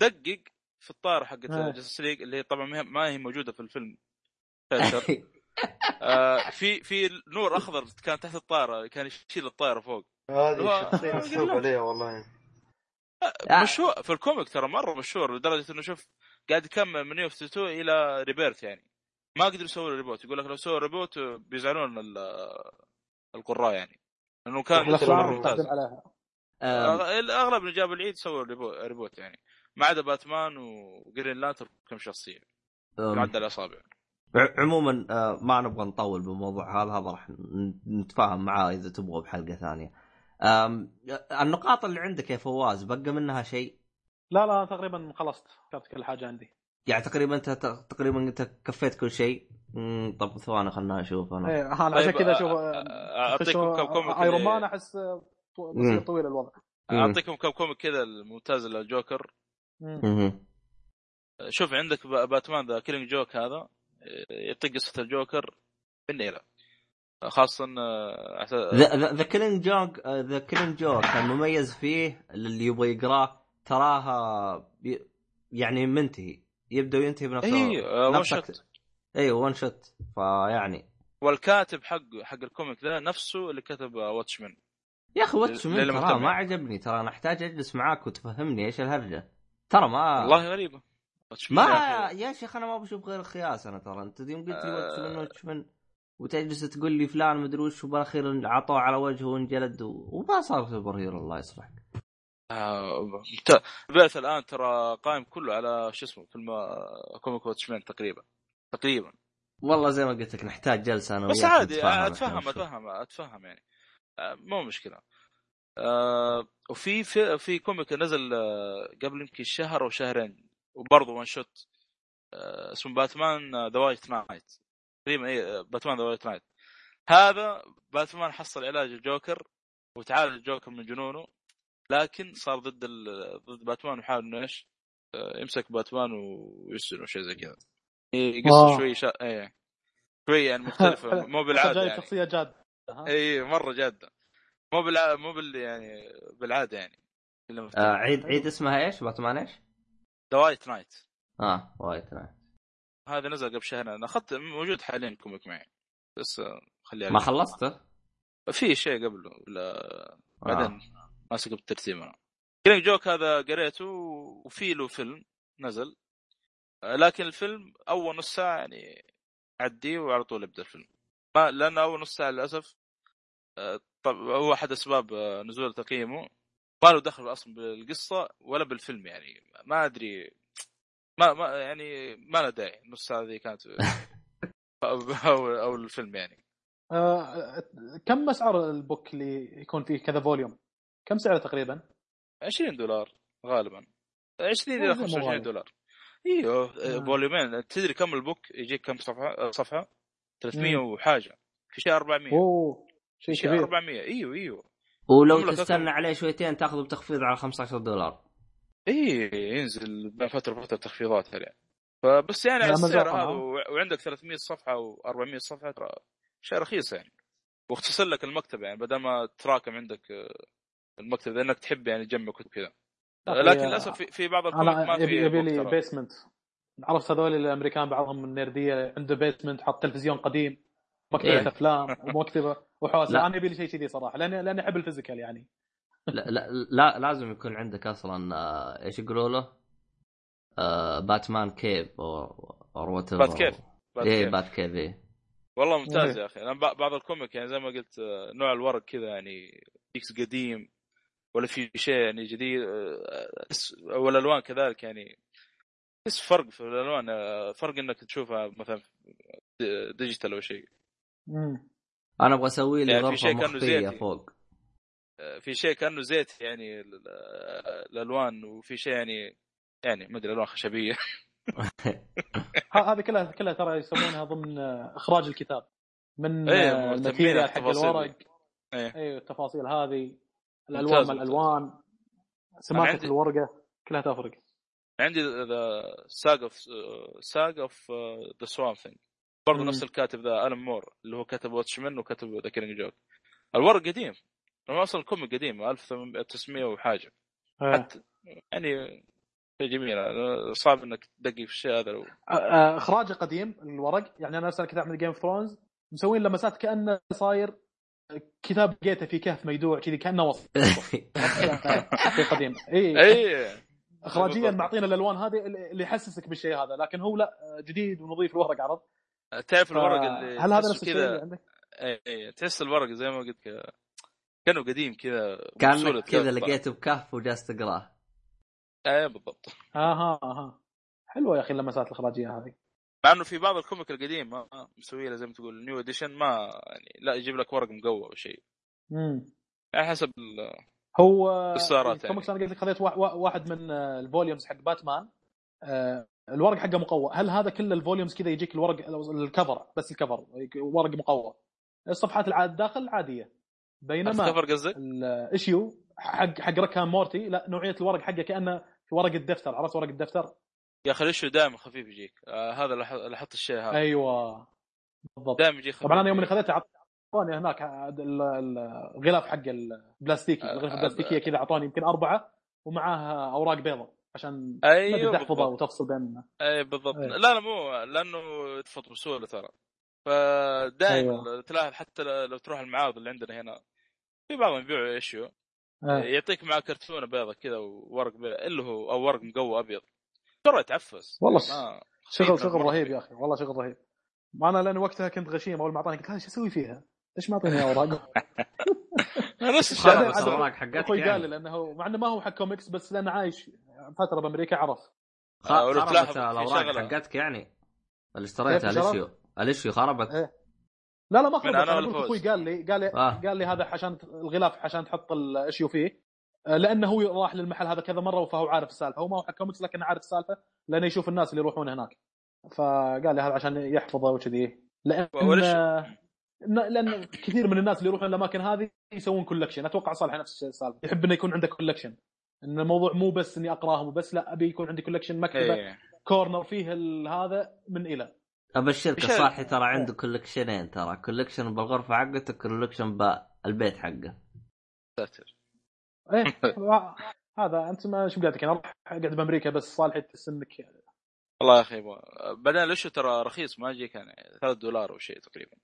دقق في الطيارة حقت آه. Justice League اللي هي طبعا ما هي- موجودة في الفيلم. آه في في نور أخضر كان تحت الطيارة كان يشيل الطائرة فوق. هذه شخصية مسحوب عليها والله. آه. مشهور في ال comic ترى مرة مشهور لدرجة إنه شوف قاعد يكمل من يوف 2 إلى Rebirth يعني. ما قدروا يسووا له reboot يقول لك لو سووا reboot بيزعلون ال- القراء يعني. لأنه كان مره ممتاز. تعدل عليها. آم، اغلب اللي جابوا العيد سووا rebo- reboot يعني. ما عدا Batman و Green Lantern كم شخصية. على الأصابع. عموما آه، ما نبغى نطول بالموضوع هذا هذا راح نتفاهم معاه إذا تبغى بحلقة ثانية. النقاط اللي عندك يا فواز بقى منها شيء؟ لا لا تقريبا خلصت. كتبت كل حاجة عندي. يعني تقريبا أنت تقريبا أنت كفيت كل شيء؟ طب ثواني خلنا أشوف أنا. إيه أنا عشان طيب، كذا آه، أشوف آه، أعطيكم كم comic Iron Man أحس. بصير طويل الوضع. أعطيكم كم comic كذا الممتاز للجوكر. شوف عندك ب- Batman The Killing Joke هذا. آه، يعطيك قصه الجوكر إلى خاصه آه، The Killing Joke The Killing Joke المميز فيه اللي يبغى يقراه تراها يعني منتهي. يبدأ وينتهي بنفس اي آه، one shot أيوه one shot فيعني والكاتب حق حق ال comic ذا نفسه اللي كتب Watchmen يا أخي Watchmen ترى ما. عجبني ترى أنا أحتاج أجلس معاك وتفهمني إيش الهرجة. ترى ما والله غريبة. Watchmen ما يا شيخ أنا ما بشوف غير الخياس أنا ترى. أنت يوم قلت لي آه. Watchmen Watchmen وتجلس تقول لي فلان مدري وش وبالاخير عطوه على وجهه وانجلد و... وما صار superhero الله يصلحك. آه،. البعث الآن ترى قائم كله على شو اسمه فيلم آه، comic Watchmen تقريبا. تقريبا. والله زي ما قلت لك نحتاج جلسة أنا بس عادي أتفهم. أتفهم أتفهم يعني. آه، مو مشكلة. وفي في, في comic نزل قبل يمكن شهر أو شهرين. وبرضه one shot آه اسمه Batman The White Knight تقريبا اي Batman The White Knight هذا باتمان حصل علاج الجوكر وتعالج الجوكر من جنونه لكن صار ضد ال... ضد باتمان ويحاول إنه إيش آه، يمسك باتمان ويسجنه شيء زي كذا هي قصة آه. شوي شا... إيه شوي يعني مختلفة مو بالعادة يعني. شخصية جادة؟ اي مرة جادة مو بالع... مو بال يعني بالعادة يعني آه عيد عيد اسمها إيش؟ باتمان إيش؟ The White Knight آه White Knight هذا نزل قبل شهرين. أنا أخذت موجود حاليا comic معي. بس آه، خليها ما. خلصته؟ في شيء قبله ولا آه. بعدين ماسك بالترتيب أنا. Killing Joke هذا قريته وفي له فيلم نزل. آه، لكن الفيلم أول نص ساعة يعني عديه وعلى طول يبدأ الفيلم. ما لأن أول نص ساعة للأسف آه، طب هو أحد أسباب آه، نزول تقييمه. ما له دخل أصلا بالقصة ولا بالفيلم يعني. ما أدري ما ما يعني ما له داعي نص ساعة ذي كانت أو أو, الفيلم يعني. آه، كم أسعار ال book اللي يكون فيه كذا volume؟ كم سعره تقريبا؟ 20 دولار غالبا. 20 إلى مو غالي. 25 دولار. إيوه آه. volume ين. تدري كم ال book يجيك كم صفحة؟ صفحة؟ 300 مم. وحاجة. في شيء 400 أوه شيء كبير. 400 إيوه إيوه. ولو تستنى. عليه شويتين تاخذه بتخفيض على 15 دولار. إي ينزل بين فترة وفتره تخفيضات يعني فبس يعني على السعر هذا وعندك 300 صفحة و400 صفحة ترى شيء رخيص يعني. واختصر لك المكتبه يعني بدل ما تراكم عندك آه، المكتب لأنك تحب يعني تجمع كتب كذا لكن آه، للأسف في, في بعض ال comic ما في يبي لي. basement عرفت هذول الأمريكان بعضهم النرديه عنده basement حط تلفزيون قديم. مكتبة إيه. أفلام ومكتبة وحوسه. أنا يبي لي شيء كذي صراحة لاني لأني أحب ال physical يعني لا, لا, لا لازم يكون عندك أصلا آه، إيش يقولوا له؟ آه Batman cave أو أو وات Batcave. إيه. bat cave إيه والله ممتاز إيه. يا أخي أنا ب- بعض ال comic يعني زي ما قلت آه، نوع الورق كذا يعني ديكس قديم ولا في شيء يعني جديد آه، والألوان كذلك يعني تحس فرق في الألوان فرق إنك تشوفها مثلا d- digital أو شيء مم. أنا أبغى أسوي لي يعني غرفة مخفية. فوق آه، في شيء كأنه زيت يعني ال- ال- الألوان وفي شيء يعني يعني ما أدري ألوان خشبية هذه كلها كلها ترى يسمونها ضمن إخراج الكتاب من إيه، آه، ال material حق الورق. أيوه التفاصيل هذه الألوان. الألوان سماكة عندي- الورقة كلها تفرق عندي The Saga of Saga of the Swamp Thing برضه. نفس الكاتب ذا الن مور اللي هو كتب Watchmen وكتب The Killing Joke. الورق قديم. هو أصلا ال comic قديم 1900 وحاجة. آه. حتى يعني شيء جميل. صعب إنك تدقق في الشيء هذا. لو آه، آه، اخراجه قديم الورق. يعني أنا ارسل كتاب من Game of Thrones مسوين لمسات كأنه صاير كتاب لقيته في كهف ميدوع كذي كأنه وصف. في قديم. اي اي اخراجيا. معطينا الألوان هذه اللي يحسسك بالشيء هذا لكن هو لا جديد ونظيف الورق عرض. تعرف الورق اللي هل هذا نفس الشيء كذا اللي عندك؟ اي اي تحس الورق زي ما قلت كذا كأنه قديم كذا كأنك بسهولة كذا. لقيته بكهف وجالس تقراه. اي بالضبط. آها آها. حلوة يا أخي اللمسات الإخراجية هذه. مع إنه في بعض ال comic القديم ما ما مسوي له زي ما تقول new edition ما يعني لا يجيب لك ورق مقوى أو شيء. امم يعني حسب ال- هو السعر ترى يعني. الكوميكس أنا قلت لك خذيت وا- وا- واحد من ال volumes حق باتمان. آه، الورق حقه مقوى. هل هذا كل ال volumes كذا يجيك الورق ال cover بس ال cover ورق مقوى. الصفحات العاد داخل عادية. بينما ال cover قصدك؟ ال issue حق حق Rick and Morty لا نوعية الورق حقه كأنه في ورق الدفتر. عرفت ورق الدفتر؟ يا أخي ليش دائما خفيف يجيك. آه هذا اللي أح- اللي أحط الشيء هذا. أيوه. بالضبط. دائما يجي خفيف. طبعا أنا يوم اللي خذيته اعطوني هناك ال- ال- الغلاف حق البلاستيكي آه، الغلاف آه، البلاستيكية كذا اعطوني يمكن أربعة ومعاه أوراق بيضاء. عشان أيوه تحفظه. وتفصل بين أي بالضبط أي. لا لا مو لأنه تفض بسهولة ترى فدائما أيوة. تلاحظ حتى لو تروح المعارض اللي عندنا هنا في بعضهم يبيعوا issue آه. يعطيك معاه كرتونة بيضة كذا وورق بيضة اللي هو أو ورق مقوى أبيض ترى يتعفس والله ما شغل شغل رهيب. يا أخي والله شغل رهيب ما أنا لأن وقتها كنت غشيم أول ما أعطاني قلت هذا إيش أسوي فيها؟ ليش ما أعطيني أوراق؟ نفس هذا- الأوراق حقتك أخوي قال لي يعني لأنه مع إنه ما هو حق كوميكس بس لأنه عايش فترة بأمريكا عرف آه، خربت الأوراق. حقتك يعني اللي اشتريتها؟ ال issue ال issue خربت إيه. لا لا ما خربت أنا؟ أخوي قال لي قال لي آه. قال لي هذا عشان الغلاف عشان تحط ال issue فيه آه، لأنه هو راح للمحل هذا كذا مرة فهو عارف السالفة هو ما هو حق comic س لكن عارف السالفة لأنه يشوف الناس اللي يروحون هناك فقال لي هذا عشان يحفظه وكذي لأن لأن كثير من الناس اللي يروحون الأماكن هذه يسوون collection أتوقع صالح نفس السالفه يحب إنه يكون عنده collection إن الموضوع مو بس إني أقراهم وبس لا أبي يكون عندي collection مكتبة إيه. كورنر فيه ال- هذا من إلى. أبشرك صاحي ترى عنده كولكشنين ترى. كولكشن بالغرفة حقته كولكشن بالبيت حقه. ساتر. إيه هذا. أنت ما شو لك أنا أروح أقعد بأمريكا بس صالح تحس إنك والله يا أخي بعدين الاشيو ترى رخيص ما يجيك يعني 3 دولار أو شيء تقريبا.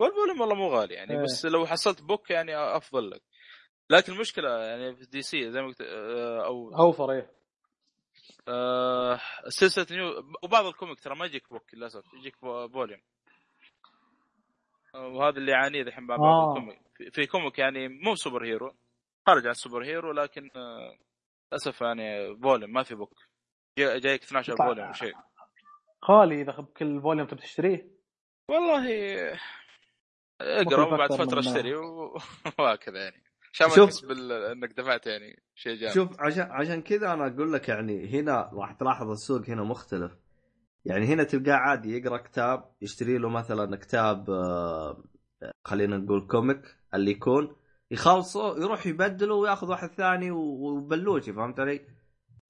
والفوليوم والله مو غالي يعني إيه. بس لو حصلت بوك يعني أفضل لك. لكن المشكلة يعني في دي سي زي ما قلت آه، أو اوفر إيه. آه، سلسلة نيو وبعض الكوميك ترى ما يجيك بوك للأسف يجيك فو- فوليوم آه، وهذا اللي يعانيه الحين بعض آه. الكوميك. في- كوميك يعني مو سوبر هيرو خارج عن السوبر هيرو لكن للأسف يعني فوليوم ما في بوك. جا- جايك 12 يطلع- فوليوم وشيء غالي إذا بكل فوليوم تبي تشتريه؟ والله اقرأ وبعد فترة اشتري وهكذا يعني عشان ما شوف. تحس بال... انك دفعت يعني شيء جامد شوف عشان عشان كذا أنا أقول لك يعني هنا راح تلاحظ السوق هنا مختلف يعني هنا تلقاه عادي يقرأ كتاب يشتري له مثلا كتاب آه، خلينا نقول كوميك اللي يكون يخلصه يروح يبدله وياخذ واحد ثاني وبلوشي فهمت علي؟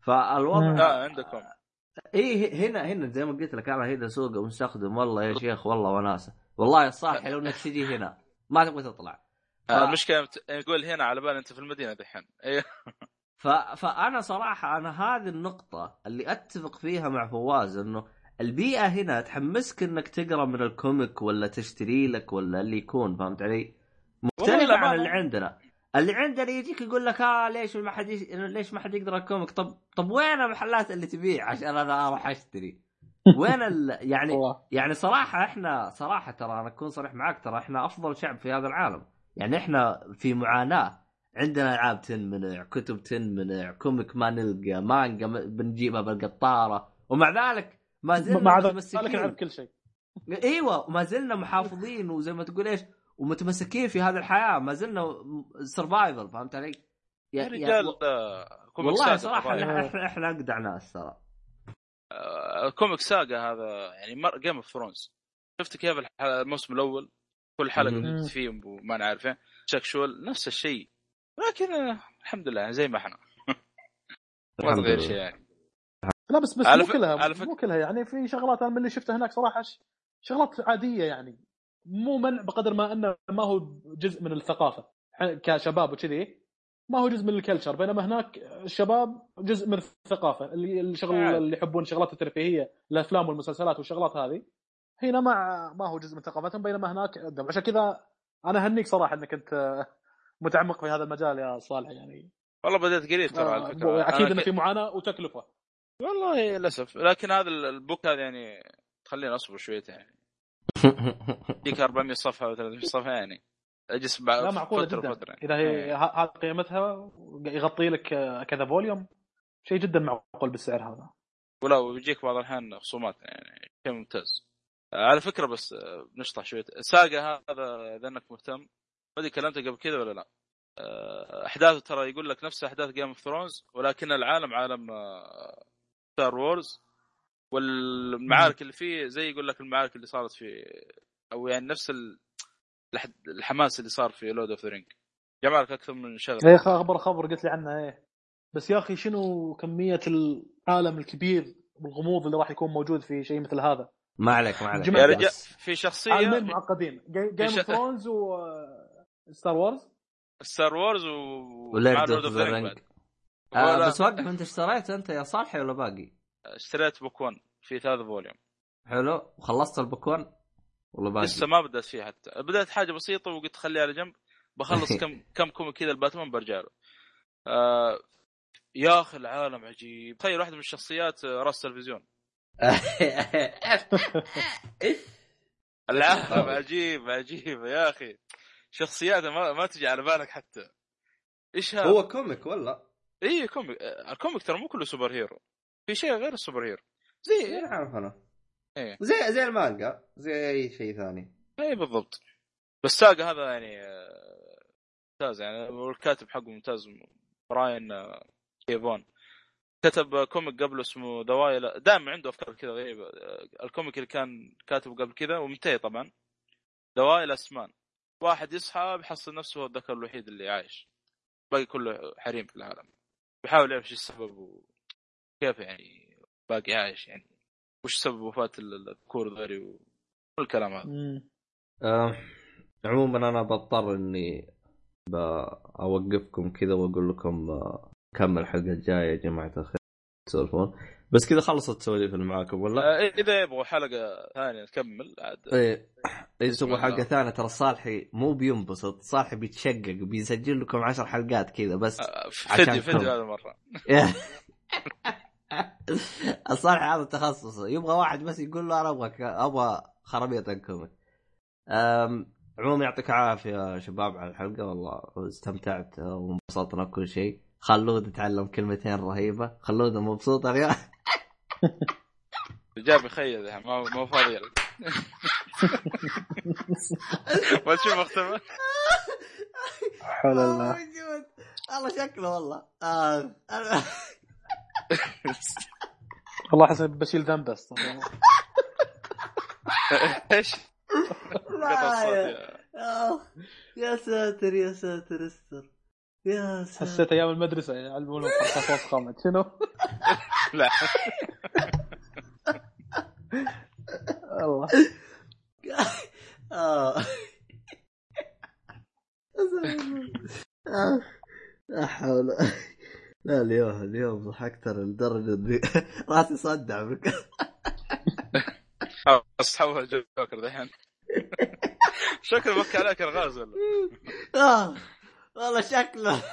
فالوضع. لا عندكم اي هنا هنا زي ما قلت لك أنا هنا سوق مستخدم والله يا شيخ والله وناسة. والله الصح لو إنك تجي هنا ما تبغى تطلع. آه، المشكلة مت- تقول هنا على بال أنت في المدينة دحين. أيوه ف... فأنا صراحة أنا هذه النقطة اللي أتفق فيها مع فواز إنه البيئة هنا تحمسك إنك تقرأ من ال comic ولا تشتري لك ولا اللي يكون فهمت علي؟ والله عن اللي عندنا. اللي عندنا يجيك يقول لك آه ليش ما حد يش... ليش ما حد يقرا ال comic؟ طب طب وين المحلات اللي تبيع عشان أنا أروح أشتري؟ وين ال... يعني يعني صراحة إحنا صراحة ترى أنا أكون صريح معك ترى إحنا أفضل شعب في هذا العالم، يعني إحنا في معاناة. عندنا ألعاب تنمنع، كتب تنمنع، comic ما نلقى، مانجا بنجيبها بالقطارة، ومع ذلك ما زلنا مع ذلك نعرف كل شيء. إيوه ما زلنا محافظين وزي ما تقول إيش ومتمسكين في هذه الحياة، ما زلنا survival فهمت علي؟ يا رجال و- كوميك والله طبعاً. إحنا إحنا, إحنا اجدع ناس ترى. آه، كوميك ساغا هذا يعني جيم اوف ثرونز شفت كيف الموسم الأول؟ كل حلقة فيه وما نعرف إيه. تشك شول نفس الشيء. لكن آه، الحمد لله يعني زي ما إحنا. ما تغير. شيء يعني. لا بس بس مو كلها مو كلها. يعني في شغلات أنا من اللي شفتها هناك صراحة ش- شغلات عادية يعني. مو منع بقدر ما انه ما هو جزء من الثقافة. كشباب وكذي ما هو جزء من الكلتشر بينما هناك الشباب جزء من الثقافة. اللي الشغل. اللي يحبون الشغلات الترفيهية الأفلام والمسلسلات والشغلات هذه هنا ما ما هو جزء من ثقافتهم بينما هناك عشان كذا أنا أهنيك صراحة إنك أنت متعمق في هذا المجال يا صالح يعني. والله بديت قريب ترى على آه، فكرة. أكيد إنه في معاناة وتكلفة. والله للأسف. لكن هذا البوك هذا يعني تخليني أصبر شويتين. يعني يجيك 400 صفحة ولا 300 صفحة يعني. أجلس بعد لا معقولة جدا. يعني. إذا هي إيه. هذه قيمتها يغطي لك آه، كذا volume شيء جدا معقول بالسعر هذا. ولا ويجيك بعض الأحيان خصومات يعني شيء ممتاز. آه، على فكرة بس آه، بنشطح شوية. Saga هذا إذا أنك مهتم ما أدري كلمته قبل كذا ولا لا. آه، أحداثه ترى يقول لك نفس أحداث Game of Thrones ولكن العالم عالم ستار وورز والمعارك اللي فيه زي يقول لك المعارك اللي صارت في أو يعني نفس ال- الح- الحماس اللي صار في لود اوف ذا رينج جمع لك أكثر من شغلة. إيه خبر خبر قلت لي عنها إيه. بس يا أخي شنو كمية العالم الكبير والغموض اللي راح يكون موجود في شيء مثل هذا؟ ما عليك ما عليك. يا رجال في شخصية عالمين معقدين. جيم ش- اوف ثرونز و ستار وورز ستار وورز و مع اوف ذا رينج بس وقف أنت اشتريت أنت يا صالحي ولا باقي؟ اشتريت book 1 في ثلاث volume. حلو. وخلصت ال book 1 ولا باقي؟ لسه ما بدأت فيه حتى. بدأت حاجة بسيطة وقلت خليها على جنب. بخلص كم كم comic كذا الباتمان برجع له. آه يا أخي العالم عجيب. تخيل واحدة من الشخصيات آه، راس تلفزيون. العالم عجيب عجيب يا أخي. شخصيات ما, ما تجي على بالك حتى. إيش هذا؟ هو comic ولا؟ اي comic. آه، ال comic ترى مو كله superhero. في شيء غير ال superhero. زي عارف أنا إيه. زي زي المانجا. زي أي شيء ثاني. اي بالضبط. بس Saga هذا يعني آه، ممتاز يعني. والكاتب حقه ممتاز براين آه، كيفون. كتب comic قبله اسمه دوايا دائما عنده أفكار كذا غريبة. آه، ال comic اللي كان كاتبه قبل كذا ومنتهي طبعا. دوايا الأسمان. واحد يصحى بيحصل نفسه هو الذكر الوحيد اللي عايش. باقي كله حريم في العالم. بيحاول يعرف إيش السبب وكيف يعني باقي عايش يعني. وش سبب وفاة ال- الذكور ذولي وكل الكلام هذا؟ عموما أنا بضطر إني بوقفكم كذا وأقول لكم آه كمل الحلقة الجاية يا جماعة الخير تسولفون. بس كذا خلصت السواليف اللي معاكم ولا؟ آه، اذا يبغوا حلقة ثانية نكمل عاد. إيه. إذا تبغوا. حلقة ثانية ترى صالحي مو بينبسط صالحي بيتشقق بيسجل لكم عشر حلقات كذا بس عشان فيديو فيديو كم. هذا مره الصالح هذا تخصصه يبغى واحد بس يقول له أنا أبغى أبغى خرابيط الكوميك أم، عموما يعطيك العافية يا شباب على الحلقة. والله استمتعت وانبسطنا بكل شيء. خلود تعلم كلمتين رهيبة. خلود مبسوط اليوم. جاب يخيل ما ما هو فاضي. ما تشوف أختفى. حول الله. موجود والله شكله والله. آه. والله أحس بشيل ذنب بس إيش؟ يا- ساتر يا ساتر استر يا ساتر حسيت أيام المدرسة يعلمونهم حركات وسخه شنو؟ لا الله آه. آه. لا حول لا اليوم اليوم ضحكت أنا لدرجة إني راسي صدع بك بس تحول جوكر دحين. شكله بكى عليك الغاز ولا آه. والله شكله.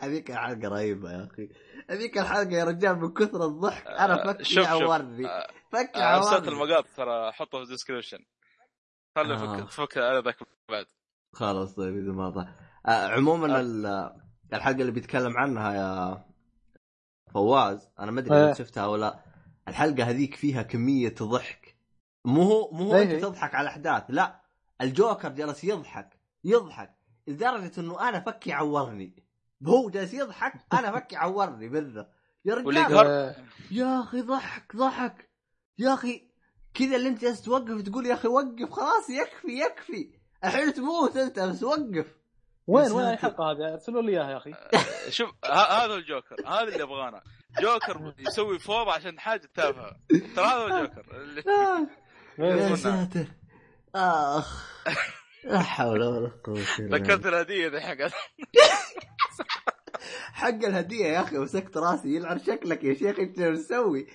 هذيك الحلقة رهيبة يا أخي. هذيك الحلقة يا رجال من كثر الضحك. أنا آه، فكي شوف-. عورني آه، فكي آه، ارسلت عورني المقاطع ترى حطه في ال description خلي آه. فك فك على ذاك بعد. خلاص طيب إذا ما ضحك. عموما ال- الحلقة اللي بيتكلم عنها يا فواز أنا ما أدري إيه. إذا شفتها ولا لا. الحلقة هذيك فيها كمية ضحك. مو هو مو هو إيه. أنت تضحك على أحداث لا. الجوكر جالس يضحك يضحك لدرجة إنه أنا فكي عورني. هو جالس يضحك أنا فكي عورني بالله يا رجال يا أخي ضحك ضحك. يا أخي كذا اللي أنت جالس توقف تقول يا أخي وقف خلاص يكفي يكفي. الحين تموت أنت بس وقف. وين وين. الحلقة هذه؟ ارسلوا لي إياها يا أخي. شوف ه- هذا الجوكر هذا اللي أبغانا. جوكر يسوي فوضى عشان حاجة تافهة. ترى هذا هو الجوكر. اللي آه. يا. ساتر آخ. لا حول ولا قوة إلا ذكرت بالله الهدية دحين قاعد حق الهدية يا أخي مسكت راسي يلعن شكلك يا شيخ انت شو تسوي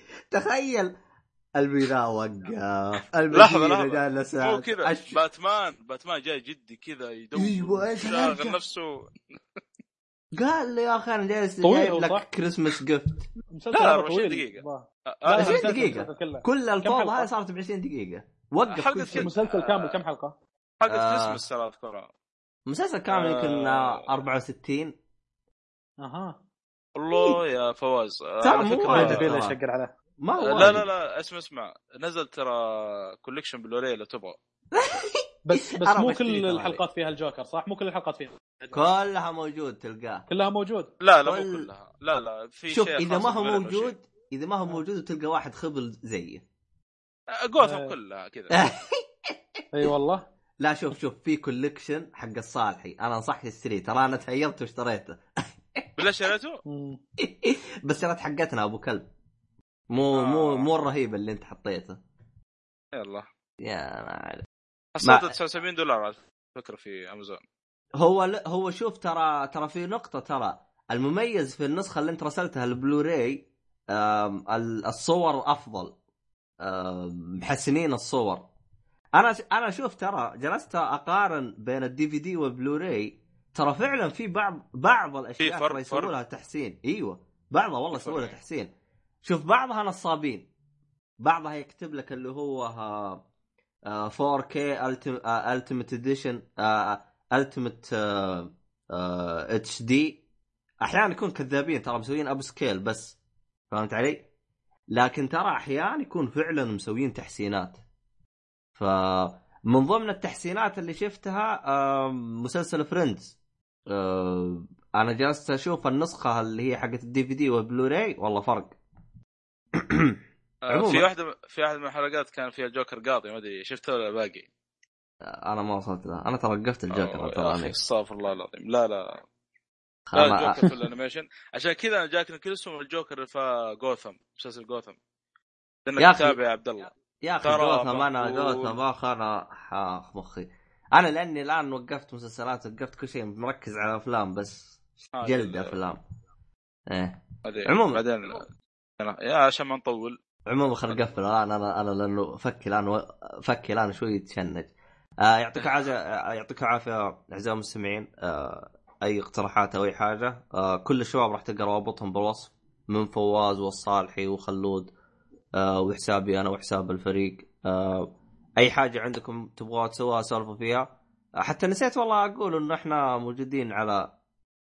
تخيل البناء وقف لحظة، المدينة لحظة. جالسة مو كذا أش- باتمان باتمان جاي جدي كذا يدور شاغل الهرجة؟ نفسه قال لي يا أخي أنا جالس جايب؟ لك كريسماس مسلسل لا، هذا 20 طويل. دقيقة. الله. آه، لا، آه، 20 مسلسل- دقيقة. كل الفوضى حلقة؟ هاي صارت ب 20 دقيقة وقف حلقة المسلسل كامل كم حلقة؟ حلقة آه. كريسمس ترى أذكرها مسلسل كامل يمكن آه. آه، 64 أها الله يا فواز آه، ترى على مو. يشقر عليه ما هو لا. لا لا اسمع اسمع. نزل ترى كوليكشن بلوري لو تبغى. بس بس مو كل ترى. الحلقات فيها الجوكر صح؟ مو كل الحلقات فيها. كلها موجود تلقاه. كلها موجود؟ لا لا مو كل- كلها. لا لا في شوف شيء إذا ما هو. موجود إذا ما هو موجود وتلقى واحد خبل زيه. جوثم آه. كلها كذا. أي والله. لا شوف شوف في كوليكشن حق الصالحي. أنا أنصحك تشتريه. ترى أنا تهيبت واشتريته. بالله شريته؟ بس شريت حقتنا أبو كلب. مو آه. مو مو الرهيب اللي انت حطيته. يلا. يا ما أعرف. حصلت 79 دولار على فكرة في امازون هو ل... هو شوف ترى ترى في نقطة ترى. المميز في النسخة اللي انت رسلتها البلوراي الصور أفضل. محسنين الصور. أنا أنا شوف ترى جلست أقارن بين ال DVD وال Blu-ray. ترى فعلا في بعض بعض الأشياء ترى يسووا. لها تحسين. إيوه بعضها والله في يسووا لها. تحسين. شوف بعضها نصابين. بعضها يكتب لك اللي هو ها- آه، 4K ultimate edition ultimate HD أحيانا يكون كذابين ترى مسويين upscale بس. فهمت علي؟ لكن ترى أحيانا يكون فعلا مسويين تحسينات. فمن ضمن التحسينات اللي شفتها مسلسل فريندز أنا جلست أشوف النسخة اللي هي حقت ال DVD وال Blu-ray والله فرق. آه،. في واحدة في واحدة من الحلقات كان فيها الجوكر قاضي ما أدري شفته ولا باقي؟ أنا ما وصلت له أنا الجوكر ترى يا أخي أنا. استغفر الله العظيم. لا لا. لا الجوكر في الأنيميشن. عشان كذا أنا جاك كل اسمه الجوكر في جوثم مسلسل جوثم. لأنك. متابع يا عبد الله. يا أخي ترى جوثم أنا. جوثم اخ أنا اخ مخي. أنا لأني الآن وقفت مسلسلات وقفت كل شيء مركز على أفلام بس آه، جلد أفلام. إيه. عموماً. بعدين يا عشان ما نطول. عموما خل نقفل. الان أنا أنا لأنه فكي الآن و... فكي الآن شوي يتشنج. آه يعطيك عافيه آه، يعطيك العافية أعزائي المستمعين. آه أي اقتراحات أو أي حاجة. آه كل الشباب راح تلقى روابطهم بالوصف من فواز والصالحي وخلود. آه وحسابي أنا وحساب الفريق. آه أي حاجة عندكم تبغوها تسووها سولفوا فيها. آه حتى نسيت والله أقول انه إحنا موجودين على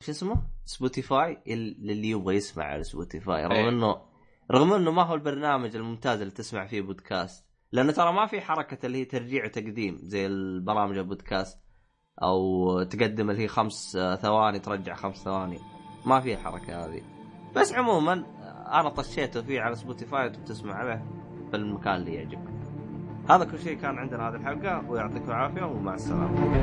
شو اسمه؟ سبوتيفاي للي يبغى يسمع على سبوتيفاي رغم إيه. إنه رغم إنه ما هو البرنامج الممتاز اللي تسمع فيه بودكاست لأنه ترى ما في حركة اللي هي ترجيع وتقديم زي البرامج البودكاست أو تقدم اللي هي خمس ثواني ترجع خمس ثواني. ما في الحركه هذه. بس عموما أنا طشيته فيه على سبوتيفاي وتسمع عليه في المكان اللي يعجبك. هذا كل شيء كان عندنا هذه الحلقة. ويعطيكم العافية ومع السلامة.